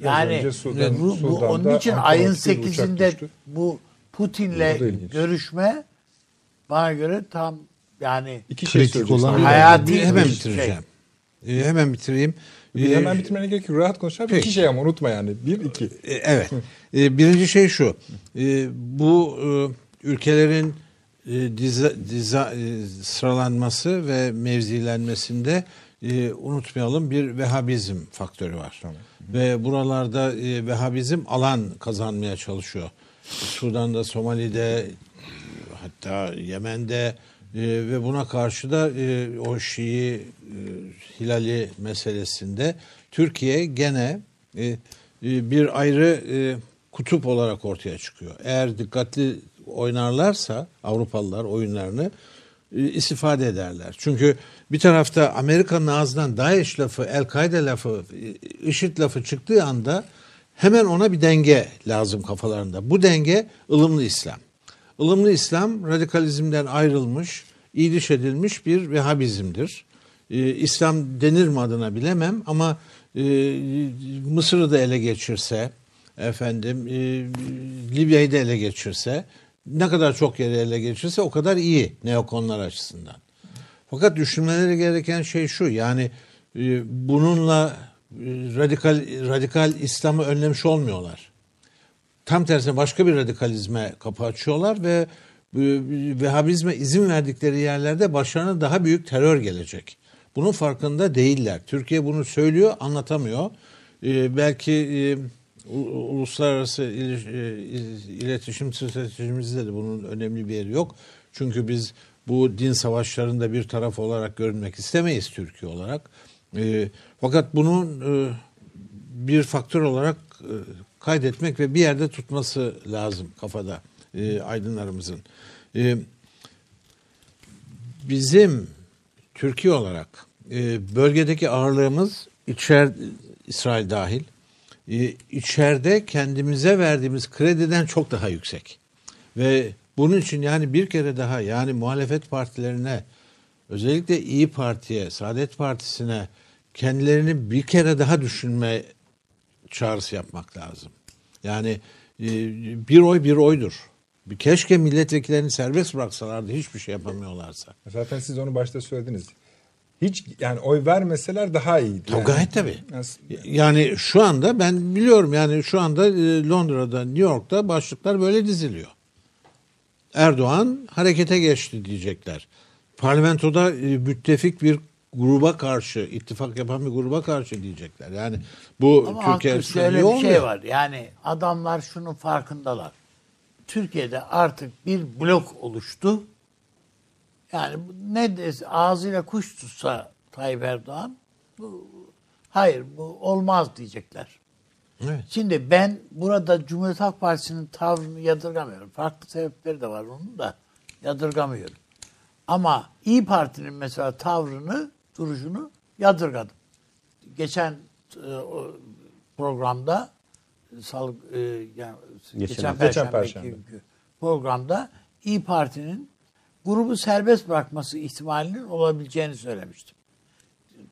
Yani Sudan- bu, bu onun için ayın uçtu, bir uçak 8'inde düştü. bu Putin'le görüşme bana göre tam yani İki şey Kritik olan- hayati Bir- hemen bitireceğim. Ee, hemen bitireyim. Ee, hemen bitirmene gerek yok. Rahat konuş abi. Peki. İki şey ama unutma yani. Bir, iki. E, Evet. E, Birinci şey şu. E, Bu e, ülkelerin e, diza- diza- e, sıralanması ve mevzilenmesinde e, unutmayalım bir Vehhabizm faktörü var. Ve buralarda e, Vehhabizm alan kazanmaya çalışıyor. Sudan'da, Somali'de, hatta Yemen'de e, ve buna karşı da e, o Şii e, Hilali meselesinde Türkiye gene e, e, bir ayrı e, kutup olarak ortaya çıkıyor. Eğer dikkatli oynarlarsa Avrupalılar oyunlarını e, istifade ederler. Çünkü bir tarafta Amerika'nın ağzından DAEŞ lafı, El-Kaide lafı, e, IŞİD lafı çıktığı anda hemen ona bir denge lazım kafalarında. Bu denge ılımlı İslam. Ilımlı İslam radikalizmden ayrılmış, iyiliş edilmiş bir Vehhabizmdir. Ee, İslam denir mi adına bilemem ama e, Mısır'ı da ele geçirse, efendim e, Libya'yı da ele geçirse, ne kadar çok yeri ele geçirse o kadar iyi neokonlar açısından. Fakat düşünmeleri gereken şey şu yani e, bununla e, radikal radikal İslam'ı önlemiş olmuyorlar tam tersine başka bir radikalizme kapı açıyorlar ve Vehhabizme izin verdikleri yerlerde başlarına daha büyük terör gelecek. Bunun farkında değiller. Türkiye bunu söylüyor, anlatamıyor. E, belki e, uluslararası e, iletişim stratejimizde de bunun önemli bir yeri yok. Çünkü biz bu din savaşlarında bir taraf olarak görünmek istemeyiz Türkiye olarak. E, fakat bunun e, bir faktör olarak e, kaydetmek ve bir yerde tutması lazım kafada e, aydınlarımızın. E, bizim Türkiye olarak e, bölgedeki ağırlığımız içer İsrail dahil e, içeride kendimize verdiğimiz krediden çok daha yüksek. Ve bunun için yani bir kere daha yani muhalefet partilerine özellikle İyi Parti'ye, Saadet Partisi'ne kendilerini bir kere daha düşünme çağrısı yapmak lazım. Yani e, bir oy bir oydur. Keşke milletvekillerini serbest bıraksalardı hiçbir şey yapamıyorlarsa. Zaten siz onu başta söylediniz. Hiç yani oy vermeseler daha iyiydi. Tabii Yani. gayet tabii. Yani şu anda ben biliyorum yani şu anda e, Londra'da, New York'ta başlıklar böyle diziliyor. Erdoğan harekete geçti diyecekler. Parlamentoda e, müttefik bir gruba karşı, ittifak yapan bir gruba karşı diyecekler. Yani bu Ama Türkiye şöyle bir olmuyor. şey var. Yani adamlar şunun farkındalar. Türkiye'de artık bir blok oluştu. Yani ne dese ağzıyla kuş tutsa Tayyip Erdoğan bu, hayır bu olmaz diyecekler. Evet. Şimdi ben burada Cumhuriyet Halk Partisi'nin tavrını yadırgamıyorum. Farklı sebepleri de var onun da yadırgamıyorum. Ama İyi Parti'nin mesela tavrını, duruşunu yadırgadım. Geçen e, o programda salı e, yani geçen, Geçen- perşembe, geçen Perşembe. programda İyi Parti'nin grubu serbest bırakması ihtimalinin olabileceğini söylemiştim.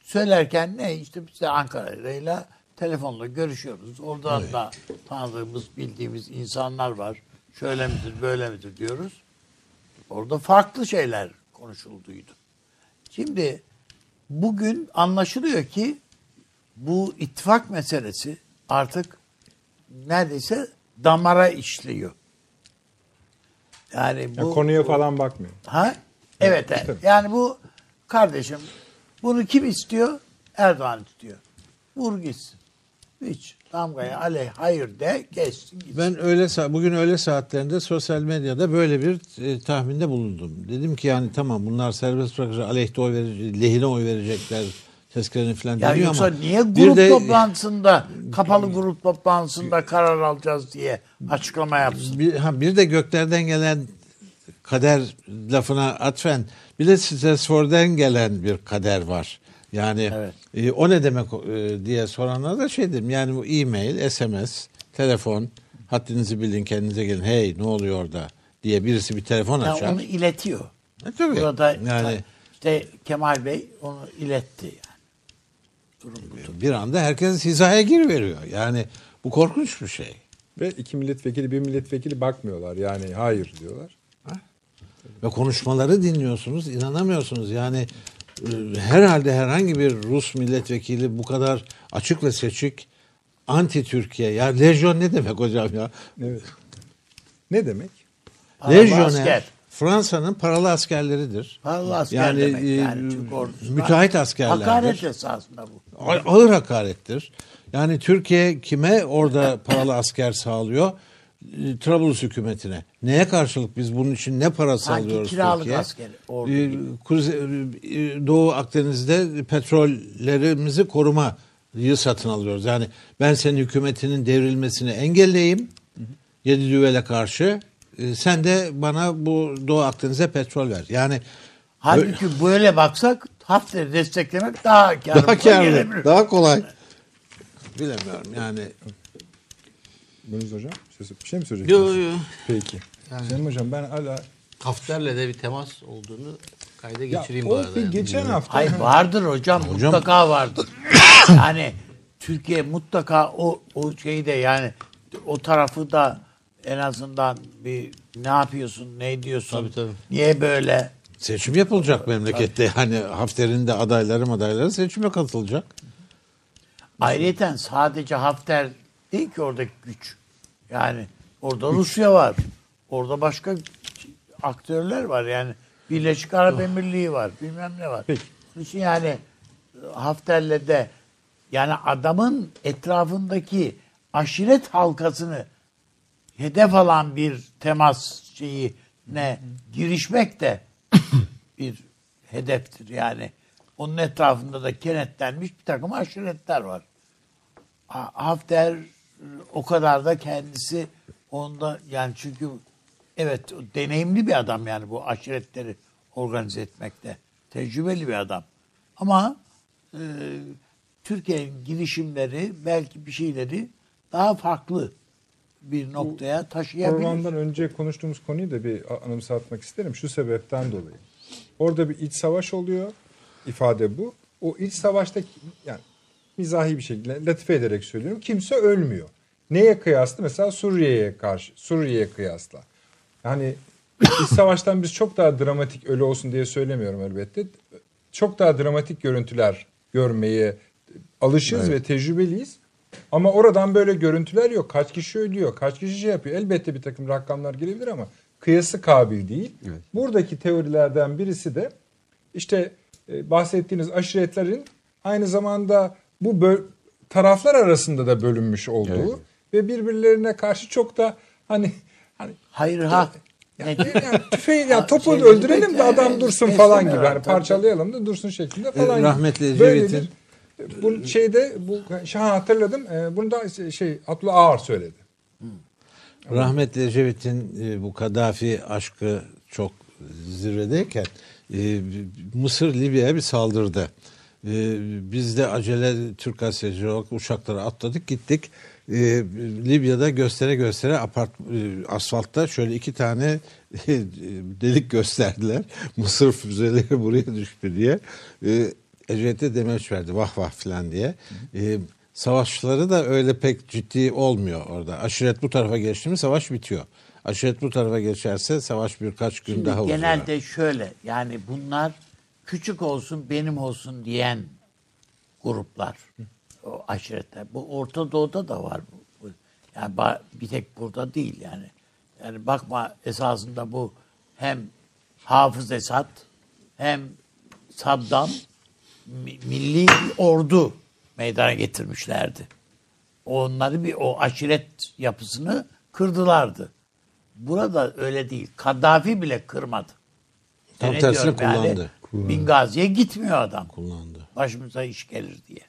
Söylerken ne işte biz de Ankara'yla telefonla görüşüyoruz. Oradan da tanıdığımız, bildiğimiz insanlar var. Şöyle midir, böyle midir diyoruz. Orada farklı şeyler konuşulduydu. Şimdi bugün anlaşılıyor ki bu ittifak meselesi artık neredeyse damara işliyor. Yani bu Yani konuya falan bakmıyor. Ha? Evet, evet. Yani bu kardeşim bunu kim istiyor? Erdoğan istiyor. Vur gitsin. Hiç damgaya aley hayır de geçsin gitsin. Ben öyle bugün öyle saatlerinde sosyal medyada böyle bir e, tahminde bulundum. Dedim ki yani tamam bunlar serbest bırakıcı aleyhte oy verecek, lehine oy verecekler. tezkerenin falan Ya deniyor ama niye grup de- toplantısında [LAUGHS] kapalı grup toplantısında karar alacağız diye açıklama yapsın. bir, ha, bir de göklerden gelen kader lafına atfen bir de Stratford'dan gelen bir kader var. Yani Evet. e, o ne demek e, diye soranlara da şey dedim. Yani bu e-mail, SMS, telefon, haddinizi bilin kendinize gelin. Hey ne oluyor orada diye birisi bir telefon Yani açar. onu iletiyor. E, tabii. Burada yani işte Kemal Bey onu iletti yani. bir anda herkes hizaya giriveriyor. Yani bu korkunç bir şey. Ve iki milletvekili bir milletvekili bakmıyorlar. Yani hayır diyorlar. Ve konuşmaları dinliyorsunuz, inanamıyorsunuz. Yani e, herhalde herhangi bir Rus milletvekili bu kadar açık ve seçik anti Türkiye. Ya lejyon ne demek hocam ya? Evet. Ne demek? Paralı Lejyoner asker. Fransa'nın paralı askerleridir. Paralı asker Yani, demek e, yani Türk ordusuna. müteahhit askerlerdir. Hakaret esasında bu. Ağır hakarettir. Yani Türkiye kime orada paralı asker sağlıyor? E, Trablus hükümetine. Neye karşılık biz bunun için ne para sağlıyoruz kiralık Türkiye? askeri, ordu E. Kuze- e, Doğu Akdeniz'de petrollerimizi korumayı satın alıyoruz. Yani ben senin hükümetinin devrilmesini engelleyeyim. Yedi düvele karşı. E, Sen de bana bu Doğu Akdeniz'e petrol ver. Yani Halbuki böyle baksak Hafter'i desteklemek daha karlı. daha karlı, daha kolay. Bilemiyorum yani. Buyurunuz hocam. Bir şey- mi söyleyeceksiniz? Yo yo. Peki. Selim hocam ben hala... Hafter'le de bir temas olduğunu kayda Ya, geçireyim o bu arada. bir yani. geçen hafta... Hayır vardır hocam, mutlaka vardır. [COUGHS] yani Türkiye mutlaka o o şeyi de yani o tarafı da en azından bir ne yapıyorsun, ne diyorsun, Tabii, tabii. niye böyle? Seçim yapılacak memlekette. Yani Hafter'in de adayları adayları seçime katılacak. Ayrıca sadece Hafter değil ki oradaki güç. Yani orada Rusya var. Orada başka aktörler var yani. Birleşik Arap Emirliği var. Bilmem ne var. Peki. Onun için yani Hafter'le de yani adamın etrafındaki aşiret halkasını hedef alan bir temas şeyine girişmek de [COUGHS] bir hedeftir yani. Onun etrafında da kenetlenmiş bir takım aşiretler var. Ha- Hafter e, o kadar da kendisi onda yani çünkü evet deneyimli bir adam yani bu aşiretleri organize etmekte. Tecrübeli bir adam. Ama e, Türkiye'nin girişimleri belki bir şeyleri daha farklı bir noktaya taşıyabilir. Programdan önce konuştuğumuz konuyu da bir anımsatmak isterim. Şu sebepten dolayı. Orada bir iç savaş oluyor. ifade bu. O iç savaşta yani mizahi bir şekilde latife ederek söylüyorum. Kimse ölmüyor. Neye kıyasla? Mesela Suriye'ye karşı. Suriye'ye kıyasla. Yani iç [COUGHS] savaştan biz çok daha dramatik ölü olsun diye söylemiyorum elbette. Çok daha dramatik görüntüler görmeye alışığız ve tecrübeliyiz. Ama oradan böyle görüntüler yok. Kaç kişi ölüyor, kaç kişi şey yapıyor. Elbette bir takım rakamlar gelebilir ama kıyası kabil değil. Buradaki teorilerden birisi de işte e, bahsettiğiniz aşiretlerin aynı zamanda bu böl- taraflar arasında da bölünmüş olduğu ve birbirlerine karşı çok da hani hani Hayır ha. ya, Ne- yani [LAUGHS] tüfeği ya topu Şeyleri öldürelim de adam dursun falan gibi. Tabii. parçalayalım da dursun şeklinde falan. Rahmetli Ecevit'in- bu şeyde bu şey hatırladım. E, bunu da şey Abdullah Ağar söyledi. Rahmetli Ecevit'in e, bu Kaddafi aşkı çok zirvedeyken e, Mısır Libya'ya bir saldırdı. E, biz de acele Türk gazetecileri olarak uçaklara atladık gittik. E, Libya'da göstere göstere apart, e, asfaltta şöyle iki tane [LAUGHS] e, delik gösterdiler. [LAUGHS] Mısır füzeleri buraya düştü diye. E, Ecevit'e demeç verdi vah vah filan diye. E, savaşları da öyle pek ciddi olmuyor orada. Aşiret bu tarafa geçti mi savaş bitiyor. Aşiret bu tarafa geçerse savaş birkaç gün Şimdi daha uzuyor. genelde şöyle yani bunlar küçük olsun benim olsun diyen gruplar. O aşiretler. Bu Orta Doğu'da da var bu. Yani bir tek burada değil yani. Yani bakma esasında bu hem Hafız Esad hem Saddam mi- milli bir ordu meydana getirmişlerdi. Onları bir o aşiret yapısını kırdılardı. Burada öyle değil. Kaddafi bile kırmadı. Tam diyorum yani? kullandı. Bingazi'ye gitmiyor adam. Kullandı. Başımıza iş gelir diye.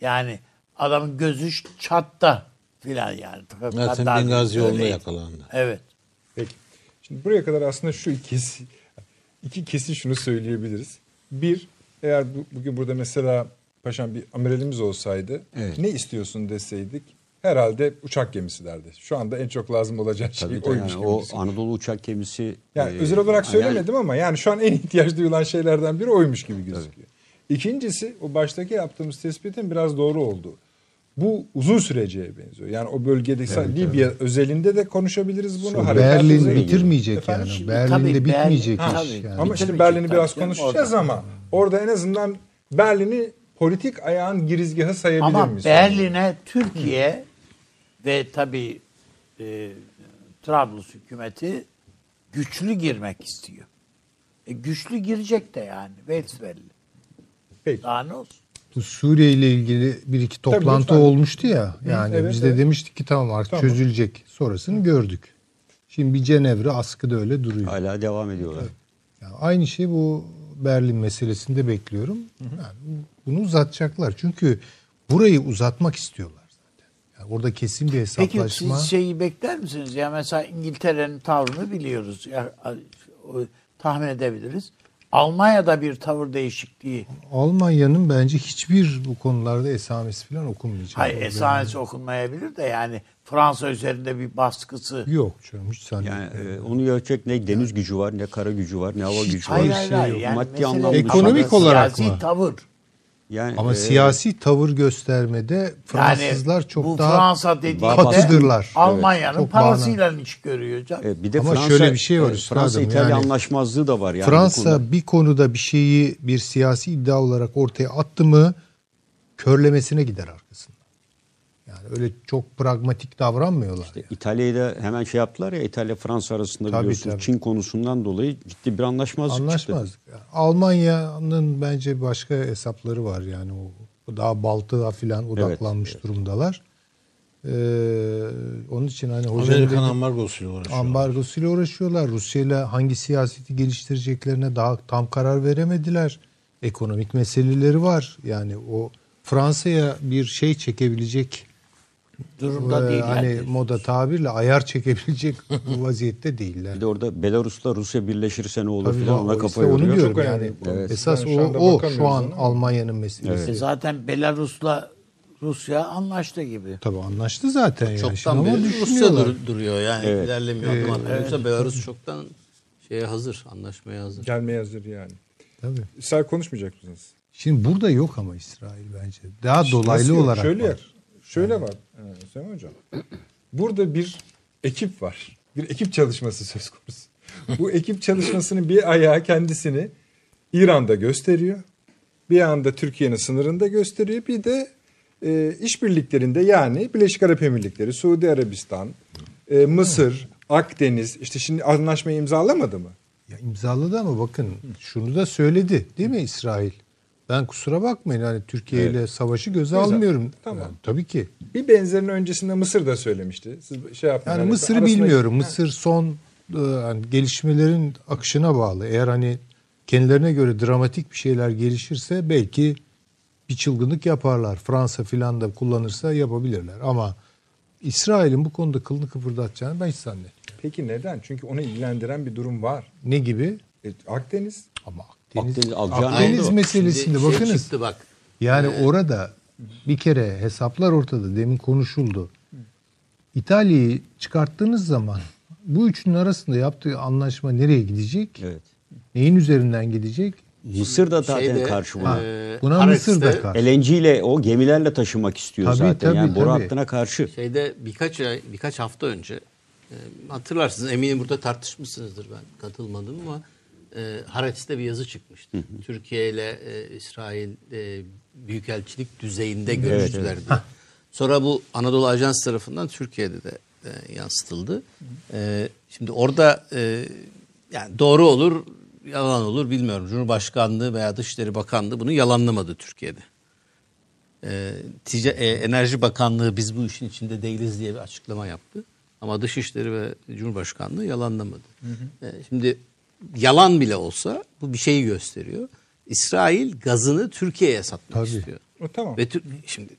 Yani adamın gözü çatta filan yani. Zaten Kaddafi Bingazi yolunda öyleydi. yakalandı. Evet. Peki. Şimdi buraya kadar aslında şu ikisi, iki kesin şunu söyleyebiliriz. Bir, eğer bu, bugün burada mesela paşam bir amiralimiz olsaydı Evet. ne istiyorsun deseydik herhalde uçak gemisi derdi. Şu anda en çok lazım olacak şey Tabii oymuş yani gibi o. Anadolu uçak gemisi Yani e, özel olarak söylemedim ama yani şu an en ihtiyaç duyulan şeylerden biri oymuş gibi gözüküyor. İkincisi o baştaki yaptığımız tespitin biraz doğru olduğu. Bu uzun süreceğe benziyor. Yani o bölgede Libya özelinde de konuşabiliriz bunu. harekat Berlin özelinde. bitirmeyecek Efendim? yani. Berlin'de tabii Berlin- bitmeyecek Ha, iş tabii. yani. Ama işte Berlin'i tabii biraz konuşacağız orada. ama orada en azından Berlin'i politik ayağın girizgahı sayabilir Ama miyiz? Berlin'e Türkiye ve tabii e, Trablus hükümeti güçlü girmek istiyor. E, güçlü girecek de yani. Besbelli. Peki. Daha ne olsun? Bu Suriye ile ilgili bir iki toplantı lütfen. olmuştu ya. Yani evet, biz de evet. demiştik ki tamam artık Tamam. çözülecek. Sonrasını gördük. Şimdi bir Cenevre askıda öyle duruyor. hala devam ediyorlar. Yani aynı şey bu Berlin meselesinde bekliyorum. Yani bunu uzatacaklar. Çünkü burayı uzatmak istiyorlar orada kesin bir Peki hesaplaşma. siz şeyi bekler misiniz? Ya mesela İngiltere'nin tavrını biliyoruz. Ya, o, tahmin edebiliriz. Almanya'da bir tavır değişikliği. Almanya'nın bence hiçbir bu konularda esamesi falan okunmayacak. Hayır esamesi okunmayabilir de yani Fransa üzerinde bir baskısı. yani. Yok canım hiç Yani zannetmiyorum. e, onu ölçecek ne deniz gücü var, ne kara gücü var, ne hava gücü var. Hayır hayır şey hayır. yok. Yani Maddi anlamda Ekonomik Siyasi olarak mı? tavır. Yani Ama e, siyasi tavır göstermede Fransızlar yani çok bu daha Fransa katıdırlar. Almanya'nın Çok parasıyla iş görüyor e, bir de Ama Fransa, şöyle bir şey var e, üstadım, Fransa İtalya yani anlaşmazlığı da var yani. bu Fransa konuda. bir konuda bir şeyi bir siyasi iddia olarak ortaya attı mı körlemesine gider arkasında. Yani öyle çok pragmatik davranmıyorlar. yani. İtalya'yı da hemen şey yaptılar ya İtalya Fransa arasında Tabii, biliyorsunuz tabii. Çin konusundan dolayı ciddi bir anlaşmazlık çıktı. Anlaşmazlık. Yani Almanya'nın bence başka hesapları var yani o daha Baltık'a filan odaklanmış durumdalar. Ee, onun için hani Amerikan ambargosuyla uğraşıyor. ambargosuyla uğraşıyorlar. Rusya'yla hangi siyaseti geliştireceklerine daha tam karar veremediler. Ekonomik meseleleri var. Yani o Fransa'ya bir şey çekebilecek Durumda e, değil. hani yani. moda tabirle ayar çekebilecek bu [LAUGHS] vaziyette değiller. Bir de orada Belarus'la Rusya birleşirse ne olur Tabii filan o- ona işte kafa onu yoruyor. diyorum Çok yani. Evet. Esas Yani o, o şu an. Almanya'nın meselesi. E zaten Belarus'la Rusya anlaştı gibi. Tabii anlaştı zaten yani. Çoktan ama beri Rusya dur- duruyor yani Evet. ilerlemiyor. adım atmıyor. Yoksa Belarus çoktan şeye hazır, anlaşmaya hazır. Gelmeye hazır yani. Tabii. İsrail konuşmayacak mısınız? Şimdi burada yok ama İsrail bence. Daha Nasıl dolaylı olarak şöyle var. Şöyle var e, Hüseyin Hocam. [CLEARS THROAT] Burada bir ekip var. Bir ekip çalışması söz konusu. Bu ekip çalışmasının bir ayağı kendisini İran'da gösteriyor. Bir anda Türkiye'nin sınırında gösteriyor. Bir de e, işbirliklerinde yani Birleşik Arap Emirlikleri, Suudi Arabistan, e, Mısır, Akdeniz işte şimdi anlaşmayı imzalamadı mı? Ya imzaladı ama bakın şunu da söyledi değil mi İsrail? Ben kusura bakmayın hani Türkiye ile savaşı göze Güzel. almıyorum. Tamam. Yani tabii ki. Bir benzerini öncesinde Mısır da söylemişti. Siz şey yapmayın. Yani hani Mısır'ı arasında- bilmiyorum. Ha. Mısır son e, hani gelişmelerin akışına bağlı. Eğer hani kendilerine göre dramatik bir şeyler gelişirse belki bir çılgınlık yaparlar. Fransa filan da kullanırsa yapabilirler. Ama İsrail'in bu konuda kılını kıpırdatacağını ben hiç zannetmiyorum. Peki neden? Çünkü onu ilgilendiren bir durum var. Ne gibi? E, Akdeniz Ama Akdeniz, Akdeniz Akdeniz meselesinde Şimdi şey bakınız. çıktı bak. Yani orada bir kere hesaplar ortada. Demin konuşuldu. İtalya'yı çıkarttığınız zaman bu üçünün arasında yaptığı anlaşma nereye gidecek? Evet. Neyin üzerinden gidecek? Mısır da zaten Şeyde, karşı buna. e, Buna Mısır da karşı. LNG ile o gemilerle taşımak istiyor Tabii, zaten. tabii, yani boru tabii. hattına karşı. Şeyde birkaç ay, birkaç hafta önce e, hatırlarsınız eminim burada tartışmışsınızdır ben katılmadım ama e, Haaretz'te bir yazı çıkmıştı. Türkiye ile e, İsrail e, büyükelçilik düzeyinde görüştüler diye. Sonra bu Anadolu Ajans tarafından Türkiye'de de e, yansıtıldı. E, şimdi orada e, yani doğru olur yalan olur bilmiyorum. Cumhurbaşkanlığı veya Dışişleri Bakanlığı bunu yalanlamadı Türkiye'de. E, Tica- e, Enerji Bakanlığı biz bu işin içinde değiliz diye bir açıklama yaptı. Ama Dışişleri ve Cumhurbaşkanlığı yalanlamadı. E, şimdi yalan bile olsa bu bir şeyi gösteriyor. İsrail gazını Türkiye'ye satmak Tabii. istiyor. O tamam. Ve şimdi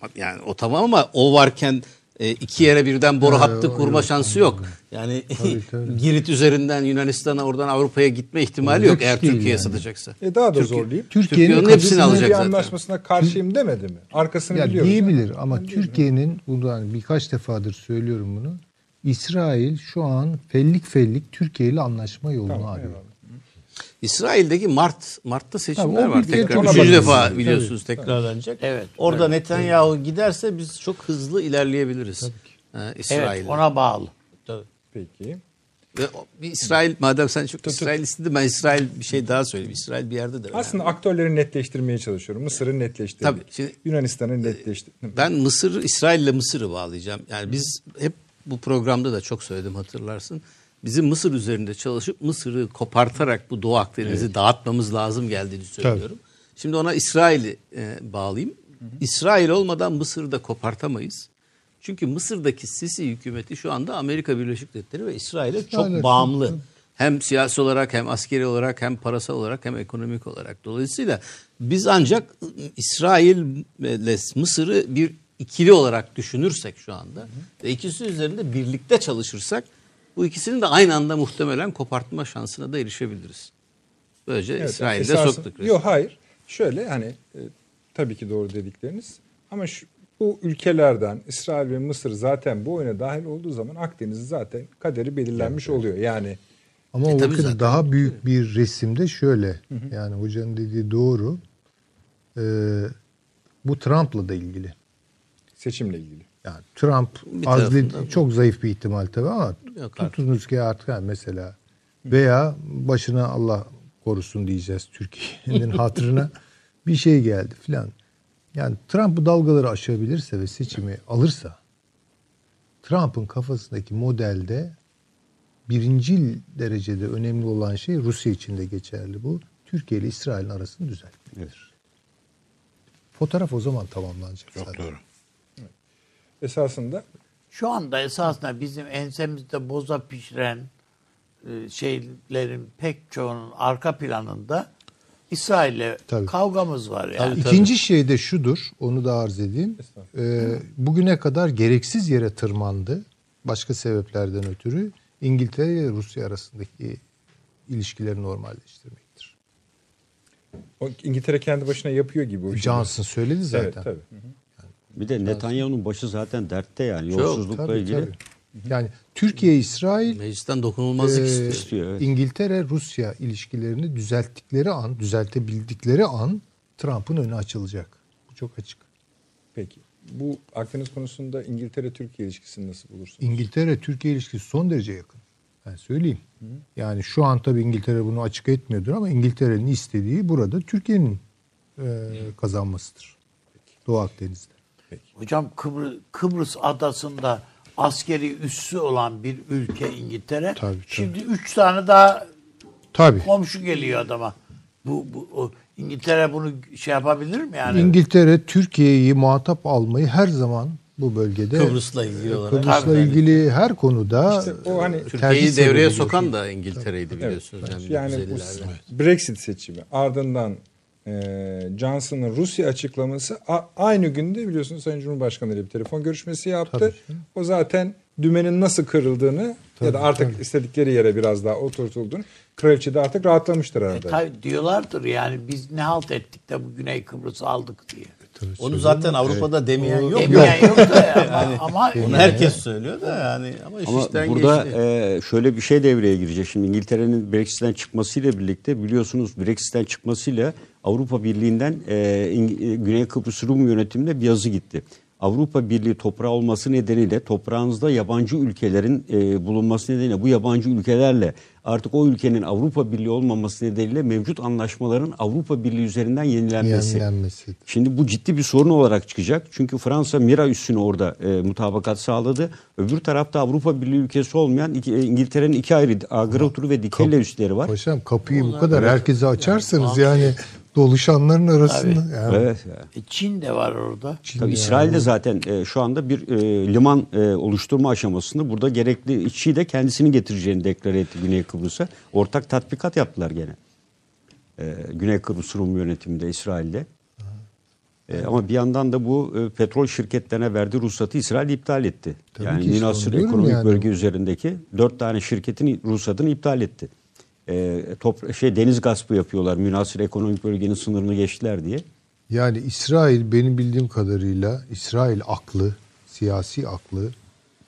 ama yani o tamam ama o varken e, iki yere birden boru hattı kurma şansı yok. Yani tabii. [LAUGHS] Girit üzerinden Yunanistan'a oradan Avrupa'ya gitme ihtimali yok eğer Türkiye'ye yani. satacaksa. E daha da Türkiye- zorlayıp Türkiye'nin Türkiye hepsini alacak bir zaten. anlaşmasına karşıyım demedi mi? Arkasını Ya biliyoruz. diyebilir ama Türkiye'nin bundan birkaç defadır söylüyorum bunu. İsrail şu an fellik fellik Türkiye ile anlaşma yolunu Tamam, arıyor. eyvallah. İsrail'deki Mart Mart'ta seçimler Tabii, var bir- tekrar. Üçüncü bakacağız. defa Tabii, biliyorsunuz tekrarlanacak. Evet, Orada Netanyahu giderse biz çok hızlı ilerleyebiliriz. Ee, Evet İsrail'e. ona bağlı. Peki. Ve o- bir İsrail madem sen çok İsrail istedin ben İsrail bir şey daha söyleyeyim. İsrail bir yerde de önemli. Aslında aktörleri netleştirmeye çalışıyorum. Mısır'ı netleştirdik. Tabii, şimdi- Yunanistan'ı netleştirdik. Ben Mısır, İsrail ile Mısır'ı bağlayacağım. Yani biz hep bu programda da çok söyledim hatırlarsın. Bizim Mısır üzerinde çalışıp Mısır'ı kopartarak bu Doğu Akdeniz'i dağıtmamız lazım geldiğini söylüyorum. Şimdi ona İsrail'i e, bağlayayım. İsrail olmadan Mısır'ı da kopartamayız. Çünkü Mısır'daki Sisi hükümeti şu anda Amerika Birleşik Devletleri ve İsrail'e çok İsrail'e çok- bağımlı. Hem siyasi olarak hem askeri olarak hem parasal olarak hem ekonomik olarak. Dolayısıyla biz ancak İsrail ile Mısır'ı bir ikili olarak düşünürsek şu anda ve ikisi üzerinde birlikte çalışırsak bu ikisinin de aynı anda muhtemelen kopartma şansına da erişebiliriz. Böylece Evet, İsrail'de esasında- soktuk. Yok hayır. Şöyle hani e, tabii ki doğru dedikleriniz. Ama şu, bu ülkelerden İsrail ve Mısır zaten bu oyuna dahil olduğu zaman Akdeniz zaten kaderi belirlenmiş oluyor. Yani Ama E, bakın zaten. daha büyük bir resimde şöyle. Yani hocanın dediği doğru. Ee, bu Trump'la da ilgili. Seçimle ilgili. Yani Trump Bir az değil, tarafında çok zayıf bir ihtimal tabii ama Yok artık. tutunuz ki artık yani mesela veya başına Allah korusun diyeceğiz Türkiye'nin [LAUGHS] hatırına bir şey geldi filan. Yani Trump bu dalgaları aşabilirse ve seçimi alırsa Trump'ın kafasındaki modelde birincil derecede önemli olan şey Rusya için de geçerli bu. Türkiye ile İsrail'in arasını düzeltmektir. Fotoğraf o zaman tamamlanacak. Çok doğru. Esasında Şu anda esasında bizim ensemizde boza pişiren e, şeylerin pek çoğunun arka planında İsrail'le Tabii. kavgamız var yani. İkinci şey de şudur, onu da arz edeyim. Ee, bugüne kadar gereksiz yere tırmandı. Başka sebeplerden ötürü İngiltere ile Rusya arasındaki ilişkileri normalleştirmektir. o İngiltere kendi başına yapıyor gibi o işi. Johnson söyledi zaten. Evet tabii. Bir de Netanyahu'nun başı zaten dertte yani Çok. yolsuzlukla Tabii, ilgili. tabii. Yani Türkiye, İsrail, Meclisten dokunulmazlık e, istiyor. istiyor, evet. İngiltere, Rusya ilişkilerini düzelttikleri an, düzeltebildikleri an Trump'ın önü açılacak. Bu çok açık. Peki. Bu Akdeniz konusunda İngiltere-Türkiye ilişkisini nasıl bulursunuz? İngiltere-Türkiye ilişkisi son derece yakın. Ben söyleyeyim. Yani şu an tabii İngiltere bunu açık etmiyordur ama İngiltere'nin istediği burada Türkiye'nin e, kazanmasıdır. Doğu Akdeniz'de. Hocam Kıbrıs, Kıbrıs adasında askeri üssü olan bir ülke İngiltere. Tabii, tabii. Şimdi üç tane daha Tabii. komşu geliyor adama. Bu, bu o, İngiltere bunu şey yapabilir mi yani? İngiltere Türkiye'yi muhatap almayı her zaman bu bölgede Kıbrıs'la ilgili olarak. Kıbrıs'la Tabii. ilgili her konuda İşte o hani Türkiye'yi devreye sokan da İngiltere'ydi biliyorsunuz. Evet, Yani, yani bu 1950'lerde. Brexit seçimi ardından Johnson'ın Rusya açıklaması aynı günde biliyorsunuz Sayın Cumhurbaşkanı ile bir telefon görüşmesi yaptı. Tabii. O zaten dümenin nasıl kırıldığını ya da artık istedikleri yere biraz daha oturtulduğunu kraliçe de artık rahatlamıştır E, herhalde. tabii diyorlardır yani biz ne halt ettik de bu Güney Kıbrıs'ı aldık diye. Onu zaten Avrupa'da demeyen yok. Demeyen yok da [LAUGHS] yani. ama, ama Onu herkes söylüyor da yani ama iş Ama işten burada geçti. e, şöyle bir şey devreye girecek. Şimdi İngiltere'nin Brexit'ten çıkmasıyla birlikte biliyorsunuz Brexit'ten çıkmasıyla Avrupa Birliği'nden e, e, Güney Kıbrıs Rum yönetimine bir yazı gitti. Avrupa Birliği toprağı olması nedeniyle toprağınızda yabancı ülkelerin e, bulunması nedeniyle bu yabancı ülkelerle artık o ülkenin Avrupa Birliği olmaması nedeniyle mevcut anlaşmaların Avrupa Birliği üzerinden yenilenmesi. yenilenmesi. Şimdi bu ciddi bir sorun olarak çıkacak. Çünkü Fransa Mira üssünü orada e, mutabakat sağladı. Öbür tarafta Avrupa Birliği ülkesi olmayan iki, e, İngiltere'nin iki ayrı Agroturu ve Dikelle üsleri var. Paşam kapıyı bu kadar herkese açarsanız yani doluşanların arasında. Yani Evet. ya. E, Çin de var orada. Çin Tabii yani. İsrail'de zaten e, şu anda bir e, liman e, oluşturma aşamasında burada gerekli işçiyi de kendisini getireceğini deklare etti Güney Kıbrıs'a. Ortak tatbikat yaptılar gene. E, Güney Kıbrıs Rum yönetiminde İsrail'de. E, ama bir yandan da bu e, petrol şirketlerine verdiği ruhsatı İsrail iptal etti. Tabii yani diyorum ekonomik yani. bölge üzerindeki dört tane şirketin ruhsatını iptal etti. E, top, şey deniz gaspı yapıyorlar. Münasır ekonomik bölgenin sınırını geçtiler diye. Yani İsrail benim bildiğim kadarıyla İsrail aklı, siyasi aklı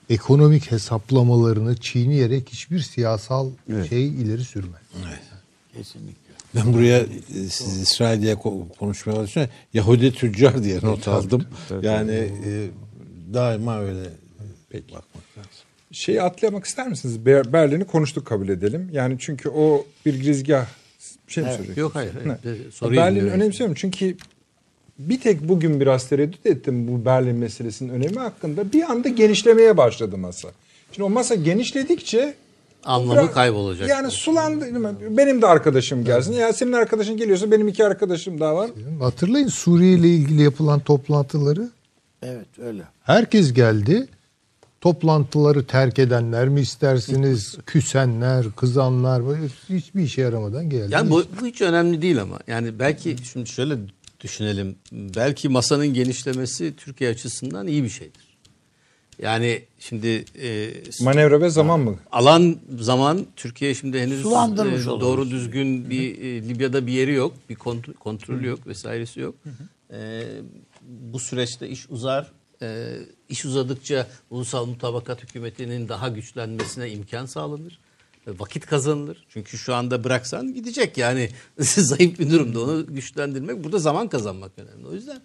ekonomik hesaplamalarını çiğneyerek hiçbir siyasal Evet. şey ileri sürmez. Kesinlikle. Ben buraya e, siz İsrail diye ko- konuşmaya başlayınca Yahudi tüccar diye not aldım. Yani e, daima öyle bakmak lazım. Şeyi atlamak ister misiniz? Ber- Berlin'i konuştuk kabul edelim. Yani çünkü o bir girizgah bir şey mi söyleyeceksiniz? Yok hayır. hayır. Berlin'i önemsiyorum çünkü bir tek bugün biraz tereddüt ettim bu Berlin meselesinin önemi hakkında. Bir anda genişlemeye başladı masa. Şimdi o masa genişledikçe Anlamı biraz- kaybolacak. Yani sulandı. Benim de arkadaşım gelsin. Ya senin arkadaşın geliyorsa benim iki arkadaşım daha var. Hatırlayın Suriye ile ilgili yapılan toplantıları. Evet öyle. Herkes geldi. Toplantıları terk edenler mi istersiniz? Küsenler, kızanlar böyle hiçbir işe yaramadan geldi. Yani bu, bu hiç önemli değil ama. Yani belki şimdi şöyle düşünelim. Belki masanın genişlemesi Türkiye açısından iyi bir şeydir. Yani şimdi e, Manevra ve zaman mı? alan zaman Türkiye şimdi henüz Sulandırmış e, doğru düzgün bir e, Libya'da bir yeri yok, bir kont- kontrolü yok vesairesi yok. E, bu süreçte iş uzar. E, iş uzadıkça ulusal mutabakat hükümetinin daha güçlenmesine imkan sağlanır. E, Vakit kazanılır. Çünkü şu anda bıraksan gidecek yani [LAUGHS] zayıf bir durumda onu güçlendirmek. Burada zaman kazanmak önemli. O yüzden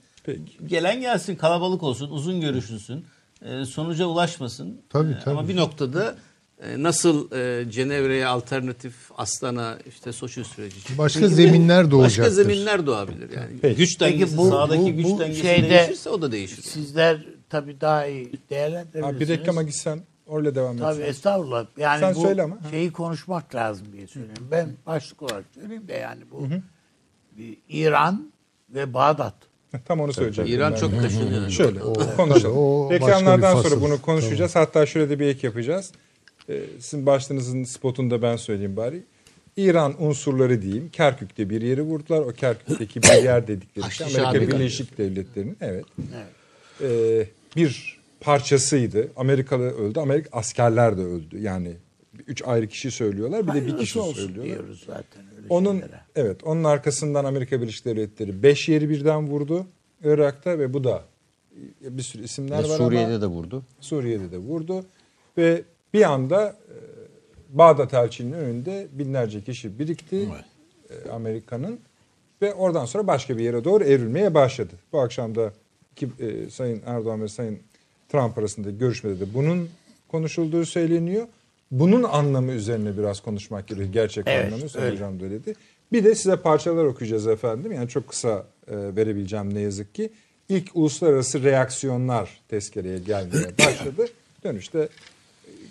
gelen gelsin kalabalık olsun uzun görüşülsün. e, sonuca ulaşmasın. Tabii, E, Ama tabii. bir noktada nasıl e, Cenevre'ye alternatif Astana işte Soçi süreci Başka gibi zeminler Başka doğacaktır. zeminler doğabilir yani. Peki. Güç dengesi, Peki bu- sağdaki bu- güç bu dengesi şeyde- değişirse o da değişir. Sizler tabii daha iyi değerlendirebilirsiniz. Abi bir reklama gitsen orayla devam Tabii etsin. estağfurullah. Yani Sen bu söyle ama. şeyi konuşmak lazım diye söylüyorum. Ben başlık olarak söyleyeyim de yani bu bir İran ve Bağdat. Tam onu söyleyecektim. İran ben. çok kaşınıyor. Şöyle tabii, konuşalım. o başka Reklamlardan sonra bunu konuşacağız. Hatta şöyle de bir ek yapacağız. Ee, sizin başlığınızın spotunu da ben söyleyeyim bari. İran unsurları diyeyim. Kerkük'te bir yeri vurdular. O Kerkük'teki bir yer [COUGHS] dedikleri şey Haçlı Amerika Birleşik Devletleri'nin evet. Ee, bir parçasıydı. Amerikalı öldü. Amerika askerler de öldü. Yani üç ayrı kişi söylüyorlar. Bir de bir kişi olsun söylüyorlar. diyoruz zaten öyle Onun şeylere. evet onun arkasından Amerika Birleşik Devletleri 5 yeri birden vurdu Irak'ta ve bu da bir sürü isimler Ve var Suriye'de ama de vurdu. Suriye'de de vurdu ve bir anda e, Bağdat elçinin önünde binlerce kişi birikti e, Amerika'nın ve oradan sonra başka bir yere doğru evrilmeye başladı. Bu akşam da ki, e, Sayın Erdoğan ve Sayın Trump arasında görüşmede de bunun konuşulduğu söyleniyor. Bunun anlamı üzerine biraz konuşmak gerekiyor. Gerçek Evet, anlamı Sayın öyle. Öyledi. Bir de size parçalar okuyacağız efendim. Yani çok kısa e, verebileceğim ne yazık ki. İlk uluslararası reaksiyonlar tezkereye gelmeye [COUGHS] başladı. Dönüşte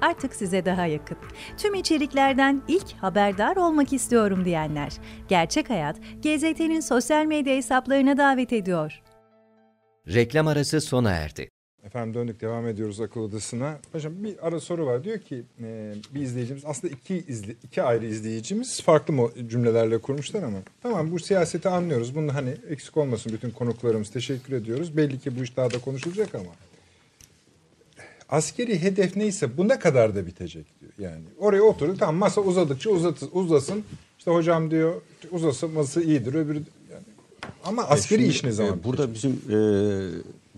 artık size daha yakın. Tüm içeriklerden ilk haberdar olmak istiyorum diyenler. Gerçek Hayat, GZT'nin sosyal medya hesaplarına davet ediyor. Reklam arası sona erdi. Efendim döndük devam ediyoruz akıl odasına. Hocam bir ara soru var. Diyor ki e, bir izleyicimiz aslında iki, izle, iki ayrı izleyicimiz farklı mo- cümlelerle kurmuşlar ama tamam bu siyaseti anlıyoruz. Bunu hani eksik olmasın bütün konuklarımız teşekkür ediyoruz. Belli ki bu iş daha da konuşulacak ama askeri hedef neyse bu ne kadar da bitecek diyor. Yani oraya oturdu tamam masa uzadıkça uzat, uzasın. İşte hocam diyor uzasın iyidir öbürü yani. Ama askeri Şimdi, iş ne zaman e, Burada bizim e,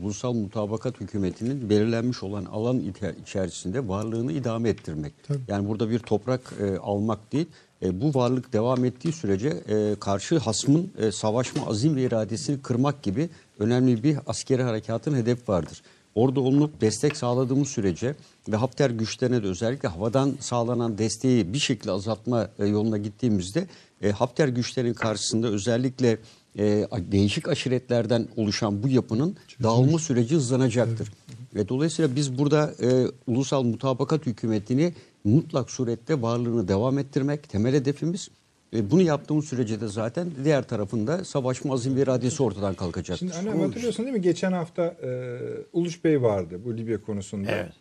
ulusal mutabakat hükümetinin belirlenmiş olan alan içerisinde varlığını idame ettirmek. Yani burada bir toprak e, almak değil, E, bu varlık devam ettiği sürece e, karşı hasmın e, savaşma azim ve iradesini kırmak gibi önemli bir askeri harekatın hedefi vardır. Orada olunup destek sağladığımız sürece ve Hafter güçlerine de özellikle havadan sağlanan desteği bir şekilde azaltma e, yoluna gittiğimizde e, Hafter güçlerin karşısında özellikle e, değişik aşiretlerden oluşan bu yapının dağılma süreci hızlanacaktır. Ve dolayısıyla biz burada e, ulusal mutabakat hükümetini mutlak surette varlığını devam ettirmek temel hedefimiz. E, bunu yaptığımız sürece de zaten diğer tarafında savaşma azim ve iradesi ortadan kalkacaktır. Şimdi annem hatırlıyorsun değil mi? Geçen hafta e, Uluç Bey vardı bu Libya konusunda. Evet.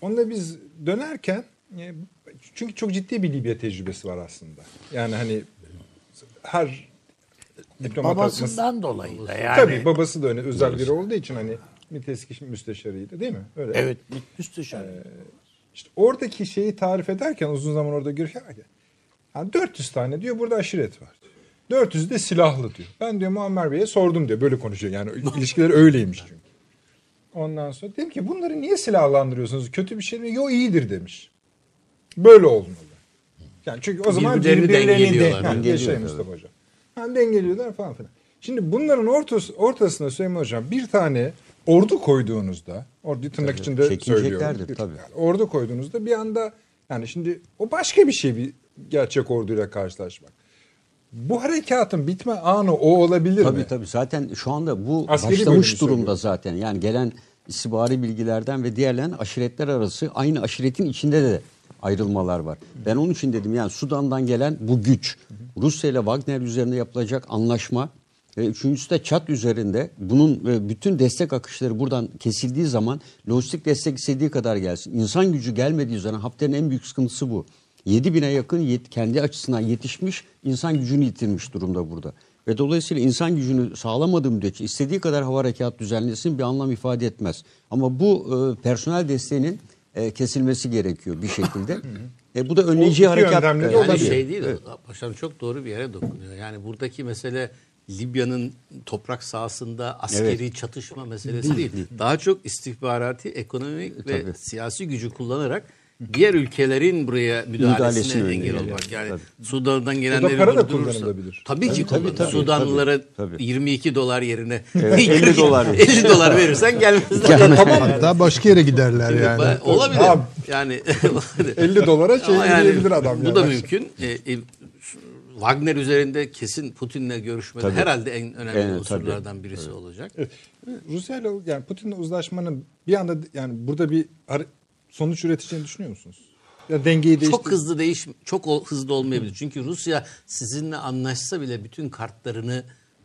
Onunla biz dönerken e, çünkü çok ciddi bir Libya tecrübesi var aslında. Yani hani her diplomat Babasından dolayı da yani. Tabii babası da öyle özel biri olduğu için hani MİT eski müsteşarıydı değil mi? Öyle. Evet, müsteşar. İşte oradaki şeyi tarif ederken uzun zaman orada görüşürken yani 400 tane diyor burada aşiret var. diyor. 400 de silahlı diyor. Ben diyor Muammer Bey'e sordum diyor. Böyle konuşuyor. Yani [LAUGHS] ilişkiler öyleymiş çünkü. Ondan sonra dedim ki bunları niye silahlandırıyorsunuz? Kötü bir şey mi? Yo iyidir demiş. Böyle olmalı. Yani çünkü o zaman Birbirlerini birbirlerini dengeliyorlar. de. Mustafa Hocam. Dengeliyorlar falan filan. Şimdi bunların ortası, ortasına Süleyman Hocam bir tane ordu koyduğunuzda, ordu tırnak içinde söylüyorum. Bir- tabii. yani ordu koyduğunuzda bir anda yani şimdi o başka bir şey bir gerçek orduyla karşılaşmak. Bu harekatın bitme anı o olabilir Tabii mi? tabii zaten şu anda bu Askeri başlamış durumda söylüyorum. zaten. Yani gelen istihbari bilgilerden ve diğerlerin aşiretler arası aynı aşiretin içinde de ayrılmalar var. Ben onun için dedim yani Sudan'dan gelen bu güç, Rusya ile Wagner üzerinde yapılacak anlaşma ve üçüncüsü de Çat üzerinde bunun e, bütün destek akışları buradan kesildiği zaman lojistik destek istediği kadar gelsin. İnsan gücü gelmediği zaman Hafter'in en büyük sıkıntısı bu. 7 bine yakın yet- kendi açısından yetişmiş insan gücünü yitirmiş durumda burada. Ve dolayısıyla insan gücünü sağlamadığı müddetçe istediği kadar hava harekat düzenlesin bir anlam ifade etmez. Ama bu e, personel desteğinin e, kesilmesi gerekiyor bir şekilde. e, bu da önleyici harekat. e, Yani olabilir. şey değil o. Paşam çok doğru bir yere dokunuyor. Yani buradaki mesele Libya'nın toprak sahasında askeri çatışma meselesi değil. Daha çok istihbarati, ekonomik ve tabii. siyasi gücü kullanarak diğer ülkelerin buraya müdahalesine Müdahalesini engel olmak. Yani Tabii. Sudan'dan gelenleri para da durdurursa- kullanılabilir. Tabii ki Tabii, kullanılır. tabii, Sudanlılara tabii. 22 dolar yerine Evet, 50 [LAUGHS] dolar. [LAUGHS] 50 dolar verirsen gelmezler. Hatta başka yere giderler yani. Olabilir. Abi. Yani [LAUGHS] 50 dolara şey Ama yani diyebilir adam. Bu yani. da mümkün. E, e, Wagner üzerinde kesin Putin'le görüşmede Tabii. herhalde en önemli Evet, unsurlardan birisi olacak. Rusya ile yani Putin'le uzlaşmanın bir anda yani burada bir sonuç üreteceğini düşünüyor musunuz? Ya dengeyi değiştir. Çok hızlı değiş çok ol- hızlı olmayabilir. Çünkü Rusya sizinle anlaşsa bile bütün kartlarını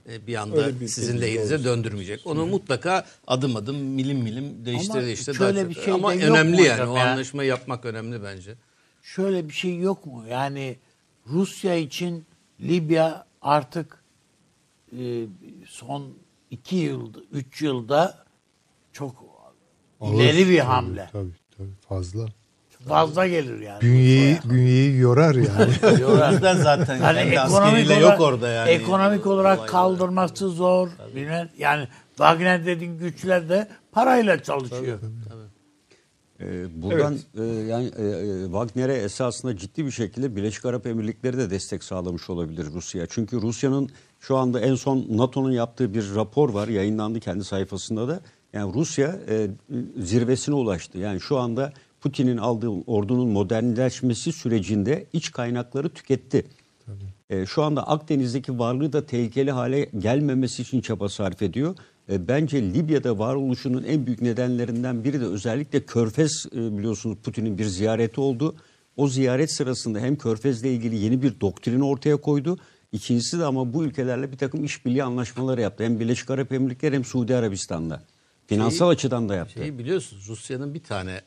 e, bir anda bir sizin tecrübe lehinize olursa. döndürmeyecek. Onu mutlaka adım adım milim milim değiştire Ama değiştire şöyle bir şey Ama önemli yani o ya? anlaşmayı yapmak önemli bence. Şöyle bir şey yok mu? Yani Rusya için Libya artık e, son iki yılda, üç yılda çok ileri bir hamle. Tabii tabii fazla. Fazla gelir yani. Bünyeyi, bünyeyi yorar yani. [LAUGHS] Bizden zaten Yani ekonomik olarak, yok orada yani. Ekonomik olarak Olay- kaldırması zor. Bilmem, yani Wagner dediğin güçler de parayla çalışıyor. Ee, buradan e, yani e, e, Wagner'e esasında ciddi bir şekilde Birleşik Arap Emirlikleri de destek sağlamış olabilir Rusya. Çünkü Rusya'nın şu anda en son NATO'nun yaptığı bir rapor var yayınlandı kendi sayfasında da. Yani Rusya e, zirvesine ulaştı. Yani şu anda Putin'in aldığı ordunun modernleşmesi sürecinde iç kaynakları tüketti. E, şu anda Akdeniz'deki varlığı da tehlikeli hale gelmemesi için çaba sarf ediyor. E, bence Libya'da varoluşunun en büyük nedenlerinden biri de özellikle Körfez e, biliyorsunuz Putin'in bir ziyareti oldu. O ziyaret sırasında hem Körfez'le ilgili yeni bir doktrin ortaya koydu. İkincisi de ama bu ülkelerle bir takım işbirliği anlaşmaları yaptı. Hem Birleşik Arap Emirlikleri hem Suudi Arabistan'da. Finansal açıdan da yaptı. Şeyi biliyorsunuz Rusya'nın bir tane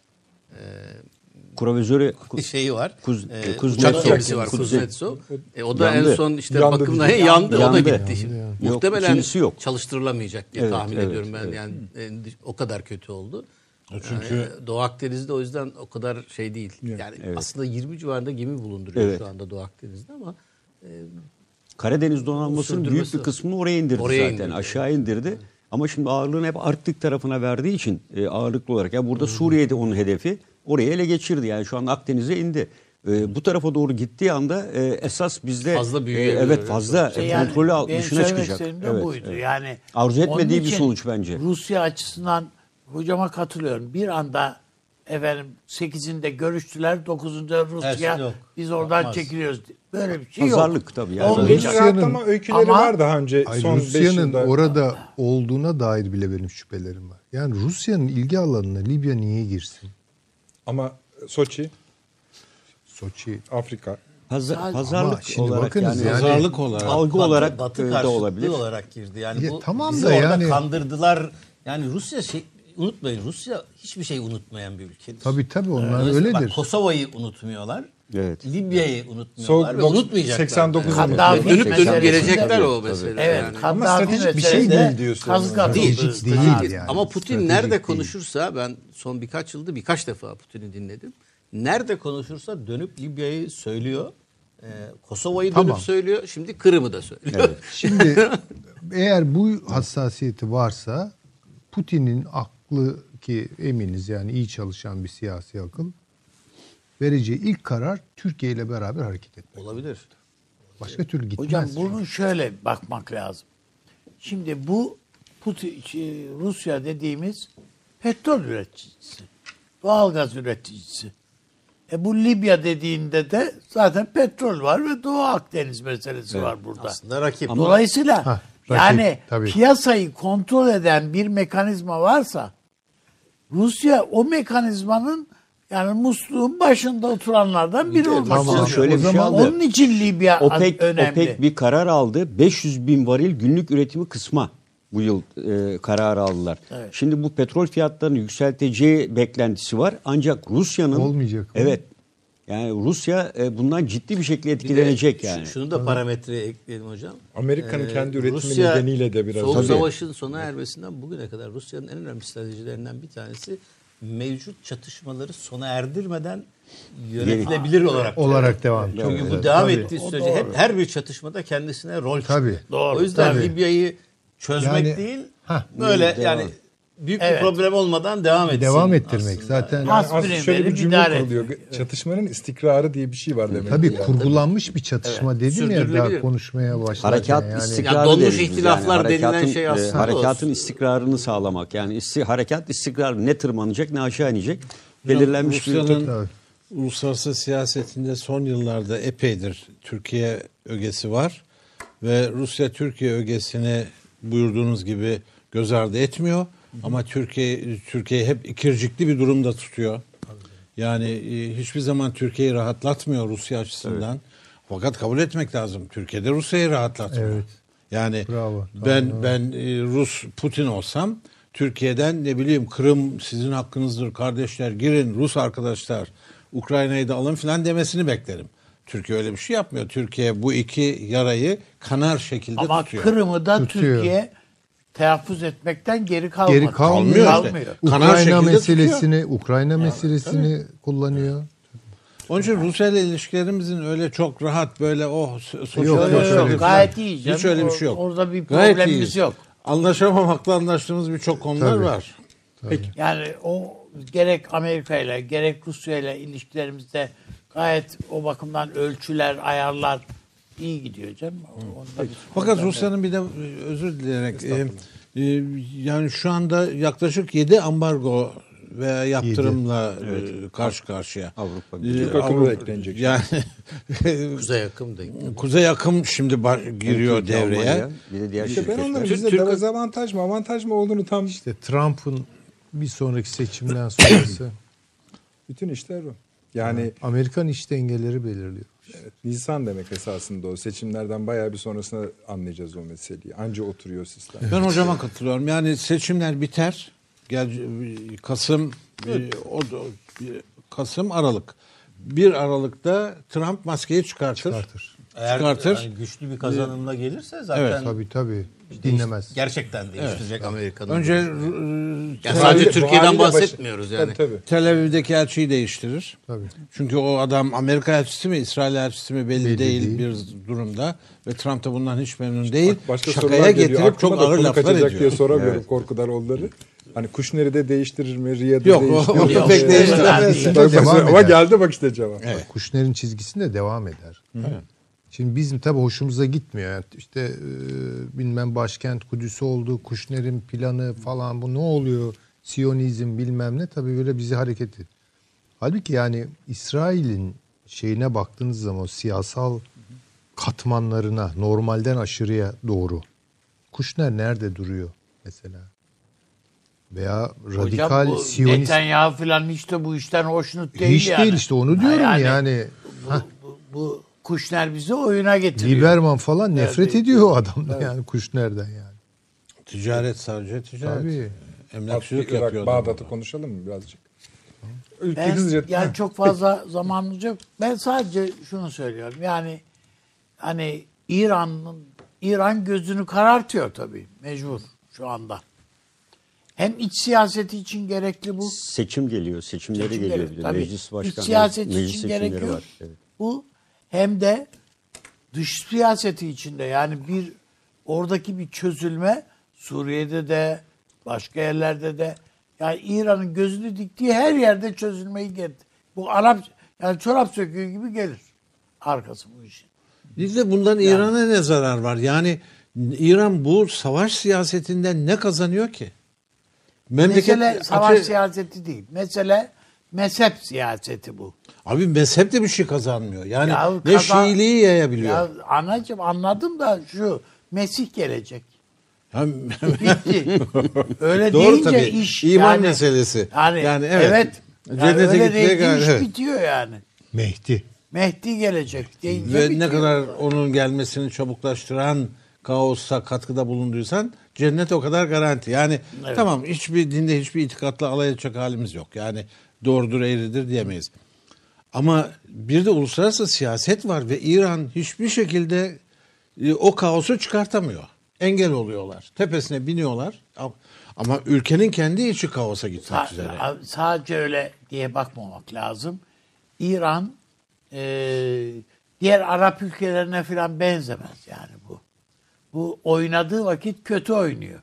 Kuravizörü [LAUGHS] şeyi var. Kuz- Ee, Kuznetsov. uçak gemisi var Kuznetsov. E, o da Yandı. en son işte Yandı bakımdan diyeceğim. yandı, o da Yandı. gitti. Yandı, Şimdi. yandı. Muhtemelen Yok, yok. çalıştırılamayacak diye Evet, tahmin evet, ediyorum ben. evet. Yani e, o kadar kötü oldu. Çünkü- Yani Doğu Akdeniz'de o yüzden o kadar şey değil. Yani aslında 20 civarında gemi bulunduruyor Evet. şu anda Doğu Akdeniz'de ama Karadeniz donanmasının büyük bir kısmını oraya indirdi Oraya zaten. indirdi. Aşağı indirdi. Ama şimdi ağırlığını hep Arktik tarafına verdiği için e, ağırlıklı olarak. Ya burada Suriye'de onun hedefi oraya ele geçirdi. Yani şu an Akdeniz'e indi. e, bu tarafa doğru gittiği anda e, esas bizde Fazla e, evet fazla e, yani kontrolü al- benim dışına çıkacak. Evet, buydu. evet. Yani Arzu etmediği bir sonuç bence. Rusya açısından hocama katılıyorum. Bir anda efendim 8'inde görüştüler, 9'unda Rusya yok. biz oradan Olmaz. çekiliyoruz. Böyle bir şey yok. Pazarlık tabii yani. Rusya'nın- rahatlama öyküleri Ama- var daha önce Ay, son 5 Rusya'nın yılda. orada olduğuna dair bile benim şüphelerim var. Yani Rusya'nın ilgi alanına Libya niye girsin? Ama Soçi, Soçi. Afrika. Paza- Ama pazarlık şimdi olarak bakınız yani, yani- Pazarlık olarak. algı Batı- olarak Batı e, de karşıtlığı olabilir. olarak girdi. Yani Ya bu tamam bizi da orada yani- kandırdılar. Yani Rusya şey unutmayın Rusya hiçbir şey unutmayan bir ülkedir. Tabii tabii onlar bak, öyledir. Kosova'yı unutmuyorlar. Evet. Libya'yı unutmuyorlar Soğuk ve unutmayacaklar. 89 Yani. Kaddafi Dönüp dönüp gelecekler o mesele. Evet, yani. Ama stratejik bir şey değil diyorsun. Kazık. Stratejik değil Stratejik. yani. Ama Putin Stratejik nerede değil. konuşursa ben son birkaç yılda birkaç defa Putin'i dinledim. Nerede konuşursa dönüp Libya'yı söylüyor. Ee, Kosova'yı Tamam. dönüp söylüyor. Şimdi Kırım'ı da söylüyor. Şimdi [LAUGHS] eğer bu hassasiyeti varsa Putin'in aklı ki eminiz yani iyi çalışan bir siyasi akıl vereceği ilk karar Türkiye ile beraber hareket etmek. Olabilir. Başka türlü gitmez. Hocam bunu şöyle bakmak lazım. Şimdi bu Putin, şey, Rusya dediğimiz petrol üreticisi, doğalgaz üreticisi. E bu Libya dediğinde de zaten petrol var ve Doğu Akdeniz meselesi var burada. Aslında rakip. Dolayısıyla Hah, rakip, yani tabii. piyasayı kontrol eden bir mekanizma varsa Rusya o mekanizmanın yani musluğun başında oturanlardan biri olmak Tamam, istiyor. şöyle o bir şey zaman aldı. Onun için Libya OPEC, önemli. OPEC bir karar aldı. 500 bin varil günlük üretimi kısma bu yıl e, kararı aldılar. Evet. Şimdi bu petrol fiyatlarını yükselteceği beklentisi var. Ancak Rusya'nın Olmayacak mı? Evet. Yani Rusya e, bundan ciddi bir şekilde etkilenecek Bir de yani. şu- Şunu da parametreye ekleyelim hocam. Amerika'nın Ee, kendi üretimi Rusya, nedeniyle de biraz. Soğuk Tabii. Savaş'ın sona ermesinden bugüne kadar Rusya'nın en önemli stratejilerinden bir tanesi mevcut çatışmaları sona erdirmeden yönetilebilir olarak. olarak devam. Çünkü Evet, bu devam tabii. ettiği sürece hep her bir çatışmada kendisine rol Tabii. Doğru, O yüzden tabii. Libya'yı çözmek Yani- değil Hah. böyle Devam. yani büyük Evet. bir problem olmadan devam etsin. Devam ettirmek aslında. zaten. Yani Aspirin aslında şöyle bir cümle kuruluyor. Çatışmanın istikrarı diye bir şey var demek. Tabii yani. kurgulanmış bir çatışma dedim ya daha konuşmaya başlarken. Harekat yani. istikrarı Yani donmuş ihtilaflar denilen Harekatın, şey aslında e, harekatın olsun. istikrarını sağlamak. Yani isti, harekat istikrarı ne tırmanacak ne aşağı inecek. Belirlenmiş bir Rusya'nın uluslararası siyasetinde son yıllarda epeydir Türkiye ögesi var ve Rusya Türkiye ögesini buyurduğunuz gibi göz ardı etmiyor ama Türkiye Türkiye hep ikircikli bir durumda tutuyor. Yani e, hiçbir zaman Türkiye'yi rahatlatmıyor Rusya açısından. Fakat kabul etmek lazım. Türkiye'de Rusya'yı rahatlatmıyor. Evet. Yani Bravo. ben ben e, Rus Putin olsam Türkiye'den ne bileyim Kırım sizin hakkınızdır kardeşler girin Rus arkadaşlar Ukrayna'yı da alın filan demesini beklerim. Türkiye öyle bir şey yapmıyor. Türkiye bu iki yarayı kanar şekilde Ama tutuyor. Kırım'ı da Tutuyor. Türkiye telaffuz etmekten geri kalmadı. Geri kalmıyor. Kalmıyor işte. Ukrayna meselesini Ukrayna meselesini kullanıyor. Onun için Rusya ile ilişkilerimizin öyle çok rahat böyle oh so- sosyal Yok, yok, yok. filan. Gayet iyi canım. Hiç öyle bir şey yok. orada bir problemimiz yok. Anlaşamamakla anlaştığımız birçok konular Tabii. var. Yani o gerek Amerika ile gerek Rusya ile ilişkilerimizde gayet o bakımdan ölçüler, ayarlar iyi gidiyor bir Fakat. Rusya'nın bir de e, özür dileyerek e, e, yani şu anda yaklaşık 7 ambargo veya yaptırımla e, karşı karşıya. Avrupa E, Birliği. Türk akımı [LAUGHS] da [LAUGHS] Avrupa- eklenecek. Yani Kuzey yakın değil. Kuzey akım şimdi giriyor Türkiye, devreye. Almanya, Bir de diğer İşte ben onların Türk- bize Türk- dezavantaj mı avantaj mı olduğunu tam İşte Trump'ın bir sonraki seçimden sonrası [CLEARS THROAT] bütün işler o. Yani Amerikan iş dengeleri belirliyor. Nisan demek esasında o. Seçimlerden bayağı bir sonrasında anlayacağız o meseleyi. Anca oturuyor sistem. Ben hocama katılıyorum. Yani seçimler biter. Gel Kasım e, o, o- Kasım Aralık. 1 Aralık'ta Trump maskeyi çıkartır. Çıkartır. Eğer Çıkartır. yani güçlü bir kazanımla gelirse zaten Evet, Tabii tabii. Dinlemez. gerçekten değiştirecek Amerika'nın. Önce e, Yani sadece Türkiye'den bahsetmiyoruz yani. Tabii tabii. Tel Aviv'deki elçiyi değiştirir. Tabii. Çünkü o adam Amerika elçisi mi İsrail elçisi mi belli, Belli değil, değil. bir durumda ve Trump da bundan hiç memnun değil. Başka Şakaya sorular geliyor. getirip Aklıma çok ağır laflar ediyor. diye soramıyorum korkudan onları. Hani Kuşner'i de değiştirir mi? Riyad'ı Yok, o- değiştirir mi? pek. Bak mesela- Devam Ama geldi bak işte cevap. Evet. Kuşner'in çizgisinde devam eder. Şimdi bizim tabii hoşumuza gitmiyor. Yani işte e, bilmem başkent Kudüs'ü oldu, Kuşner'in planı falan bu ne oluyor? Siyonizm bilmem ne tabii böyle bizi hareket ediyor. Halbuki yani İsrail'in şeyine baktığınız zaman o siyasal katmanlarına normalden aşırıya doğru. Kuşner nerede duruyor mesela? Veya radikal Hocam bu Siyonist Netanyahu falan hiç de bu işten hoşnut değil hiç yani. değil işte onu diyorum yani. Bu, bu, bu Kuşner bizi oyuna getiriyor. Liberman falan nefret Yani- ediyor o adamdan yani Kuşner'den yani. Ticaret sadece ticaret. Tabii. Emlakçılık yapıyor. Bağdat'ı konuşalım mı birazcık? Ben yani çok fazla zamanımız yok. Ben sadece şunu söylüyorum. Yani hani İran'ın İran gözünü karartıyor tabii mecbur şu anda. Hem iç siyaseti için gerekli bu. Seçim geliyor, seçimleri Seçim geliyor tabii. Meclis İç başkanı, siyaset meclis için seçimleri gerekiyor. var. Evet. Bu hem de dış siyaseti içinde yani bir oradaki bir çözülme Suriye'de de başka yerlerde de yani İran'ın gözünü diktiği her yerde çözülmeyi geldi. Bu Arap yani çorap söküğü gibi gelir arkası bu işin. Bir de bundan İran'a ne zarar var? Yani İran bu savaş siyasetinden ne kazanıyor ki? Memleket Mesele savaş Açı- siyaseti değil. Mesele mezhep siyaseti bu. Abi mezhep de bir şey kazanmıyor. Yani Ya ne kazan- Şiiliği yayabiliyor. Ya anacığım anladım da şu Mesih gelecek. [LAUGHS] [LAUGHS] Öyle Doğru deyince tabii. iş İman yani, meselesi. Yani, Yani evet. evet. Yani Cennete öyle gitmeye gayret- iş evet. bitiyor yani. Mehdi. Mehdi gelecek deyince Ve bitiyor. ne kadar onun gelmesini çabuklaştıran kaosa katkıda bulunduysan cennet o kadar garanti. Yani Evet. tamam hiçbir dinde hiçbir itikatla alay edecek halimiz yok. Yani doğrudur eğridir diyemeyiz. Ama bir de uluslararası siyaset var ve İran hiçbir şekilde e, o kaosu çıkartamıyor. Engel oluyorlar. Tepesine biniyorlar. Ama- Ama ülkenin kendi içi kaosa gitmek Sa- üzere. sadece öyle diye bakmamak lazım. İran e, diğer Arap ülkelerine falan benzemez yani bu. Bu oynadığı vakit kötü oynuyor.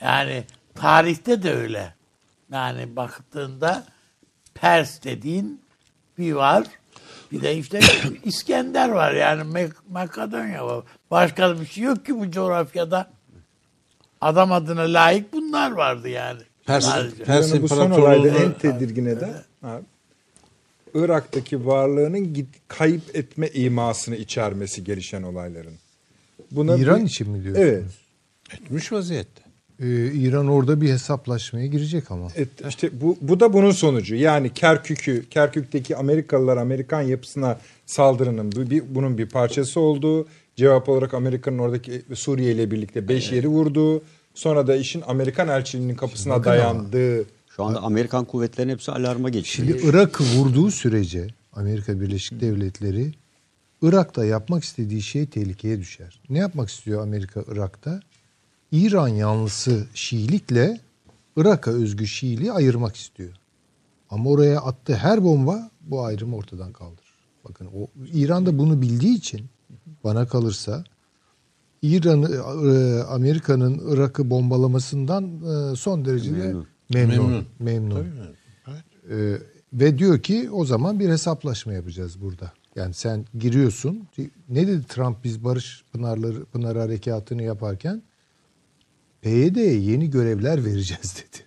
Yani tarihte de öyle. Yani baktığında Pers dediğin bir var. Bir de işte [COUGHS] İskender var yani Makedonya var. Başka bir şey yok ki bu coğrafyada. Adam adına layık bunlar vardı yani. Pers- Sadece. Pers Yani bu son olayda en tedirgin eden abi, Irak'taki varlığının git, kayıp etme imasını içermesi gelişen olayların. Buna İran bir- için mi diyorsunuz? Evet. etmiş vaziyette. Ee, İran orada bir hesaplaşmaya girecek ama. Et, işte bu, bu da bunun sonucu. Yani Kerkük'ü, Kerkük'teki Amerikalılar Amerikan yapısına saldırının bu- bir, bunun bir parçası oldu. Cevap olarak Amerika'nın oradaki Suriye ile birlikte beş yeri vurdu. Sonra da işin Amerikan elçiliğinin kapısına bakın ama. dayandığı. Şu anda Amerikan kuvvetlerinin hepsi alarma geçti. Şimdi Irak'ı vurduğu sürece Amerika Birleşik Devletleri Irak'ta yapmak istediği şey tehlikeye düşer. Ne yapmak istiyor Amerika Irak'ta? İran yanlısı Şiilikle Irak'a özgü Şiiliği ayırmak istiyor. Ama oraya attığı her bomba bu ayrımı ortadan kaldırır. Bakın o İran da bunu bildiği için bana kalırsa İran'ı e, Amerika'nın Irak'ı bombalamasından e, son derece Memnun. memnun. Memnun. Memnun. Ee, ve diyor ki o zaman bir hesaplaşma yapacağız burada. Yani sen giriyorsun. Ne dedi Trump biz Barış Pınarları Pınar Harekatı'nı yaparken? PYD'ye yeni görevler vereceğiz dedi.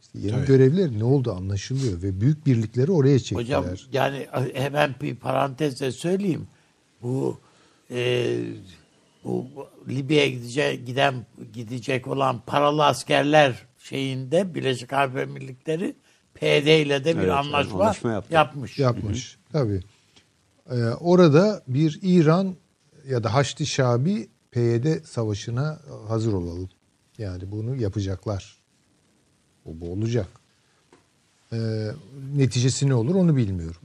İşte yeni görevler ne oldu anlaşılıyor ve büyük birlikleri oraya çektiler. Hocam yani hemen bir parantezle söyleyeyim. Bu e, bu Libya'ya gidecek giden gidecek olan paralı askerler şeyinde Birleşik Arap Emirlikleri PD ile de bir Evet, anlaşma, anlaşma yaptı. yapmış. yapmış. Tabii. Ee, orada bir İran ya da Haçlı Şabi PYD savaşına hazır olalım. Yani bunu yapacaklar. Bu, bu olacak. Ee, neticesi ne olur onu bilmiyorum.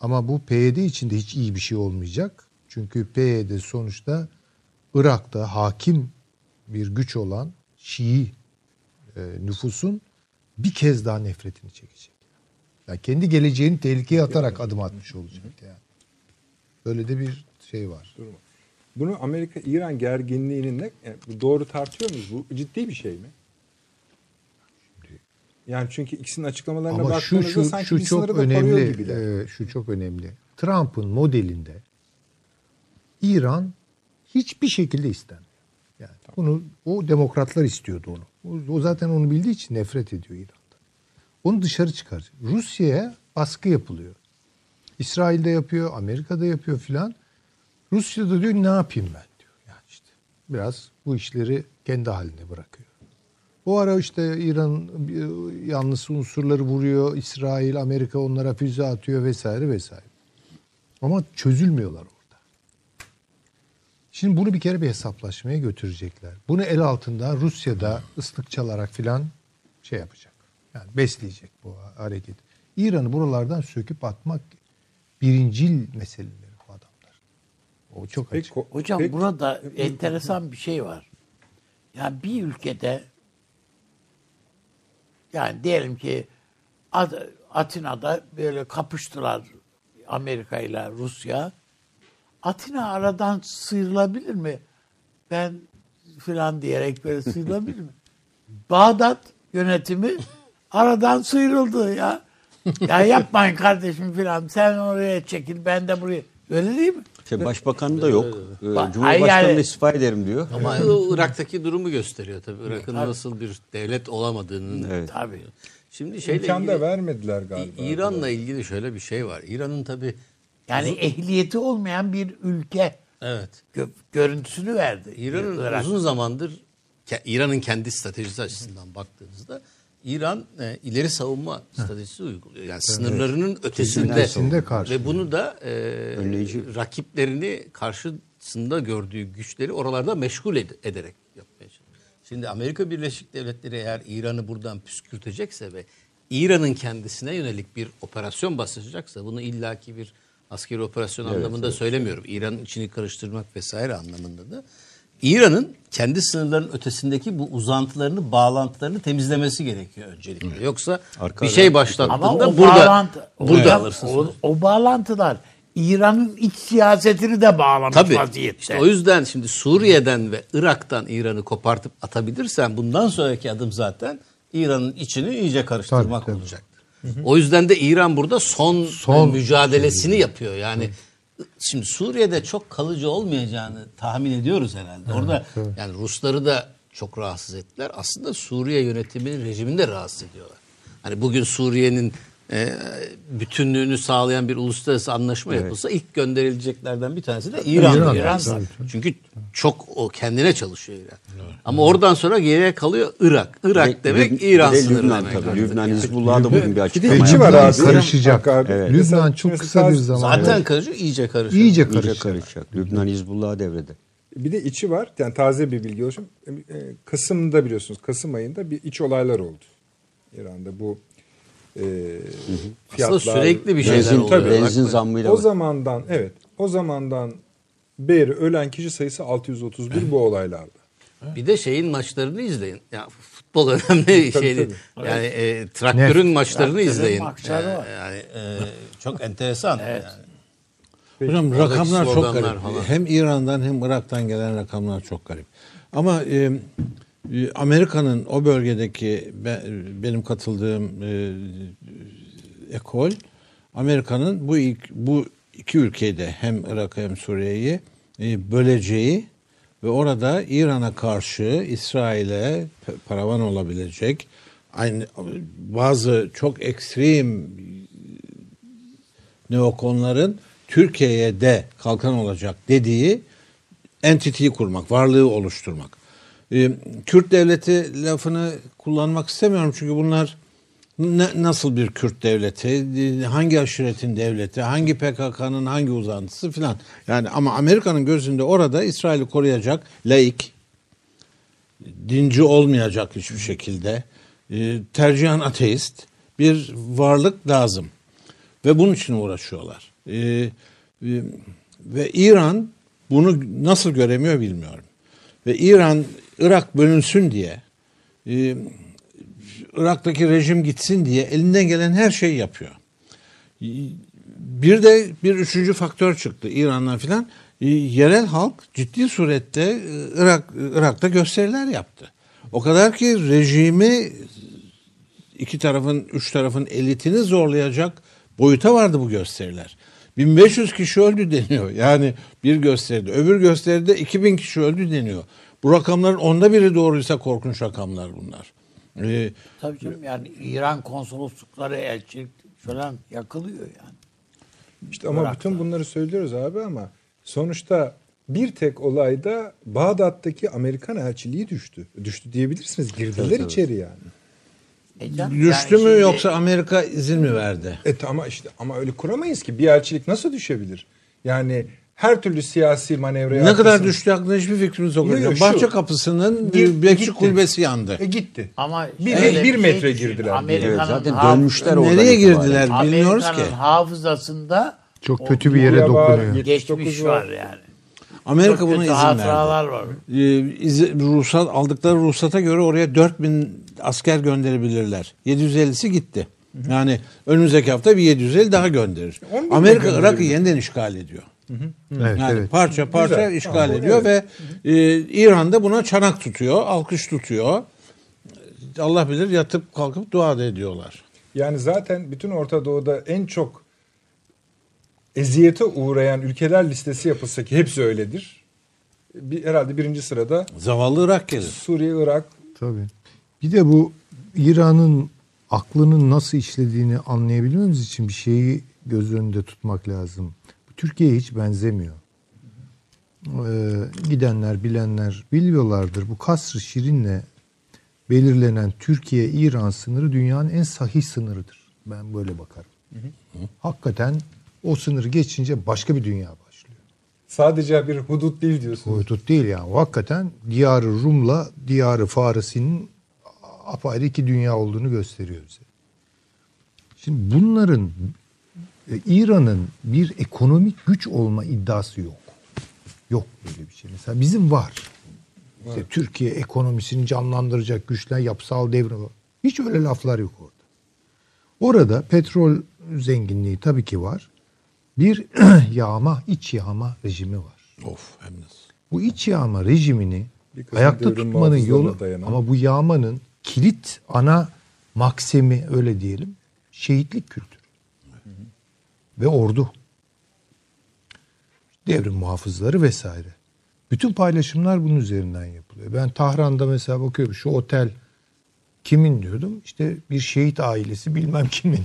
Ama bu PYD için de hiç iyi bir şey olmayacak. Çünkü PYD sonuçta Irak'ta hakim bir güç olan Şii e, nüfusun bir kez daha nefretini çekecek. Yani kendi geleceğini tehlikeye atarak adım atmış olacak yani. Böyle de bir şey var. Bunu Amerika-İran gerginliğini ne, yani bu doğru tartıyor muyuz? Bu ciddi bir şey mi? Yani çünkü ikisinin açıklamalarına Ama şu baktığınızda şu sanki şu çok önemli. gibiler. e, şu çok önemli. Trump'ın modelinde İran hiçbir şekilde istenmiyor. Yani bunu o demokratlar istiyordu onu. O, o zaten onu bildiği için nefret ediyor İran'dan. Onu dışarı çıkaracak. Rusya'ya baskı yapılıyor. İsrail'de yapıyor, Amerika'da yapıyor filan. Rusya da diyor ne yapayım ben diyor. Yani işte biraz bu işleri kendi haline bırakıyor. Bu ara işte İran e, yanlısı unsurları vuruyor. İsrail, Amerika onlara füze atıyor vesaire vesaire. Ama çözülmüyorlar orada. Şimdi bunu bir kere bir hesaplaşmaya götürecekler. Bunu el altında Rusya'da ıslık çalarak filan şey yapacak. Yani besleyecek bu hareket. İran'ı buralardan söküp atmak birincil meseleleri. O çok Peki, açık. Hocam peki- burada enteresan bir şey var. Yani bir ülkede yani diyelim ki Ad- Atina'da böyle kapıştılar Amerika ile Rusya. Atina aradan sıyrılabilir mi? Ben filan diyerek böyle sıyrılabilir mi? [LAUGHS] Bağdat yönetimi aradan sıyrıldı ya. Ya yapmayın kardeşim filan. Sen oraya çekil ben de buraya. Öyle değil mi? İşte başbakanı da yok. Ee, Bak, Cumhurbaşkanı yani- istifa ederim diyor. Ama Irak'taki durumu gösteriyor tabii. Irak'ın nasıl bir devlet olamadığını. Evet. Tabii. Şimdi şeyle İmkan da ilgili, vermediler galiba. İran'la ilgili şöyle bir şey var. İran'ın tabii Yani ehliyeti olmayan bir ülke evet. gö- görüntüsünü verdi. İran'ın Irak. uzun zamandır İran'ın kendi stratejisi açısından baktığınızda İran e, ileri savunma stratejisi uyguluyor. Yani sınırlarının ötesinde Ötesinde karşı. ve bunu da e, Önleyici. rakiplerini karşısında gördüğü güçleri oralarda meşgul ed- ederek yapmaya çalışıyor. Şimdi Amerika Birleşik Devletleri eğer İran'ı buradan püskürtecekse ve İran'ın kendisine yönelik bir operasyon basacaksa bunu illaki bir askeri operasyon anlamında söylemiyorum. İran'ın içini karıştırmak vesaire anlamında da İran'ın kendi sınırlarının ötesindeki bu uzantılarını, bağlantılarını temizlemesi gerekiyor öncelikle. Yoksa Arkada- bir şey Ama başlattığında o burada bağlantı, burada hocam, alırsın. O, o bağlantılar İran'ın iç siyasetini de bağlamış Tabii. vaziyette. İşte o yüzden şimdi Suriye'den ve Irak'tan İran'ı kopartıp atabilirsen bundan sonraki adım zaten İran'ın içini iyice karıştırmak Tabii, tabii. olacaktır. O yüzden de İran burada son, Son mücadelesini yapıyor. Yani şimdi Suriye'de çok kalıcı olmayacağını tahmin ediyoruz herhalde. Orada yani Rusları da çok rahatsız ettiler. Aslında Suriye yönetiminin rejimini de rahatsız ediyorlar. Hani bugün Suriye'nin e, bütünlüğünü sağlayan bir uluslararası anlaşma yapılsa ilk gönderileceklerden bir tanesi de İran. İran, İran. Çünkü çok o kendine çalışıyor İran. Ama oradan sonra geriye kalıyor Irak. Irak Ve- demek Lüb- İran sınırı Lübnan demek. tabii. artık. Lübnan. Hizbullah'a da bugün bir açıklama yaptı. var abi. karışacak. Evet. Lübnan çok kısa bir zaman. Zaten karışıyor, iyice karışıyor. iyice İyice karışacak. karışacak. Lübnan Hizbullah'a devrede. Bir de içi var. Yani taze bir bilgi olsun. E, Kasım'da biliyorsunuz Kasım ayında bir iç olaylar oldu. İran'da bu e, fiyatlar. sürekli bir şeyler Benzin, oluyor. Tabii. benzin zammıyla O bak- zamandan evet o zamandan beri ölen kişi sayısı 631 bu olaylarda. Bir de şeyin maçlarını izleyin. Ya futbol önemli Tabii, şey değil. Yani e, traktörün maçlarını Traktörün izleyin. maçları Yani, var. yani, e, [LAUGHS] çok enteresan. Yani. Hocam Oradaki rakamlar çok garip. falan. Hem İran'dan hem Irak'tan gelen rakamlar çok garip. Ama e, Amerika'nın o bölgedeki be- benim katıldığım e, ekol Amerika'nın bu ilk, bu iki ülkeyi de hem Irak'ı hem Suriye'yi e, böleceği ve orada İran'a karşı İsrail'e paravan olabilecek aynı bazı çok ekstrem neokonların Türkiye'ye de kalkan olacak dediği entitiyi kurmak, varlığı oluşturmak. Ee, Kürt devleti lafını kullanmak istemiyorum çünkü bunlar ne- nasıl bir Kürt devleti, e, hangi aşiretin devleti, hangi PKK'nın hangi uzantısı filan. Yani ama Amerika'nın gözünde orada İsrail'i koruyacak laik, dinci olmayacak hiçbir şekilde, e, tercihen ateist bir varlık lazım. Ve bunun için uğraşıyorlar. E, e, ve İran bunu nasıl göremiyor bilmiyorum. Ve İran Irak bölünsün diye, e, Irak'taki rejim gitsin diye elinden gelen her şeyi yapıyor. Bir de bir üçüncü faktör çıktı İran'dan filan. E, Yerel halk ciddi surette e, Irak Irak'ta gösteriler yaptı. O kadar ki rejimi iki tarafın, üç tarafın elitini zorlayacak boyuta vardı bu gösteriler. 1500 kişi öldü deniyor. Yani bir gösteride. Öbür gösteride 2000 kişi öldü deniyor. Bu rakamların onda biri doğruysa korkunç rakamlar bunlar. Ee, Tabii canım yani İran konsoloslukları, elçilik falan yakılıyor yani. İşte ama Irak'ta. bütün bunları söylüyoruz abi ama sonuçta bir tek olayda Bağdat'taki Amerikan elçiliği düştü. Düştü diyebilirsiniz. Girdiler içeri yani. E canım, düştü yani mü şimdi- yoksa Amerika izin mi verdi? E ama işte ama öyle kuramayız ki bir elçilik nasıl düşebilir? Yani her türlü siyasi manevraya Ne kadar düştü hakkında hiçbir fikrimiz yok. Yok, yok, şu. Bahçe kapısının Gir- bekçi kulübesi yandı. E gitti. Ama Bir- bir şey metre düşün, girdiler. Amerika'nın Evet, zaten haf- dönmüşler oradan Nereye itibaren. girdiler bilmiyoruz ki. Hafızasında Çok kötü bir yere dokunuyor. 79 geçmiş var. var yani. Amerika Çok buna izin verdi. var. Ee, ruhsat aldıkları ruhsata göre oraya 4000 asker gönderebilirler. 750'si gitti. Yani önümüzdeki hafta bir 750 daha gönderir. 10 bin de Amerika Irak'ı yeniden işgal ediyor. Evet, Yani evet. parça parça Güzel. işgal Tamam, ediyor ve e, İran da buna çanak tutuyor, alkış tutuyor. Allah bilir yatıp kalkıp dua da ediyorlar. Yani zaten bütün Orta Doğu'da en çok eziyete uğrayan ülkeler listesi yapılsa ki hepsi öyledir. Bir, herhalde birinci sırada Zavallı Irak gelir. Suriye, Irak. Tabii. Bir de bu İran'ın aklının nasıl işlediğini anlayabilmemiz için bir şeyi göz önünde tutmak lazım. Bu Türkiye'ye hiç benzemiyor. Ee, gidenler, bilenler biliyorlardır. Bu Kasr-ı Şirin'le belirlenen Türkiye-İran sınırı dünyanın en sahih sınırıdır. Ben böyle bakarım. Hakikaten o sınırı geçince başka bir dünya başlıyor. Sadece bir hudut değil diyorsunuz. Hudut değil yani. O hakikaten diyarı Rum'la diyarı Farisi'nin apayrı iki dünya olduğunu gösteriyor bize. Şimdi bunların İran'ın bir ekonomik güç olma iddiası yok. Yok böyle bir şey. Mesela bizim var. İşte Türkiye ekonomisini canlandıracak güçler, yapısal devrim. Hiç öyle laflar yok orada. Orada petrol zenginliği tabii ki var. Bir [CLEARS THROAT] yağma, iç yağma rejimi var. Of hem nasıl. Bu iç yağma rejimini ayakta tutmanın yolu dayanan. ama bu yağmanın kilit ana maksemi öyle diyelim şehitlik kültürü ve ordu devrim muhafızları vesaire. Bütün paylaşımlar bunun üzerinden yapılıyor. Ben Tahran'da mesela bakıyorum şu otel kimin diyordum işte bir şehit ailesi bilmem kimin.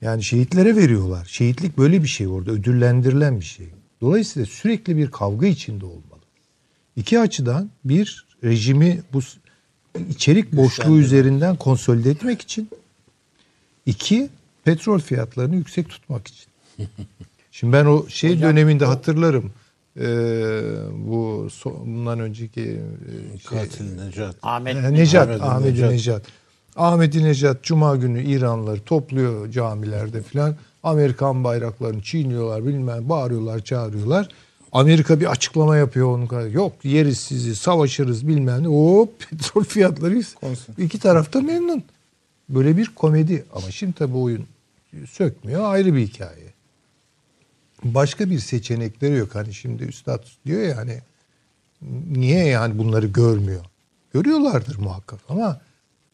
Yani şehitlere veriyorlar. Şehitlik böyle bir şey orada ödüllendirilen bir şey. Dolayısıyla sürekli bir kavga içinde olmalı. İki açıdan bir rejimi bu içerik boşluğu üzerinden konsolide etmek için iki petrol fiyatlarını yüksek tutmak için. [LAUGHS] Şimdi ben o şey döneminde hatırlarım. Ee, bu so- bundan önceki e, şey, Katil Necat. Ahmet e, Necat, Ahmet Ahmet Necat. Necat. Ahmet Necat Cuma günü İranlıları topluyor camilerde filan. Amerikan bayraklarını çiğniyorlar bilmem bağırıyorlar çağırıyorlar. Amerika bir açıklama yapıyor onun kadar. Yok yeriz sizi savaşırız bilmem ne. Hop [LAUGHS] petrol fiyatları. İki tarafta memnun. Böyle bir komedi ama şimdi tabii oyun sökmüyor ayrı bir hikaye. Başka bir seçenekleri yok. Hani şimdi üstad diyor ya hani niye yani bunları görmüyor? Görüyorlardır muhakkak ama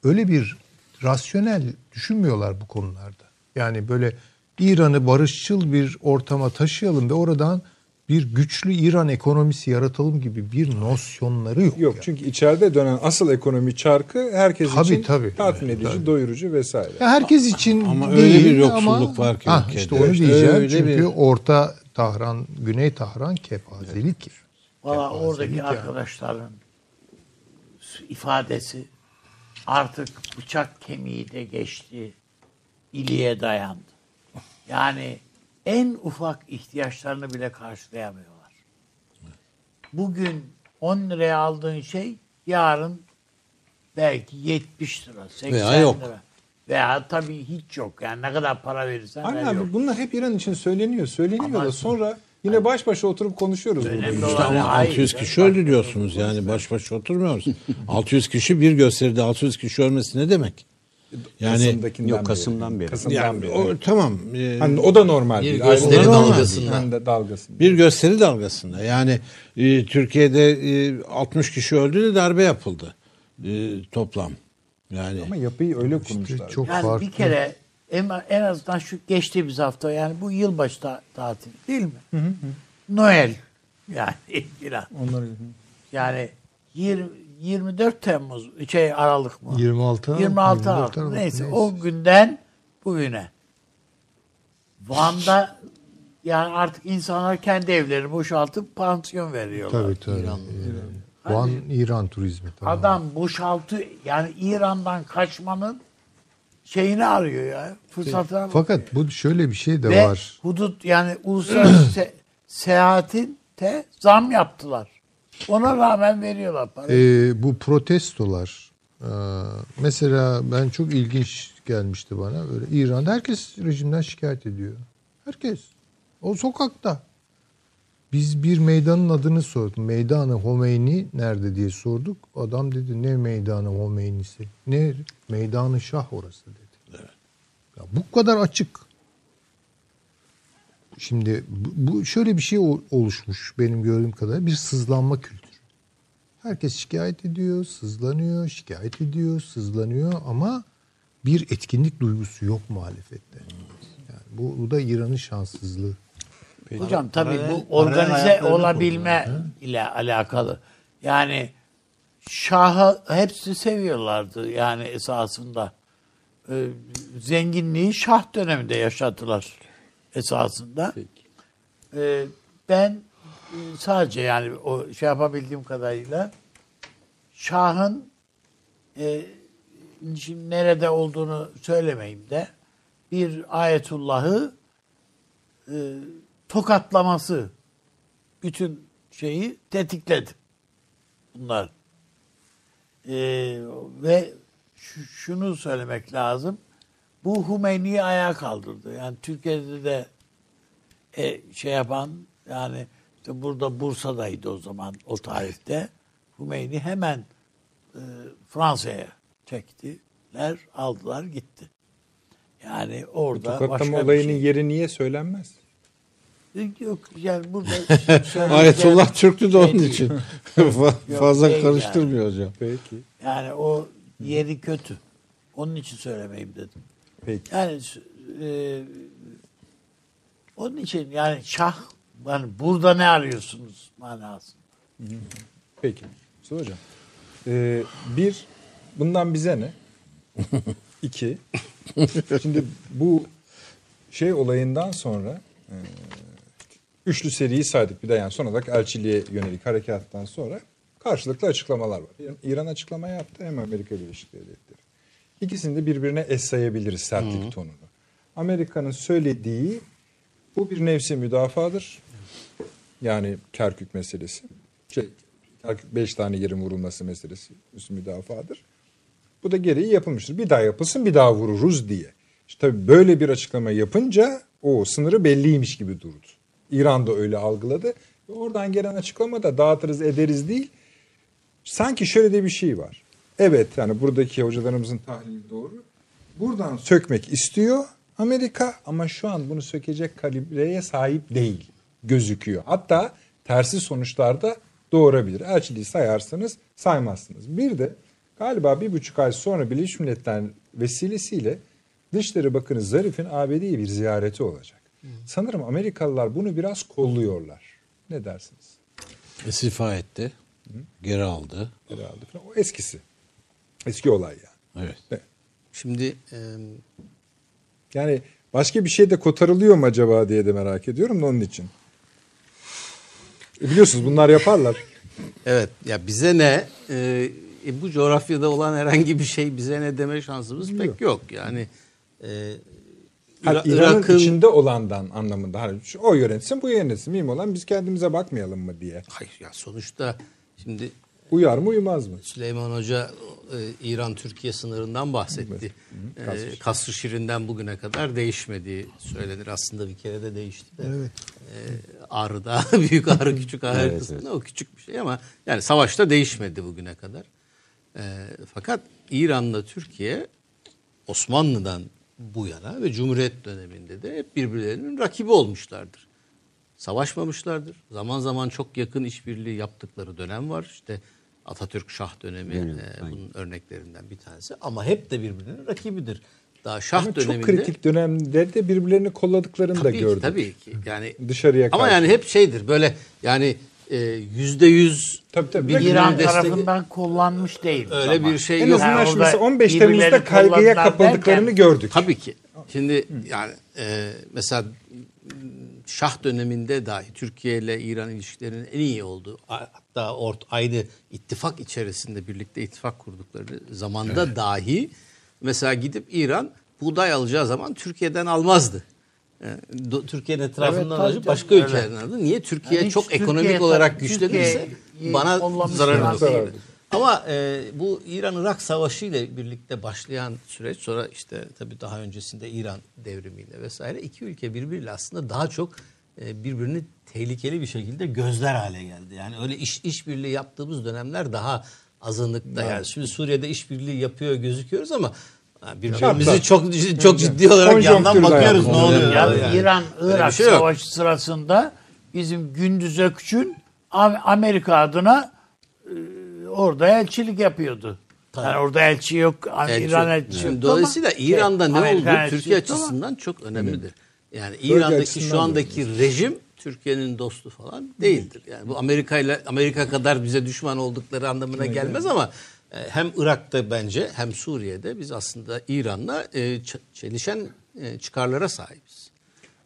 öyle bir rasyonel düşünmüyorlar bu konularda. Yani böyle İran'ı barışçıl bir ortama taşıyalım ve oradan bir güçlü İran ekonomisi yaratalım gibi bir nosyonları yok. Yok yani. çünkü içeride dönen asıl ekonomi çarkı herkes Tabii, için tabii. tatmin Evet, edici, tabii. doyurucu vesaire. Ya herkes için Ama değil öyle bir ama- yoksulluk var ki Ha, ülkede. işte onu İşte diyeceğim öyle çünkü bir- orta Tahran, Güney Tahran kepazelik. Valla Kepazelik oradaki yani. arkadaşların ifadesi artık bıçak kemiği de geçti, iliğe dayandı. Yani en ufak ihtiyaçlarını bile karşılayamıyorlar. Bugün 10 liraya aldığın şey yarın belki 70 lira, 80 Veya yok. lira. Veya tabii hiç yok. Yani ne kadar para verirsen Aynen ver abi yok. bunlar hep İran için söyleniyor. Söyleniyor Ama- da sonra yine baş başa oturup konuşuyoruz. Önemli İşte olan ama hayır, 600 ben kişi öldü diyorsunuz yani baş başa oturmuyoruz. [LAUGHS] 600 kişi bir gösteride 600 kişi ölmesi ne demek? Yani Kasım'dakinden Yok. Kasım'dan beri. Kasım'dan yani beri. o, tamam. e, Hani o da normal Bir gösteri dalgasında. De dalgasında. bir gösteri dalgasında. Yani e, Türkiye'de e, 60 kişi öldü de darbe yapıldı e, toplam. Yani Ama yapıyı öyle kurmuşlar. çok Yani farklı. bir kere en, en azından şu geçtiğimiz hafta yani bu yılbaşı ta- tatili değil mi? Noel yani [LAUGHS] filan. Onları Yani 20, 24 Temmuz şey Aralık mı? 26 26 24 Aralık. Aralık, Neyse neyse. o günden bugüne. Van'da yani artık insanlar kendi evlerini boşaltıp pansiyon veriyorlar. Tabii tabii. İran, Van İran turizmi. Tamam. Adam boşaltı yani İran'dan kaçmanın şeyini arıyor ya. Fırsatını arıyor. Fakat bu şöyle bir şey de Ve var. hudut yani uluslararası [CLEARS THROAT] se- seyahatin te zam yaptılar. Ona rağmen veriyorlar parayı. Ee, bu protestolar e, mesela ben çok ilginç gelmişti bana böyle İran'da herkes rejimden şikayet ediyor. Herkes. O sokakta. Biz bir meydanın adını sorduk. Meydanı Homeyni nerede diye sorduk. Adam dedi ne meydanı Homeyni'si? Ne? Meydanı Şah orası dedi. Ya bu kadar açık. Şimdi bu, şöyle bir şey oluşmuş benim gördüğüm kadarıyla bir sızlanma kültürü. Herkes şikayet ediyor, sızlanıyor, şikayet ediyor, sızlanıyor ama bir etkinlik duygusu yok muhalefette. Yani bu, bu da İran'ın şanssızlığı. Hocam tabii bu organize olabilme ile alakalı. Yani Şah'ı hepsi seviyorlardı yani esasında. Ee, zenginliği Şah döneminde yaşadılar esasında. Ee, ben e, sadece yani o şey yapabildiğim kadarıyla Şah'ın e, şimdi nerede olduğunu söylemeyeyim de bir ayetullahı e, tokatlaması bütün şeyi tetikledi. Bunlar. E, ve şu- şunu söylemek lazım. Bu Hümeyni'yi ayağa kaldırdı. Yani Türkiye'de de e, şey yapan yani işte burada Bursa'daydı o zaman o tarihte. Hümeyni hemen e, Fransa'ya çektiler, aldılar gitti. Yani orada başka Tokatlama bir olayının şey- yeri niye söylenmez? Yok yani burada [LAUGHS] Ayetullah Türk'tü de onun Şey değil. için. [LAUGHS] Fa- Fazla değil karıştırmıyor hocam. Peki. Yani o yeri kötü. Onun için söylemeyeyim dedim. Peki. Yani e, onun için yani şah yani burada ne arıyorsunuz manasında. Peki. Mustafa Hocam. Ee, bir, bundan bize ne? [LAUGHS] İki, şimdi bu şey olayından sonra e, üçlü seriyi saydık bir de yani son olarak elçiliğe yönelik harekattan sonra karşılıklı açıklamalar var. İran açıklama yaptı hem Amerika Birleşik Devletleri. İkisini de birbirine sayabiliriz sertlik tonunu. Amerika'nın söylediği bu bir nefsi müdafadır. Yani Kerkük meselesi. Şey, Kerkük beş tane yerin vurulması meselesi üstü müdafadır. Bu da gereği yapılmıştır. Bir daha yapılsın bir daha vururuz diye. İşte tabii böyle bir açıklama yapınca o sınırı belliymiş gibi durdu. İran da öyle algıladı. Oradan gelen açıklama da dağıtırız ederiz değil. Sanki şöyle de bir şey var. Evet yani buradaki hocalarımızın tahlili doğru. Buradan sökmek istiyor Amerika ama şu an bunu sökecek kalibreye sahip değil gözüküyor. Hatta tersi sonuçlar da doğurabilir. Elçiliği sayarsanız saymazsınız. Bir de galiba bir buçuk ay sonra Birleşmiş Milletler vesilesiyle Dışişleri Bakanı Zarif'in ABD'ye bir ziyareti olacak. Sanırım Amerikalılar bunu biraz kolluyorlar. Ne dersiniz? İstifa etti. Geri aldı. Herhalde falan. O eskisi. Eski olay yani. Evet. Evet. Şimdi e, Yani başka bir şey de kotarılıyor mu acaba diye de merak ediyorum da onun için. E biliyorsunuz bunlar yaparlar. [LAUGHS] evet ya bize ne e, e, bu coğrafyada olan herhangi bir şey bize ne deme şansımız pek yok. Yani e, Ira- İran'ın Irak'ın içinde olandan anlamında. Hani o yönetsin bu yönetsin. Mühim olan biz kendimize bakmayalım mı diye. hayır ya sonuçta şimdi Uyar mı uymaz mı? Süleyman Hoca e, İran-Türkiye sınırından bahsetti. E, Kasr Şirin'den bugüne kadar değişmediği söylenir. Aslında bir kere de değişti de. Evet. E, Ağrı'da [LAUGHS] büyük Ağrı küçük Ağrı Evet, kısmında o küçük bir şey ama yani savaşta değişmedi bugüne kadar. E, fakat İran'la Türkiye Osmanlı'dan bu yana ve Cumhuriyet döneminde de hep birbirlerinin rakibi olmuşlardır. Savaşmamışlardır. Zaman zaman çok yakın işbirliği yaptıkları dönem var. İşte Atatürk Şah dönemi Dönemi, e, aynen. bunun örneklerinden bir tanesi. Ama hep de birbirinin rakibidir. Daha Şah Ama döneminde çok kritik dönemde de birbirlerini kolladıklarını da tabii ki, gördük. tabii ki. Yani Dışarıya ama karşı. yani hep şeydir böyle yani e, yüzde yüz birbirini İran destekle- tarafından kullanmış değil. Öyle zaman. bir şey En yok. azından Yani mesela 15 birbirlerini Temmuz'da kaygıya kapıldıklarını derken- gördük. Tabii ki. Şimdi yani e, mesela Şah döneminde dahi Türkiye ile İran ilişkilerinin en iyi olduğu hatta ort aynı ittifak içerisinde birlikte ittifak kurdukları zamanda dahi mesela gidip İran buğday alacağı zaman Türkiye'den almazdı. E, Türkiye'nin etrafından Evet, tabii, başka ülkelerden aldı. Niye? Türkiye Yani çok ekonomik olarak güçlenirse bana kollamış zarar falan olur. değil. Ama e, bu İran-Irak Savaşı ile birlikte başlayan süreç sonra işte tabii daha öncesinde İran devrimiyle vesaire iki ülke birbiriyle aslında daha çok e, birbirini tehlikeli bir şekilde gözler hale geldi. Yani öyle iş işbirliği yaptığımız dönemler daha azınlıkta yani. Şimdi Suriye'de işbirliği yapıyor gözüküyoruz ama birbirimizi Şartlar. çok çok ciddi olarak yandan Konjonktürde bakıyoruz ne oluyor. Yani yani. İran Irak şey yok. Savaşı sırasında bizim Gündüz Ökçün Am- Amerika adına e, orada elçilik yapıyordu. Yani orada elçi yok, Elçi- İran elçisi Şimdi yok Dolayısıyla ama- şey, İran'da ne Amerikan oldu Türkiye yok ama- açısından çok önemlidir. Yani İran'daki açısından şu da andaki rejim Türkiye'nin dostu falan değildir. Yani bu Amerika ile Amerika kadar bize düşman oldukları anlamına gelmez ama e, hem Irak'ta bence hem Suriye'de biz aslında İran'la e, çelişen e, çıkarlara sahibiz.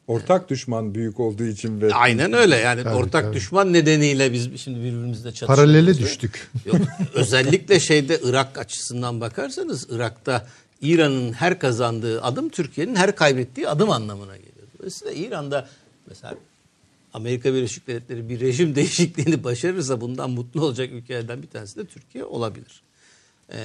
Ortak düşman büyük olduğu için ve Aynen öyle. Yani Tabii, ortak tabii. düşman nedeniyle biz şimdi birbirimizle çatışıyoruz. Paralele düştük. Yok, özellikle şeyde Irak açısından bakarsanız Irak'ta İran'ın her kazandığı adım Türkiye'nin her kaybettiği adım anlamına geliyor. Dolayısıyla İran'da mesela Amerika Birleşik Devletleri bir rejim [LAUGHS] değişikliğini başarırsa bundan mutlu olacak ülkelerden bir tanesi de Türkiye olabilir. Ee,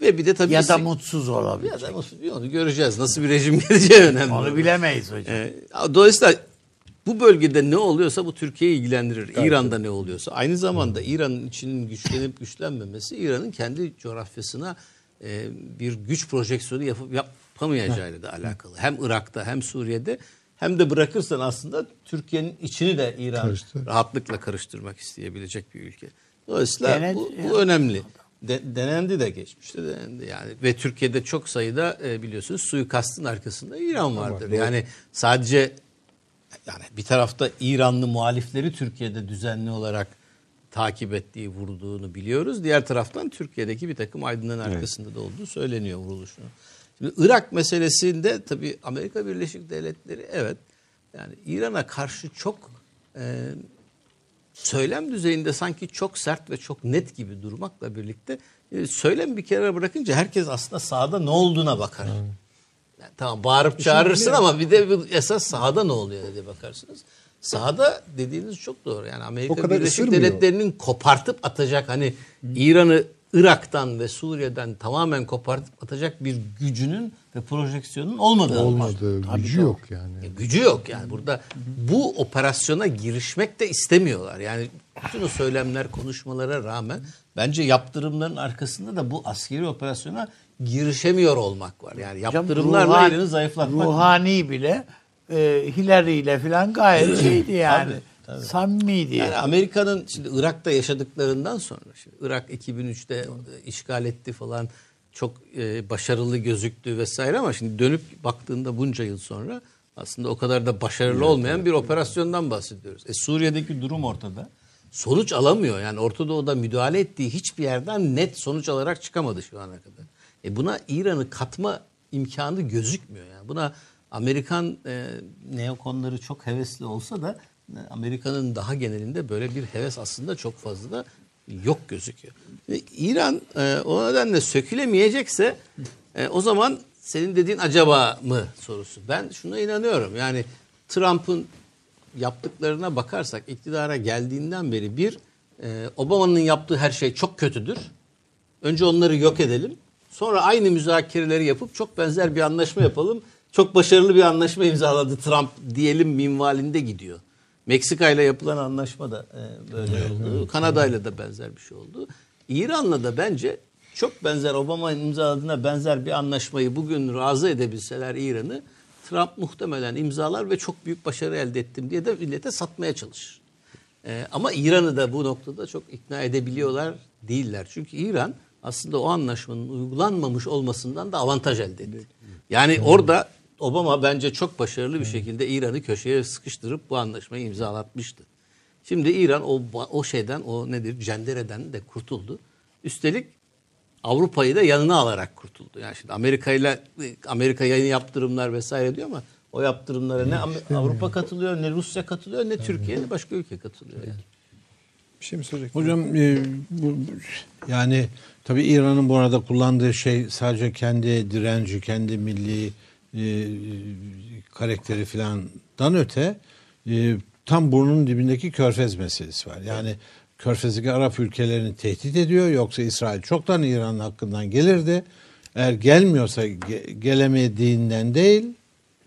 ve bir de tabii Ya da mutsuz olabilir. ya da mutsuz- onu göreceğiz. Nasıl bir rejim [LAUGHS] geleceği önemli. Onu bilemeyiz hocam. Ee, dolayısıyla bu bölgede ne oluyorsa bu Türkiye'yi ilgilendirir. İran'da ne oluyorsa. Aynı zamanda İran'ın içinin güçlenip güçlenmemesi İran'ın kendi coğrafyasına e, bir güç projeksiyonu yapıp yapamayacağıyla da alakalı. Hem Irak'ta hem Suriye'de hem de bırakırsan aslında Türkiye'nin içini de İran Karıştırır. rahatlıkla karıştırmak isteyebilecek bir ülke. Dolayısıyla Denedi bu, bu önemli. De- denendi de geçmişte denendi yani ve Türkiye'de çok sayıda e, biliyorsunuz suikastın arkasında İran vardır. yani sadece yani bir tarafta İranlı muhalifleri Türkiye'de düzenli olarak takip ettiği, vurduğunu biliyoruz. Diğer taraftan Türkiye'deki bir takım aydınların arkasında da olduğu söyleniyor vuruluşunu. Şimdi Irak meselesinde tabii Amerika Birleşik Devletleri evet yani İran'a karşı çok e, söylem düzeyinde sanki çok sert ve çok net gibi durmakla birlikte e, söylem bir kenara bırakınca herkes aslında sahada ne olduğuna bakar. Yani tamam bağırıp çağırırsın ama bir de esas sahada ne oluyor diye bakarsınız. Sahada dediğiniz çok doğru. Yani Amerika Birleşik. Devletleri'nin kopartıp atacak hani İran'ı Irak'tan ve Suriye'den tamamen kopartıp atacak bir gücünün ve projeksiyonun olmadığı Olmadığı gücü yok yani. e, gücü yok yani burada bu operasyona girişmek de istemiyorlar. Yani bütün o söylemler konuşmalara rağmen bence yaptırımların arkasında da bu askeri operasyona girişemiyor olmak var. Yani yaptırımlarla ruhan- İran'ı zayıflatmak. Ruhani bile e, Hillary ile falan gayet şeydi yani. Samimiydi. Yani Amerika'nın şimdi Irak'ta yaşadıklarından sonra şimdi Irak 2003'te e, işgal etti falan çok e, başarılı gözüktü vesaire ama şimdi dönüp baktığında bunca yıl sonra aslında o kadar da başarılı olmayan bir operasyondan bahsediyoruz. E, Suriye'deki durum ortada. Sonuç alamıyor. Yani Orta Doğu'da müdahale ettiği hiçbir yerden net sonuç alarak çıkamadı şu ana kadar. E buna İran'ı katma imkanı gözükmüyor. Yani buna Amerikan e, neokonları çok hevesli olsa da e, Amerika'nın daha genelinde böyle bir heves aslında çok fazla da yok gözüküyor. İran e, o nedenle sökülemeyecekse e, o zaman senin dediğin acaba mı sorusu. Ben şuna inanıyorum. Yani Trump'ın yaptıklarına bakarsak iktidara geldiğinden beri bir e, Obama'nın yaptığı her şey çok kötüdür. Önce onları yok edelim. Sonra aynı müzakereleri yapıp çok benzer bir anlaşma yapalım. Çok başarılı bir anlaşma imzaladı Trump diyelim minvalinde gidiyor. Meksika ile yapılan anlaşma da e, böyle oldu. Kanada ile de benzer bir şey oldu. İran'la da bence çok benzer Obama'nın imzaladığına benzer bir anlaşmayı bugün razı edebilseler İran'ı Trump muhtemelen imzalar ve çok büyük başarı elde ettim diye de millete satmaya çalışır. Ee, ama İran'ı da bu noktada çok ikna edebiliyorlar değiller. Çünkü İran aslında o anlaşmanın uygulanmamış olmasından da avantaj elde etti. Yani orada Obama bence çok başarılı bir şekilde İran'ı köşeye sıkıştırıp bu anlaşmayı imzalatmıştı. Şimdi İran o o şeyden o nedir cendereden de kurtuldu. Üstelik Avrupa'yı da yanına alarak kurtuldu. Yani şimdi Amerika ile Amerika yayın yaptırımlar vesaire diyor ama o yaptırımlara ne Avrupa katılıyor, ne Rusya katılıyor, ne Türkiye, ne başka ülke katılıyor yani. Bir şey mi söyleyecektin? Hocam e, bu, yani tabii İran'ın bu arada kullandığı şey sadece kendi direnci, kendi milli e, karakteri filandan öte e, tam burnunun dibindeki körfez meselesi var. Yani körfezdeki Arap ülkelerini tehdit ediyor yoksa İsrail çoktan İran'ın hakkından gelirdi. Eğer gelmiyorsa ge- gelemediğinden değil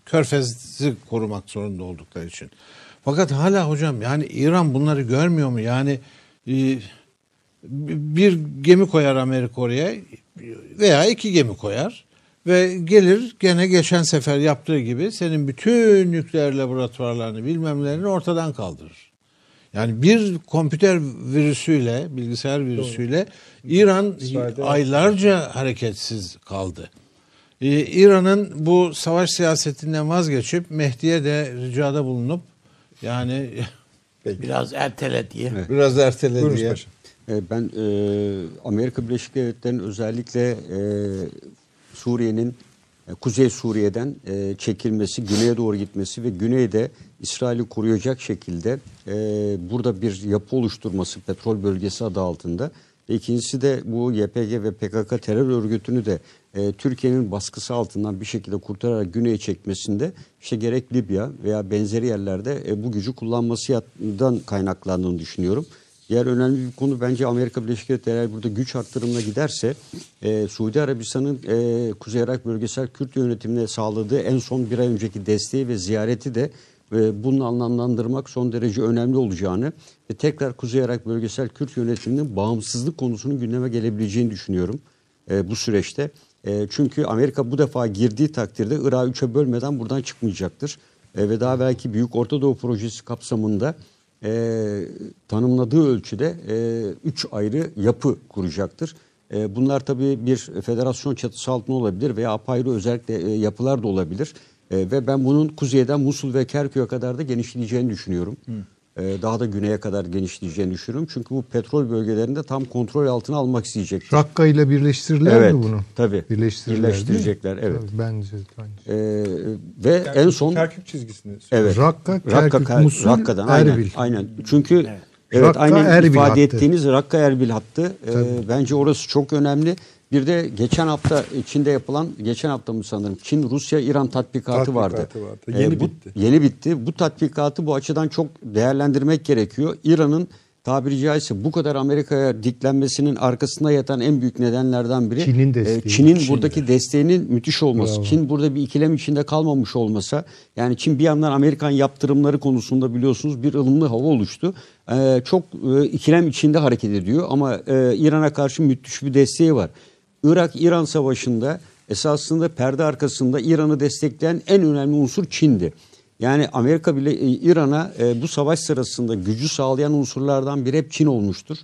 körfezi korumak zorunda oldukları için. Fakat hala hocam yani İran bunları görmüyor mu? Yani e, bir gemi koyar Amerika oraya veya iki gemi koyar ve gelir gene geçen sefer yaptığı gibi senin bütün nükleer laboratuvarlarını bilmemlerini ortadan kaldırır. Yani bir kompüter virüsüyle, bilgisayar virüsüyle İran İsrail'de- aylarca hareketsiz kaldı. Ee, İran'ın bu savaş siyasetinden vazgeçip Mehdi'ye de ricada bulunup yani Biraz ertele diye. biraz erteledi Buyurunuz diye. paşam. E, Ben e, Amerika Birleşik Devletleri'nin özellikle e, Suriye'nin e, Kuzey Suriye'den e, çekilmesi, güneye doğru gitmesi ve güneyde İsrail'i koruyacak şekilde e, burada bir yapı oluşturması petrol bölgesi adı altında. Ve ikincisi de bu YPG ve PKK terör örgütünü de Türkiye'nin baskısı altından bir şekilde kurtararak güneye çekmesinde işte gerek Libya veya benzeri yerlerde bu gücü kullanmasından kaynaklandığını düşünüyorum. Diğer önemli bir konu bence Amerika Birleşik Devletleri burada güç arttırımına giderse e, Suudi Arabistan'ın e, Kuzey Irak Bölgesel Kürt yönetimine sağladığı en son bir ay önceki desteği ve ziyareti de e, bunu anlamlandırmak son derece önemli olacağını ve tekrar Kuzey Irak Bölgesel Kürt yönetiminin bağımsızlık konusunun gündeme gelebileceğini düşünüyorum e, bu süreçte. E, çünkü Amerika bu defa girdiği takdirde Irak'ı üçe bölmeden buradan çıkmayacaktır. E, ve daha belki Büyük Orta Doğu Projesi kapsamında e, tanımladığı ölçüde e, üç ayrı yapı kuracaktır. E, bunlar tabii bir federasyon çatısı altında olabilir veya apayrı özellikle e, yapılar da olabilir. E, ve ben bunun kuzeyden Musul ve Kerkük'e kadar da genişleyeceğini düşünüyorum. E, daha da güneye kadar genişleyeceğini düşünüyorum. Çünkü bu petrol bölgelerinde tam kontrol altına almak isteyecek. Rakka ile birleştirirler Evet, mi bunu? tabii. Birleştirirler, değil mi? Birleştirecekler, evet. Tabii, bence de aynı şey. E, ve en son Kerkük çizgisini Evet. Rakka, Rakka, Kerkük, Musul, Rakka'dan aynen. Erbil. Aynen. Çünkü evet, Rakka, aynen Erbil ifade hattı. ettiğiniz Rakka Erbil hattı e, bence orası çok önemli. Bir de geçen hafta Çin'de yapılan geçen hafta mı sanırım Çin Rusya İran tatbikatı, Tatbikatı vardı. Vardı. Yeni bu, bitti. Yeni bitti. Bu tatbikatı bu açıdan çok değerlendirmek gerekiyor. İran'ın tabiri caizse bu kadar Amerika'ya diklenmesinin arkasında yatan en büyük nedenlerden biri Çin'in e, desteği. Çin'in Çin'dir. buradaki desteğinin müthiş olması. Bravo. Çin burada bir ikilem içinde kalmamış olmasa yani Çin bir yandan Amerikan yaptırımları konusunda biliyorsunuz bir ılımlı hava oluştu. Ee, çok e, ikilem içinde hareket ediyor ama e, İran'a karşı müthiş bir desteği var. Irak-İran savaşında esasında perde arkasında İran'ı destekleyen en önemli unsur Çin'di. Yani Amerika bile e, İran'a e, bu savaş sırasında gücü sağlayan unsurlardan biri hep Çin olmuştur.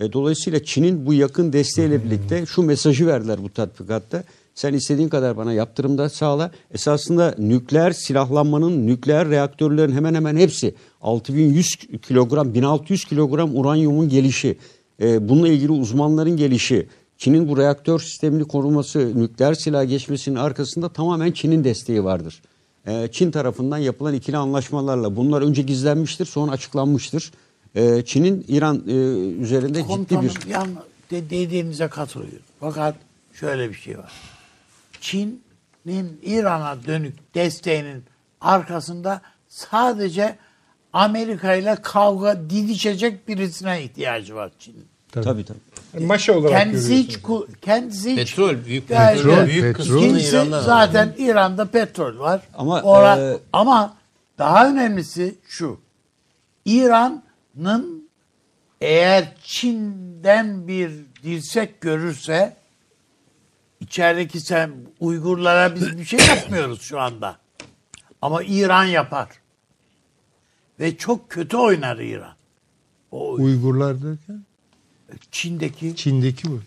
E, dolayısıyla Çin'in bu yakın desteğiyle birlikte şu mesajı verdiler bu tatbikatta. Sen istediğin kadar bana yaptırımda sağla. Esasında nükleer silahlanmanın, nükleer reaktörlerin hemen hemen hepsi 6100 kilogram, 1600 kilogram uranyumun gelişi, e, bununla ilgili uzmanların gelişi, Çin'in bu reaktör sistemini koruması, nükleer silah geçmesinin arkasında tamamen Çin'in desteği vardır. E, Çin tarafından yapılan ikili anlaşmalarla bunlar önce gizlenmiştir, sonra açıklanmıştır. E, Çin'in İran e, üzerinde ciddi Komutanım bir yan de, dediğinize katılıyorum. Fakat şöyle bir şey var. Çin'in İran'a dönük desteğinin arkasında sadece Amerika ile kavga didişecek birisine ihtiyacı var Çin'in. tabii tabii. Yani maşa olarak Kendisi hiç ku- kendisi hiç Petrol büyük Yani petrol, büyük Petrol. İran'dan zaten İran'da petrol var. Ama, Ora- e, ama daha önemlisi şu. İran'ın eğer Çin'den bir dirsek görürse içerideki sen Uygurlara biz bir şey yapmıyoruz şu anda. Ama İran yapar. Ve çok kötü oynar İran. O Uygurlar derken Çin'deki Çin'deki bu.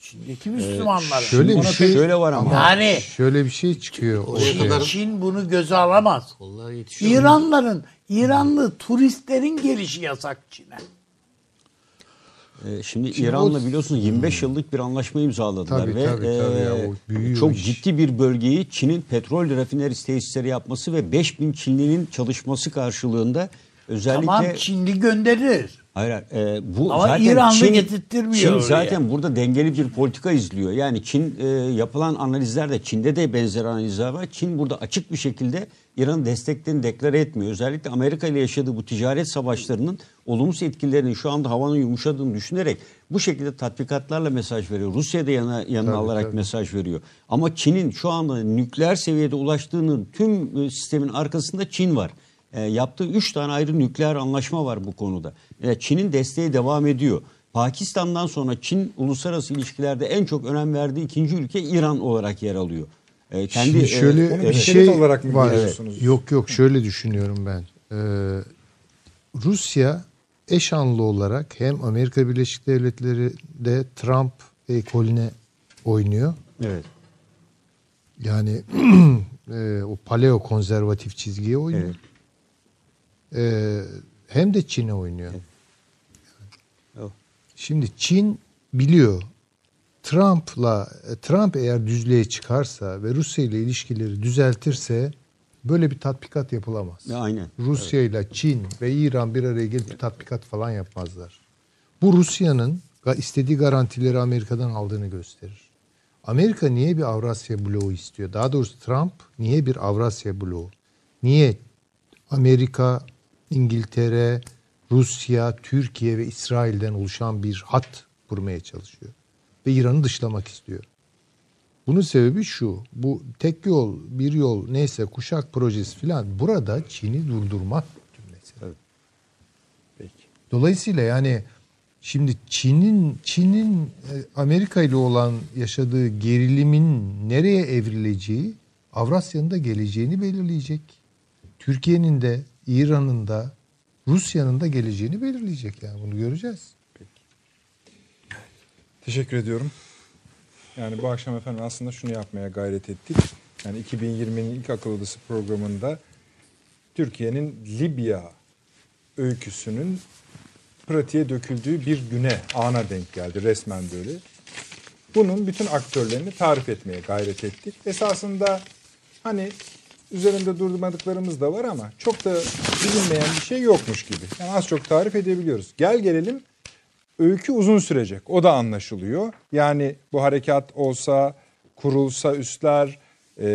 Çin'deki Müslümanlar. Şöyle bir şey Şöyle var ama. yani şöyle bir şey çıkıyor Çin, kadar- Çin bunu göze alamaz. Kollar yetişiyor. İranların, İranlı turistlerin gelişi yasak Çin'e. Ee, Şimdi İran'la biliyorsunuz 25 yıllık bir anlaşma imzaladılar Tabii, ve tabii, tabii ya, e, o büyüyor çok iş. ciddi bir bölgeyi Çin'in petrol rafinerisi tesisleri yapması ve 5000 Çinlinin çalışması karşılığında özellikle Tamam Çinli gönderir. Hayır. Ee, bu Ama zaten İranlı Çin, getirttirmiyor Çin zaten burada dengeli bir politika izliyor. Yani Çin e, yapılan analizlerde Çin'de de benzer analizler var. Çin burada açık bir şekilde İran'ın desteklerini deklare etmiyor. Özellikle Amerika ile yaşadığı bu ticaret savaşlarının olumsuz etkilerinin şu anda havanın yumuşadığını düşünerek bu şekilde tatbikatlarla mesaj veriyor. Rusya da yana, yanına Tabii, alarak tabii. mesaj veriyor. Ama Çin'in şu anda nükleer seviyede ulaştığının tüm e, sistemin arkasında Çin var. E, yaptığı üç tane ayrı nükleer anlaşma var bu konuda. E, Çin'in desteği devam ediyor. Pakistan'dan sonra Çin uluslararası ilişkilerde en çok önem verdiği ikinci ülke İran olarak yer alıyor. E, kendi Şimdi e, şöyle onu bir şey şerit olarak mı var. görüyorsunuz? Yok yok şöyle düşünüyorum ben. Ee, Rusya eşanlı olarak hem Amerika Birleşik Devletleri'de Trump ekolüne oynuyor. evet. Yani [CLEARS THROAT] e, o paleo konservatif çizgiye oynuyor. Evet. Ee, hem de Çin'e oynuyor. Evet. Şimdi Çin biliyor. Trump'la Trump eğer düzlüğe çıkarsa ve Rusya ile ilişkileri düzeltirse böyle bir tatbikat yapılamaz. E, Aynen. Rusya ile Çin ve İran bir araya gelip bir tatbikat falan yapmazlar. Bu Rusya'nın istediği garantileri Amerika'dan aldığını gösterir. Amerika niye bir Avrasya bloğu istiyor? Daha doğrusu Trump niye bir Avrasya bloğu? Niye Amerika, İngiltere, Rusya, Türkiye ve İsrail'den oluşan bir hat kurmaya çalışıyor? Ve İran'ı dışlamak istiyor. Bunun sebebi şu. Bu tek yol, bir yol neyse kuşak projesi filan burada Çin'i durdurmak mesele. Peki. Dolayısıyla yani şimdi Çin'in Çin'in e, Amerika ile olan yaşadığı gerilimin nereye evrileceği Avrasya'nın da geleceğini belirleyecek. Türkiye'nin de İran'ın da Rusya'nın da geleceğini belirleyecek yani bunu göreceğiz. Teşekkür ediyorum. Yani bu akşam efendim aslında şunu yapmaya gayret ettik. Yani 2020'nin ilk akıl odası programında Türkiye'nin Libya öyküsünün pratiğe döküldüğü bir güne, ana denk geldi resmen böyle. Bunun bütün aktörlerini tarif etmeye gayret ettik. Esasında hani üzerinde durmadıklarımız da var ama çok da bilinmeyen bir şey yokmuş gibi. Yani az çok tarif edebiliyoruz. Gel gelelim öykü uzun sürecek. O da anlaşılıyor. Yani bu harekat olsa, kurulsa üstler, e,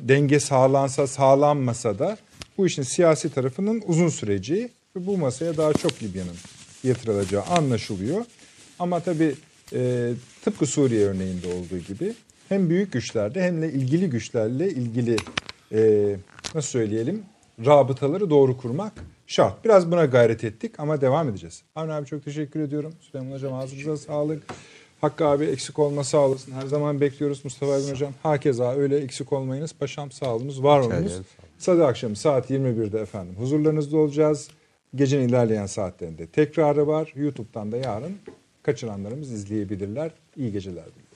denge sağlansa, sağlanmasa da bu işin siyasi tarafının uzun süreceği ve bu masaya daha çok Libya'nın yatırılacağı anlaşılıyor. Ama tabii e, tıpkı Suriye örneğinde olduğu gibi hem büyük güçlerde hem de ilgili güçlerle ilgili e, nasıl söyleyelim rabıtaları doğru kurmak şart. Biraz buna gayret ettik ama devam edeceğiz. Avni abi çok teşekkür ediyorum. Süleyman hocam ağzınıza sağlık. Hakkı abi eksik olma sağ olasın. Her zaman bekliyoruz Mustafa Aydın hocam. Hakeza öyle eksik olmayınız. Paşam sağ olunuz, var olunuz. Salı akşamı saat 21'de efendim huzurlarınızda olacağız. Gecenin ilerleyen saatlerinde tekrarı var. YouTube'dan da yarın kaçıranlarımız izleyebilirler. İyi geceler diliyorum.